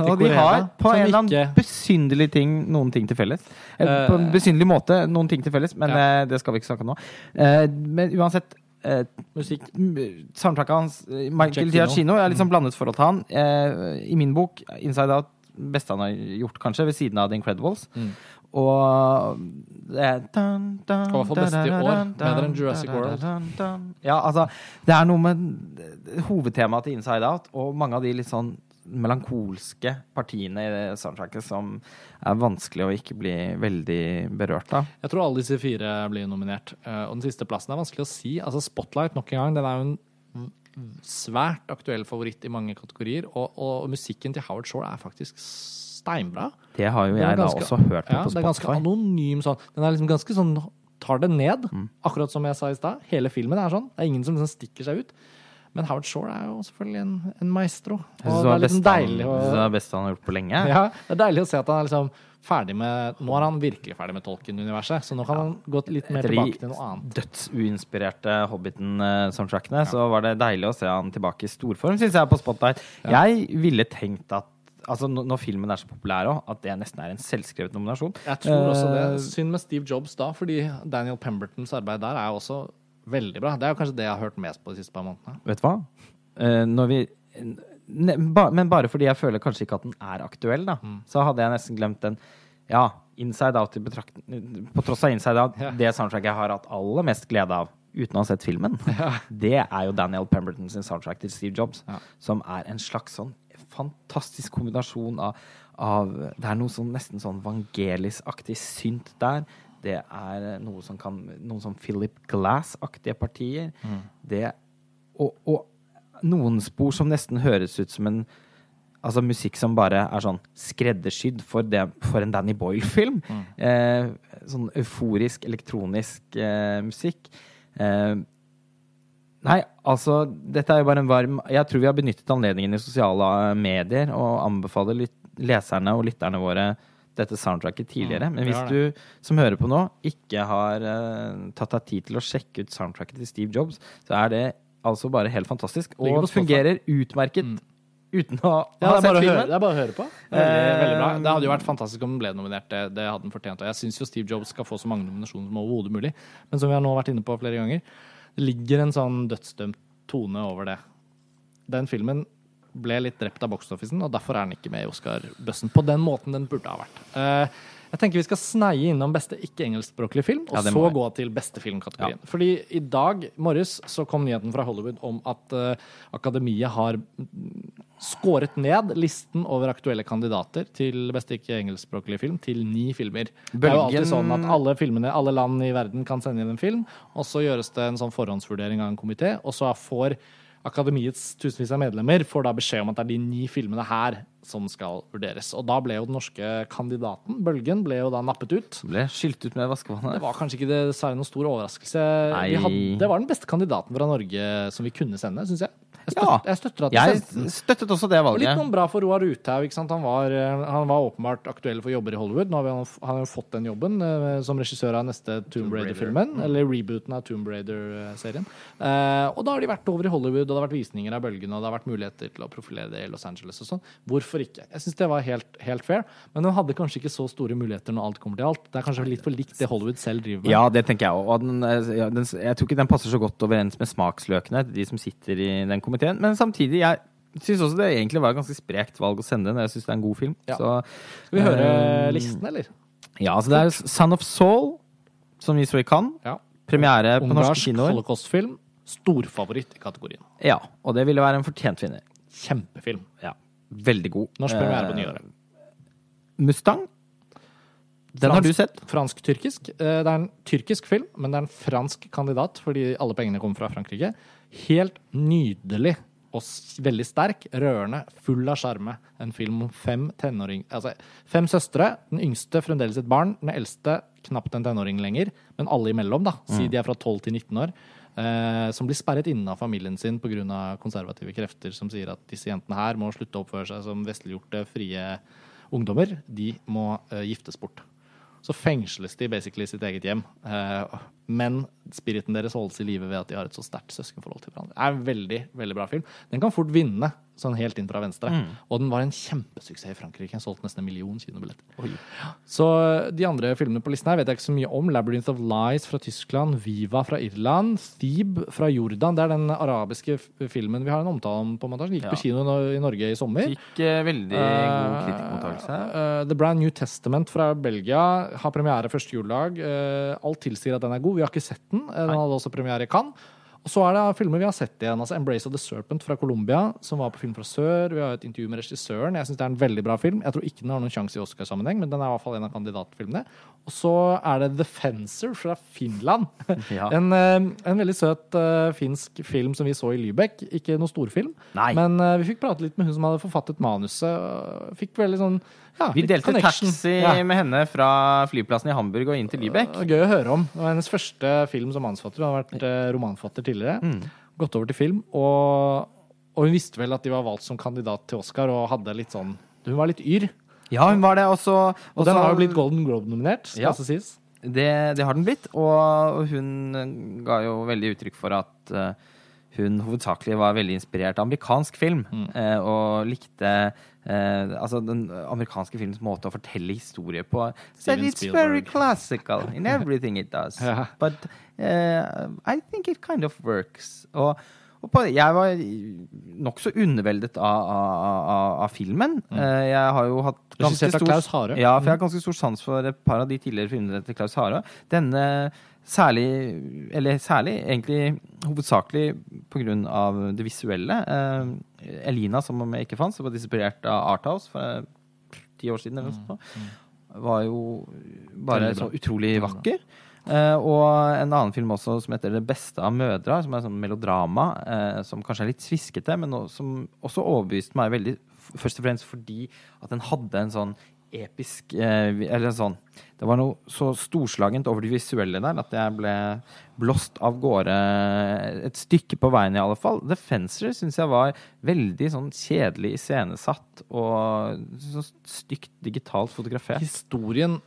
Og de har på en eller annen besynderlig ting noen ting til felles. Eh, På en Eh, besynderlig måte noen ting til felles, men ja. eh, det skal vi ikke snakke om nå. Eh, Men uansett eh, Musikk. Soundtracket hans, eh, Michael Giacchino. Er litt Mm. sånn blandet forhold til han. Eh, I min bok, Inside Out, beste han har gjort, kanskje, ved siden av The Incredibles. Mm. Og det er dun, dun, i hvert fall beste i år, bedre enn Jurassic World. Ja, altså, det er noe med hovedtemaet til Inside Out, og mange av de litt sånn melankolske partiene i det soundtracket som er vanskelig å ikke bli veldig berørt av. Jeg tror alle disse fire blir nominert. Eh, Og den siste plassen er vanskelig å si. Altså Spotlight, nok en gang, den er jo en svært aktuell favoritt i mange kategorier. Og, og musikken til Howard Shore er faktisk steinbra. Det har jo jeg ganske, da også hørt på Ja, på det er ganske anonym sånn. Den er liksom ganske sånn Tar det ned, Mm. akkurat som jeg sa i stad. Hele filmen er sånn. Det er ingen som liksom stikker seg ut. Men Howard Shore er jo selvfølgelig en, en maestro. Og det er liksom deilig å det er det beste han har gjort på lenge. ja, det er deilig å se at han er liksom ferdig med Nå er han virkelig ferdig med Tolkien-universet, så nå kan han gå litt mer Etter tilbake til noe annet. dødsuinspirerte Hobbiten-soundtrackene, så var det deilig å se han tilbake i storform, syns jeg, på Spotlight. Jeg ville tenkt at Altså, når når filmen er så populær òg, at det nesten er en selvskrevet nominasjon. Jeg tror også det. Eh, Synd med Steve Jobs da, fordi Daniel Pembertons arbeid der er også veldig bra. Det er jo kanskje det jeg har hørt mest på de siste par månedene. Vet du hva? Eh, når vi ne, ba, Men bare fordi jeg føler kanskje ikke at den er aktuell, da, Mm. så hadde jeg nesten glemt den. Ja, Inside Out i betraktning På tross av Inside Out, Ja. det soundtracket jeg har hatt aller mest glede av uten å ha sett filmen, [LAUGHS] det er jo Daniel Pemberton sin soundtrack til Steve Jobs, Ja. som er en slags sånn fantastisk kombinasjon av, av Det er noe sånn nesten sånn vangelisaktig synt der. Det er noe som kan Noen sånn Philip Glass-aktige partier. Mm. Det og, og noen spor som nesten høres ut som en Altså musikk som bare er sånn skreddersydd for, det, for en Danny Boyle-film. Mm. Eh, sånn euforisk, elektronisk eh, musikk. Eh, nei, altså Dette er jo bare en varm Jeg tror vi har benyttet anledningen i sosiale eh, medier og anbefaler leserne og lytterne våre dette soundtracket tidligere. Mm, Men hvis du som hører på nå, ikke har eh, tatt deg tid til å sjekke ut soundtracket til Steve Jobs, så er det altså bare helt fantastisk. Og fungerer utmerket Mm. uten å ha det, er sett å høre, det er bare å høre på. Veldig, veldig bra. Eh, Det hadde jo vært fantastisk om den ble nominert. Det, det hadde den fortjent. Og jeg syns jo Steve Jobs skal få så mange nominasjoner som overhodet mulig. Men som vi har nå vært inne på flere ganger, det ligger en sånn dødsdømt tone over det. Den filmen ble litt drept av box-officen, og derfor er den ikke med i Oscar-bøssen på den måten den burde ha vært. Eh, Jeg tenker vi skal sneie innom beste ikke-engelskspråklig film, og Ja, så gå til beste filmkategorien. Fordi i dag morges så kom nyheten fra Hollywood om at uh, Akademiet har skåret ned listen over aktuelle kandidater til beste ikke-engelskspråklige film til ni filmer. Det er jo alltid sånn at alle filmene, alle land i verden kan sende inn en film, og så gjøres det en sånn forhåndsvurdering av en komité, og så får Akademiets tusenvis av medlemmer får da beskjed om at det er de ni filmene her som skal vurderes. Og da ble jo den norske kandidaten, Bølgen, ble jo da nappet ut. Ble skilt ut med vaskevannet. Det var kanskje ikke dessverre noen stor overraskelse. Hadde, det var den beste kandidaten fra Norge som vi kunne sende, syns jeg. Jeg, Ja. jeg støtter at Jeg støttet også det Og litt valget. noen bra for Roar Uthaug. ikke sant? Han var, eh, han var åpenbart aktuell for jobber i Hollywood. Nå har vi, han har fått den jobben eh, som regissør av neste Tomb Raider-filmen. Eller rebooten av Tomb Raider-serien. Eh, og da har de vært over i Hollywood, og det har vært visninger av bølgene, og det har vært muligheter til å profilere det i Los Angeles og sånn. Hvorfor ikke? Jeg syns det var helt, helt fair. Men hun hadde kanskje ikke så store muligheter når alt kommer til alt. Det er kanskje litt for likt det Hollywood selv driver med. Ja, det tenker jeg òg. Og den, eh, den, jeg tror ikke den passer så godt overens med smaksløkene de som sitter i den komiteen. Men samtidig, jeg syns også det egentlig var et ganske sprekt valg å sende den. Jeg syns det er en god film. Ja. Så, Skal vi høre eh, listen, eller? Ja, altså det er Son of Soul, som vi så i Cannes. Ja. Premiere på norske kinoer. holocaustfilm. Storfavoritt i kategorien. Ja, og det ville være en fortjent vinner. Kjempefilm. Ja, Veldig god. Norsk premiere på Eh, nyåret. Mustang. Den har du sett? Fransk-tyrkisk. Eh, Det er en tyrkisk film, men det er en fransk kandidat fordi alle pengene kommer fra Frankrike. Helt nydelig og veldig sterk, rørende, full av sjarme. En film om fem tenåring... Altså fem søstre. Den yngste fremdeles et barn. Den eldste knapt en tenåring lenger. Men alle imellom, da. Si de er fra 12 til 19 år. Eh, som blir sperret inne av familien sin pga. konservative krefter som sier at disse jentene her må slutte å oppføre seg som vestliggjorte, frie ungdommer. De må eh, giftes bort. Så fengsles de basically i sitt eget hjem. Eh, men spiriten deres holdes i live ved at de har et så sterkt søskenforhold til hverandre. Det er en veldig veldig bra film. Den kan fort vinne, sånn helt inn fra venstre. Og den var en kjempesuksess i Frankrike. Den solgte nesten en million kinobilletter. Så eh, de andre filmene på listen her vet jeg ikke så mye om. 'Labyrinth of Lies' fra Tyskland, 'Viva' fra Irland, 'Thebe' fra Jordan. Det er den arabiske filmen vi har en omtale om på Den Gikk Ja. på kino i Norge i sommer. Fikk eh, veldig god kritikkmottakelse. Eh, The Brand New Testament fra Belgia har premiere første juledag. Uh, alt tilsier at den er god. Vi har ikke sett den. Eh, Den hadde også premiere i Cannes. Og så er det filmer vi har sett igjen. altså 'Embrace of the Serpent' fra Colombia, som var på Film fra Sør. Vi har et intervju med regissøren. Jeg syns det er en veldig bra film. Jeg tror ikke den har noen sjanse i Oscarsammenheng, men den er i hvert fall en av kandidatfilmene. Og så er det 'The Fencer' fra Finland. [LAUGHS] Ja. En, eh, en veldig søt eh, finsk film som vi så i Lübeck. Ikke noe storfilm, Nei. men eh, vi fikk prate litt med hun som hadde forfattet manuset. Fikk veldig sånn ja, Vi delte connection. taxi Ja. med henne fra flyplassen i Hamburg og inn til var gøy å høre om. Det var hennes første film som manusforfatter. Hun har vært romanfatter tidligere. Mm. Gått over til film. Og, og hun visste vel at de var valgt som kandidat til Oscar, og hadde litt sånn Hun var litt yr. Ja, hun var det også. Og den har jo blitt Golden Globe-nominert, skal Ja. også sies. Det, det har den blitt, og hun ga jo veldig uttrykk for at eh, hun hovedsakelig var veldig inspirert av amerikansk film, eh, og likte eh, altså den amerikanske filmens måte å fortelle historie på. Steven it's very classical in everything it does, [LAUGHS] Ja. but uh, I think it kind of works. Og, og på, jeg var nokså underveldet av, av, av, av filmen. Eh, jeg har jo hatt ganske av Klaus Hare. Ja, for jeg har ganske stor sans for et par av de tidligere filmene til Klaus Hare. Denne særlig, eller særlig, egentlig hovedsakelig på grunn av det visuelle. Eh, Elina, som om jeg ikke fant, som var inspirert av Arthouse for ti år siden, eller noe sånt, var jo bare så utrolig vakker. Uh, og en annen film også som heter 'Det beste av mødre', som er sånn melodrama, uh, som kanskje er litt sviskete, men også, som også overbeviste meg veldig, først og fremst fordi at den hadde en sånn episk eh, Eller sånn Det var noe så storslagent over det visuelle der at jeg ble blåst av gårde et stykke på veien, i alle fall. The Fencer syns jeg var veldig sånn kjedelig iscenesatt og så stygt digitalt fotografert. Historien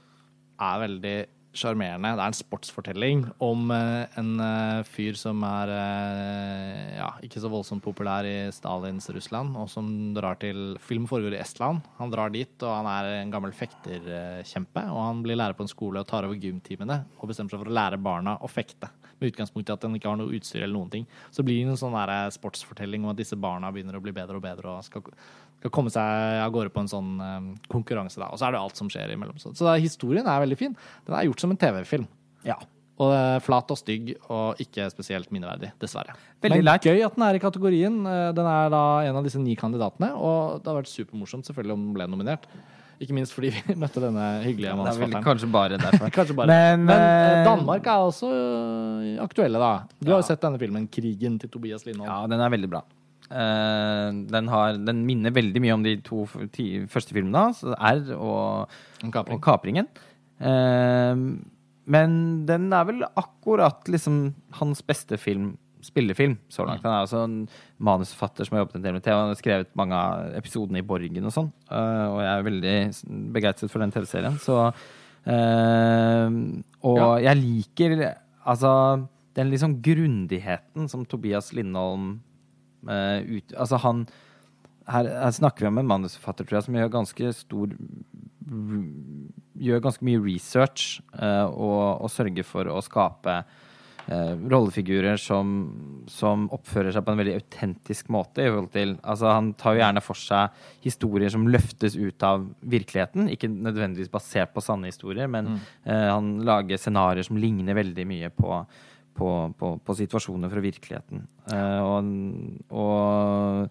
er veldig sjarmerende. Det er en sportsfortelling om eh, en eh, fyr som er eh, ja, ikke så voldsomt populær i Stalins Russland, og som drar til Film foregår i Estland. Han drar dit, og han er en gammel fekterkjempe. Og han blir lærer på en skole og tar over gymtimene og bestemmer seg for å lære barna å fekte. Med utgangspunkt i at han ikke har noe utstyr eller noen ting. Så blir det en sånn sportsfortelling om at disse barna begynner å bli bedre og bedre og skal, skal komme seg av gårde på en sånn eh, konkurranse. Da. Og så er det alt som skjer imellom. Så, så historien er veldig fin. Den er gjort som en TV-film. Ja. Og er flat og stygg og ikke spesielt minneverdig, dessverre. Veldig Men leit. gøy at den er i kategorien. Eh, Den er da en av disse ni kandidatene, og det har vært supermorsomt selvfølgelig om den ble nominert. Ikke minst fordi [LAUGHS] vi møtte denne hyggelige er manusforfatteren. kanskje bare derfor. [LAUGHS] Kanskje bare. Men, Men, eh, eh, Danmark er også eh, aktuelle, da. Du har jo sett denne filmen 'Krigen' til Tobias Lindholm. Ja, den er veldig bra. Eh, den, har, den minner veldig mye om de to første filmene hans, R og, kapring. og Kapringen. Eh, men den er vel akkurat liksom hans beste film, spillefilm, så langt. Han er også en manusforfatter som har jobbet en del med TV. Han har skrevet mange av episodene i Borgen og sånn. Eh, og jeg er veldig begeistret for den TV-serien. Så Og Ja. jeg liker altså den liksom grundigheten som Tobias Lindholm ut, Altså, han her, her snakker vi om en manusforfatter tror jeg, som gjør ganske stor Gjør ganske mye research uh, og, og sørger for å skape uh, rollefigurer som, som oppfører seg på en veldig autentisk måte. i forhold til, altså Han tar jo gjerne for seg historier som løftes ut av virkeligheten. Ikke nødvendigvis basert på sanne historier, men uh, han lager scenarioer som ligner veldig mye på på, på, på situasjoner fra virkeligheten. Eh, og, og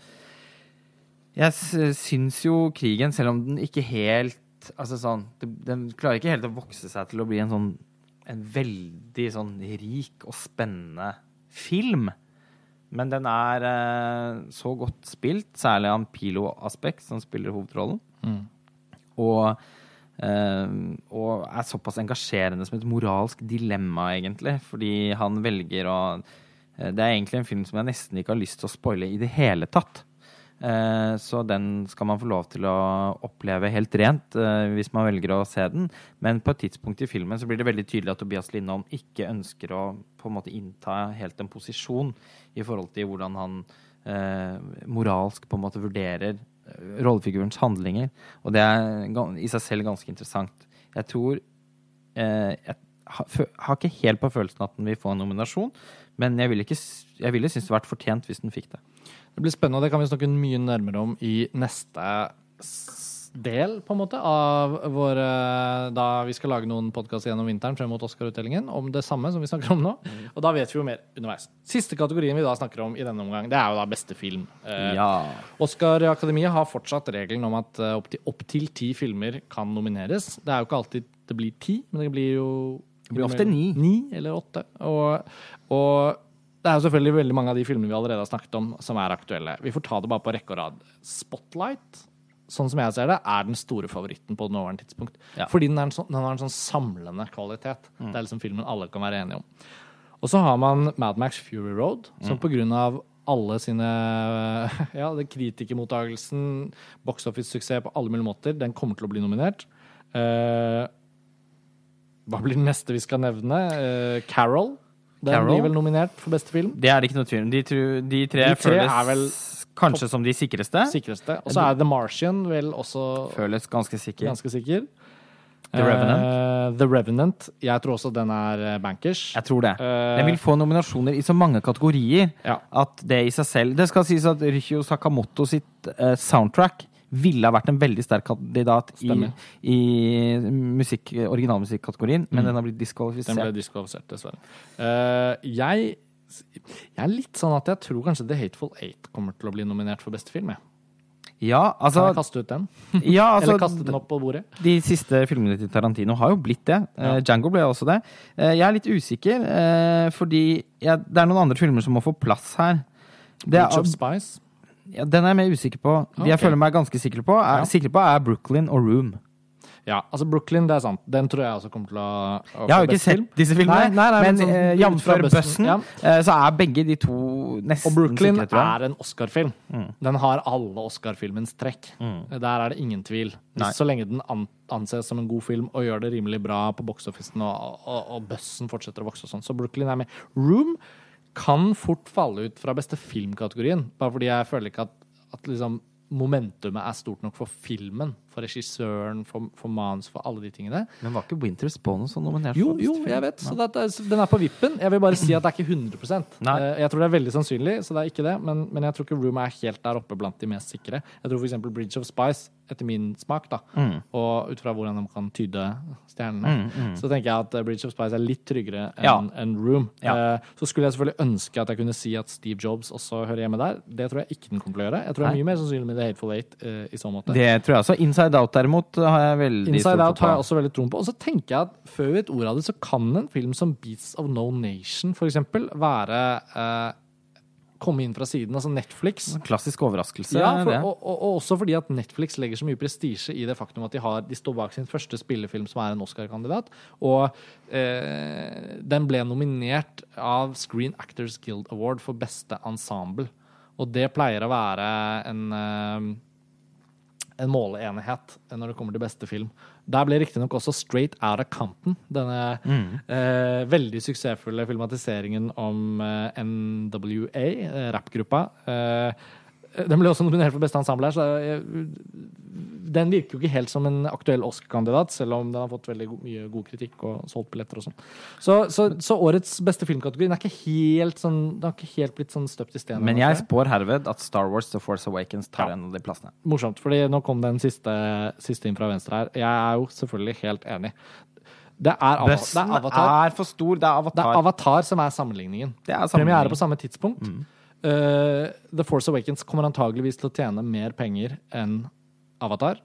jeg syns jo krigen, selv om den ikke helt Altså sånn Den klarer ikke helt å vokse seg til å bli en sånn En veldig sånn rik og spennende film. Men den er eh, så godt spilt, særlig av Pilo Aspect, som spiller hovedrollen. Og, eh, og er såpass engasjerende som et moralsk dilemma, egentlig. Fordi han velger å eh, Det er egentlig en film som jeg nesten ikke har lyst til å spoile i det hele tatt. Eh, Så den skal man få lov til å oppleve helt rent eh, hvis man velger å se den. Men på et tidspunkt i filmen så blir det veldig tydelig at Tobias Lindholm ikke ønsker å på en måte innta helt en posisjon i forhold til hvordan han eh, moralsk på en måte vurderer eh, rollefigurens handlinger. Og det er i seg selv ganske interessant. Jeg tror eh, Jeg har, ikke helt på følelsen at den vil få en nominasjon, men jeg ville, ikke, jeg ville synes det vært fortjent hvis den fikk det. Det blir spennende, og det kan vi snakke mye nærmere om i neste del, på en måte, av våre Da vi skal lage noen podkaster gjennom vinteren frem mot Oscar-utdelingen om det samme som vi snakker om nå. Og da vet vi jo mer underveis. Siste kategorien vi da snakker om i denne omgang, det er jo da beste film. Eh, Ja. Oscar-akademiet har fortsatt regelen om at eh, opptil opp til ti filmer kan nomineres. Det er jo ikke alltid det blir ti, men det blir jo Det blir ofte ni. Ni eller åtte. Og, og det er jo selvfølgelig veldig mange av de filmene vi allerede har snakket om, som er aktuelle. Vi får ta det bare på rekke og rad. Spotlight, sånn som jeg ser det, er den store favoritten på det nåværende tidspunkt. Ja. Fordi den, en sånn, den har en sånn samlende kvalitet. Mm. Det er liksom filmen alle kan være enige om. Og så har man Mad Max Fury Road, som på grunn av alle sine [LAUGHS] Ja, det kritikermottagelsen, box office-suksess på alle mulige måter, den kommer til å bli nominert. Uh, hva blir den neste vi skal nevne? Uh, Carol. Den Carol? blir vel nominert for beste film. Det er det ikke noe tvil om. De, de tre, De tre føles er vel kanskje som de sikreste. Sikreste. Og så er The Martian vel også Føles ganske sikker. ganske sikker. The Revenant. Uh, The Revenant. Jeg tror også den er eh, bankers. Jeg tror det. Uh, Den vil få nominasjoner i så mange kategorier Ja. at det i seg selv Det skal sies at Ryhyo Sakamoto sitt uh, soundtrack ville ha vært en veldig sterk kandidat i, Stemmer. i musikk, originalmusikkategorien, men den har blitt Den ble diskvalifisert. diskvalifisert, dessverre. Jeg, jeg er litt sånn at jeg tror kanskje The Hateful Eight kommer til å bli nominert for beste film. Jeg. Ja, Kan jeg altså, kaste ut den? [LAUGHS] ja, Eller altså kaste den opp på bordet? De siste filmene til Tarantino har jo blitt det. Ja. Eh, Django ble også det. Eh, jeg er litt usikker, eh, fordi jeg, det er noen andre filmer som må få plass her. Det Bridge of er, Spice. ja, den er jeg mer usikker på. De jeg føler meg ganske sikker på, er, sikker på, er Brooklyn og Room. Ja, altså Brooklyn, det er sant. Den tror jeg også kommer til å, å Jeg har jo ikke sett film. disse filmene, Nei, nei, nei, men men sånn eh, jf. Bussen, ja. eh, så er begge de to nesten Og Brooklyn sikre, er en Oscar-film. Mm. Den har alle Oscar-filmens trekk. Der er det ingen tvil. Så lenge den anses som en god film og gjør det rimelig bra på box-officen, og, og, og bussen fortsetter å vokse og sånn. Så Brooklyn er med. Room kan fort falle ut fra beste filmkategorien, bare fordi jeg føler ikke at, at liksom momentumet er stort nok for filmen, for regissøren, for, for manus, for alle de tingene. Men var ikke Winter's Bonus nominert? Jo, jo, jeg vet. Så det, den er på vippen. Jeg vil bare si at det er ikke 100 [CLEARS THROAT] Nei. Eh, Jeg tror det er veldig sannsynlig, så det er ikke det. Men, men jeg tror ikke Room er helt der oppe blant de mest sikre. Jeg tror f.eks. Bridge of Spice, etter min smak, da, Mm. og ut fra hvordan de kan tyde stjernene, så tenker jeg at eh, Bridge of Spice er litt tryggere enn Ja. en Room. Ja. Eh, Så skulle jeg selvfølgelig ønske at jeg kunne si at Steve Jobs også hører hjemme der. Det tror jeg ikke den kommer til å gjøre. Jeg tror det er mye mer sannsynlig med The Hateful Eight uh, i så måte. Det tror jeg også. Inside Out derimot har jeg veldig Inside Out har jeg også veldig troen på. Og så tenker jeg at før vi vet ordet av det, så kan en film som Beats of No Nation for eksempel være eh, komme inn fra siden. Altså Netflix. Klassisk overraskelse. Ja, for, og, og, og også fordi at Netflix legger så mye prestisje i det faktum at de, har, de står bak sin første spillefilm som er en Oscar-kandidat. Og eh, den ble nominert av Screen Actors Guild Award for beste ensemble. Og det pleier å være en eh, en måleenighet når det kommer til beste film. Der ble riktignok også Straight Outta Compton, denne eh, veldig suksessfulle filmatiseringen om eh, NWA, eh, rappgruppa. Eh, den ble også nominert for beste ensemble her, så jeg, den virker jo ikke helt som en aktuell Oscar-kandidat, selv om den har fått veldig mye god kritikk og solgt billetter og sånn. Så, så, så årets beste filmkategori den er ikke helt sånn, den har ikke helt blitt sånn støpt i stein. Men jeg spår herved at Star Wars The Force Awakens tar Ja. en av de plassene. morsomt, fordi nå kom den siste, siste inn fra venstre her. Jeg er jo selvfølgelig helt enig. Det er, det er Avatar. er for stor. Det er Det er Avatar. Avatar som er sammenligningen. Det er Premiere på samme tidspunkt. Uh, The Force Awakens kommer antageligvis til å tjene mer penger enn Avatar.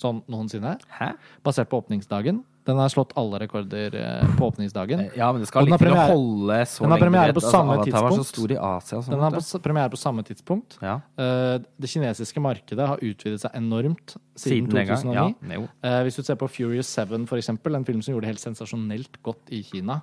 Sånn noensinne. Hæ? Basert på åpningsdagen. Den har slått alle rekorder uh, på åpningsdagen. Ja, men det skal litt til å holde så den har lenge. premiere på samme Avatar var så stor i Asia. Den har på, premiere på samme tidspunkt. ja. Uh, Det kinesiske markedet har utvidet seg enormt siden, Siden 2009. Ja. Eh, hvis du ser på Furious 7, for eksempel, en film som gjorde det helt sensasjonelt godt i Kina.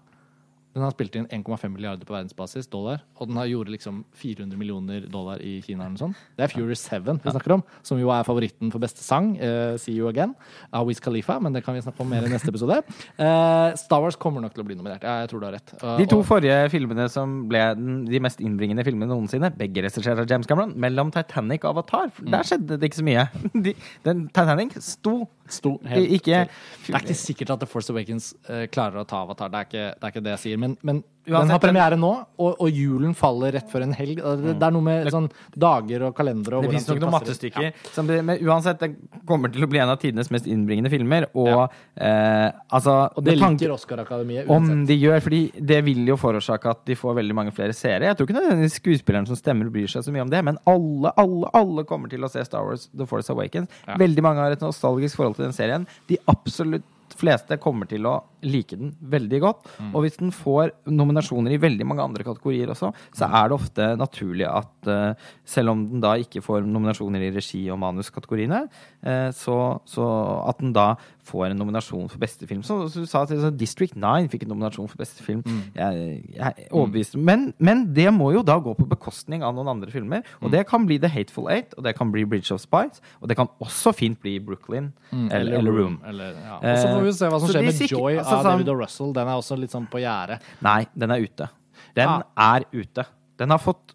Den har spilt inn 1,5 milliarder på verdensbasis dollar, og den har gjort liksom 400 millioner dollar i Kina. eller noe sånt. Det er Furious 7 vi snakker om, som jo er favoritten for beste sang, uh, See You Again, av Wiz Khalifa, men det kan vi snakke om mer i neste episode. Uh, Star Wars kommer nok til å bli nominert. Ja, jeg tror du har rett. Uh, De to og- forrige filmene som ble den, de mest innbringende filmene noensinne, begge regissert av James Cameron, mellom Titanic og Avatar, Mm. der skjedde det ikke så mye. [LAUGHS] De, den Titanic sto sto i- helt ikke Det er ikke sikkert at The Force Awakens eh, klarer å ta Avatar. Det er ikke det, er ikke det jeg sier. Men, men den har premiere nå, og, og julen faller rett før en helg. Det, det er noe med sånn dager og kalendere og Det finnes nok noen mattestykker. Ja. Men uansett, det kommer til å bli en av tidenes mest innbringende filmer. Og eh, altså Og det liker Oscar-akademiet Om uansett. de gjør, fordi det vil jo forårsake at de får veldig mange flere seere. Jeg tror ikke nødvendigvis skuespilleren som stemmer bryr seg så mye om det, men alle, alle, alle kommer til å se Star Wars The Force Awakens. Ja. Veldig mange har et nostalgisk forhold til den serien. De absolutt fleste kommer til å like den veldig godt. Mm. Og hvis den får nominasjoner i veldig mange andre kategorier også, så Mm. er det ofte naturlig at uh, selv om den da ikke får nominasjoner i regi- og manuskategoriene, uh, så, så at den da får en nominasjon for beste film. Så, så du sa at så District 9 fikk en nominasjon for beste film. Mm. Jeg, jeg er overbevist. Men, men det må jo da gå på bekostning av noen andre filmer. Mm. Og det kan bli The Hateful Eight, og det kan bli Bridge of Spies, og det kan også fint bli Brooklyn Mm, eller, eller Room. Eller, ja. Og så får vi se hva som Eh, skjer med Joy altså av sånn- David og Russell. Den er også litt sånn på gjerdet. Nei, den er ute. Den Ah. er ute. Den har fått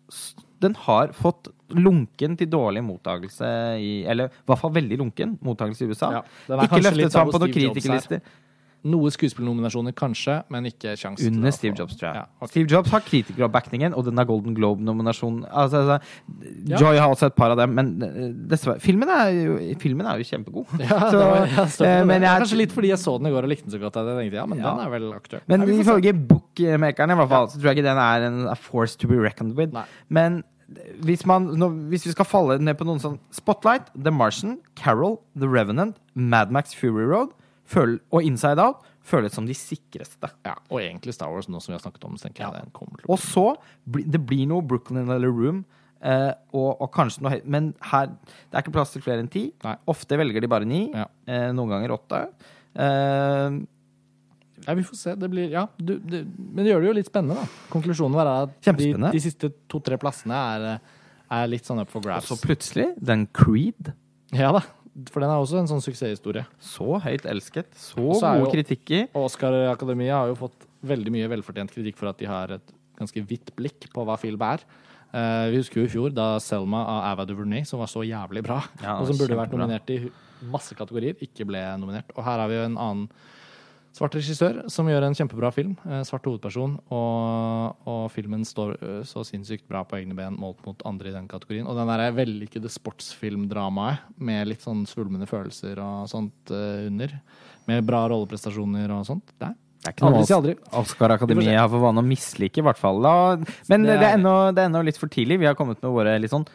den har fått lunken til dårlig mottakelse i Eller i hvert fall veldig lunken mottakelse i USA. Ja, ikke løftet fram på noen er. kritikerlister. Noe skuespillnominasjoner kanskje, men ikke sjanse Under Steve Jobs, tror jeg. Ja, okay. Steve Jobs har kritikeroppbackingen, og den har Golden Globe-nominasjon. Altså, altså, Ja. Joy har også et par av dem, men eh, dessverre Filmen er jo, filmen er jo kjempegod. [LAUGHS] Ja, Så, det var, ja, eh, men jeg- Kanskje litt fordi jeg så den i går og likte den så godt at jeg tenkte ja, men den er vel aktuell. Men ifølge bookmakerne, i hvert fall, så tror jeg ikke den er en a force to be reckoned with. Nei. Men hvis, man, hvis vi skal falle ned på noen sånn Spotlight, The Martian, Carol, The Revenant, Mad Max Fury Road føl, og Inside Out føles som de sikreste. Ja, og egentlig Star Wars, nå som vi har snakket om, så tenker jeg den kommer til å Og så bli- det blir noe Brooklyn eller Room. eh, og, og kanskje noe høyt. Men her det er ikke plass til flere enn ti. Nei. Ofte velger de bare ni. Ja. eh, noen ganger åtte. Eh, Ja, vi får se. Det blir, ja, du, det, men det gjør det jo litt spennende, da. Konklusjonen er at de, de siste to-tre plassene er, er litt sånn up for grabs. og så plutselig, den Creed. Ja da, for den er også en sånn suksesshistorie. Så høyt elsket. Så Og så er gode jo- kritikker. Oscar-akademiet har jo fått veldig mye velfortjent kritikk for at de har et ganske hvitt blikk på hva film er. Eh, vi husker jo i fjor da Selma av Ava DuVernay, som var så jævlig bra, Ja, og som burde vært kjempebra. nominert i masse kategorier, ikke ble nominert. Og her har vi jo en annen svart regissør som gjør en kjempebra film. eh, svart hovedperson. Og, og filmen står eh, så sinnssykt bra på egne ben målt mot andre i den kategorien. Og den der vellykkede sportsfilmdramaet med litt sånn svulmende følelser og sånt eh, under. Med bra rolleprestasjoner og sånt. Det er Det er ikke noe si aldri. Oscar-akademiet har for vane å mislike, i hvert fall. Men Det er, er- ennå, det er ennå litt for tidlig. Vi har kommet med våre litt sånn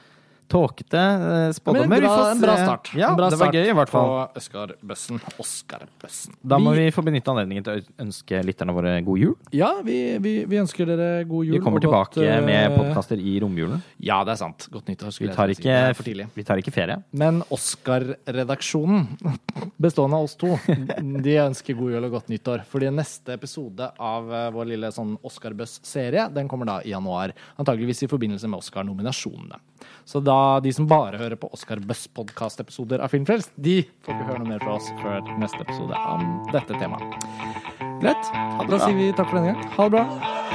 tåkete eh, Men spådommer. bra, en bra start. Ja, bra det var start gøy, i hvert fall. På Oscar-bøssen. Oscar-bøssen. Da må vi få benytte anledningen til å ønske lytterne våre god jul. Ja, vi, vi, vi ønsker dere god jul. Vi kommer og godt, tilbake med eh, podkaster i romjulen. Ja, det er sant. Godt nyttår. Vi tar. Ikke, vi tar ikke ferie. Men Oscar-redaksjonen, [LAUGHS] bestående av oss to, [LAUGHS] de ønsker god jul og godt nyttår. Fordi neste episode av eh, vår lille sånn Oscar-buzz-serie, den kommer da i januar. Antageligvis i forbindelse med Oscar-nominasjonene. Så da de som bare hører på Oscar Buzz-podkast-episoder av Filmfrelst, de får ikke høre noe mer fra oss før neste episode om dette temaet. Greit. Da sier vi takk for denne gang. Ha det bra.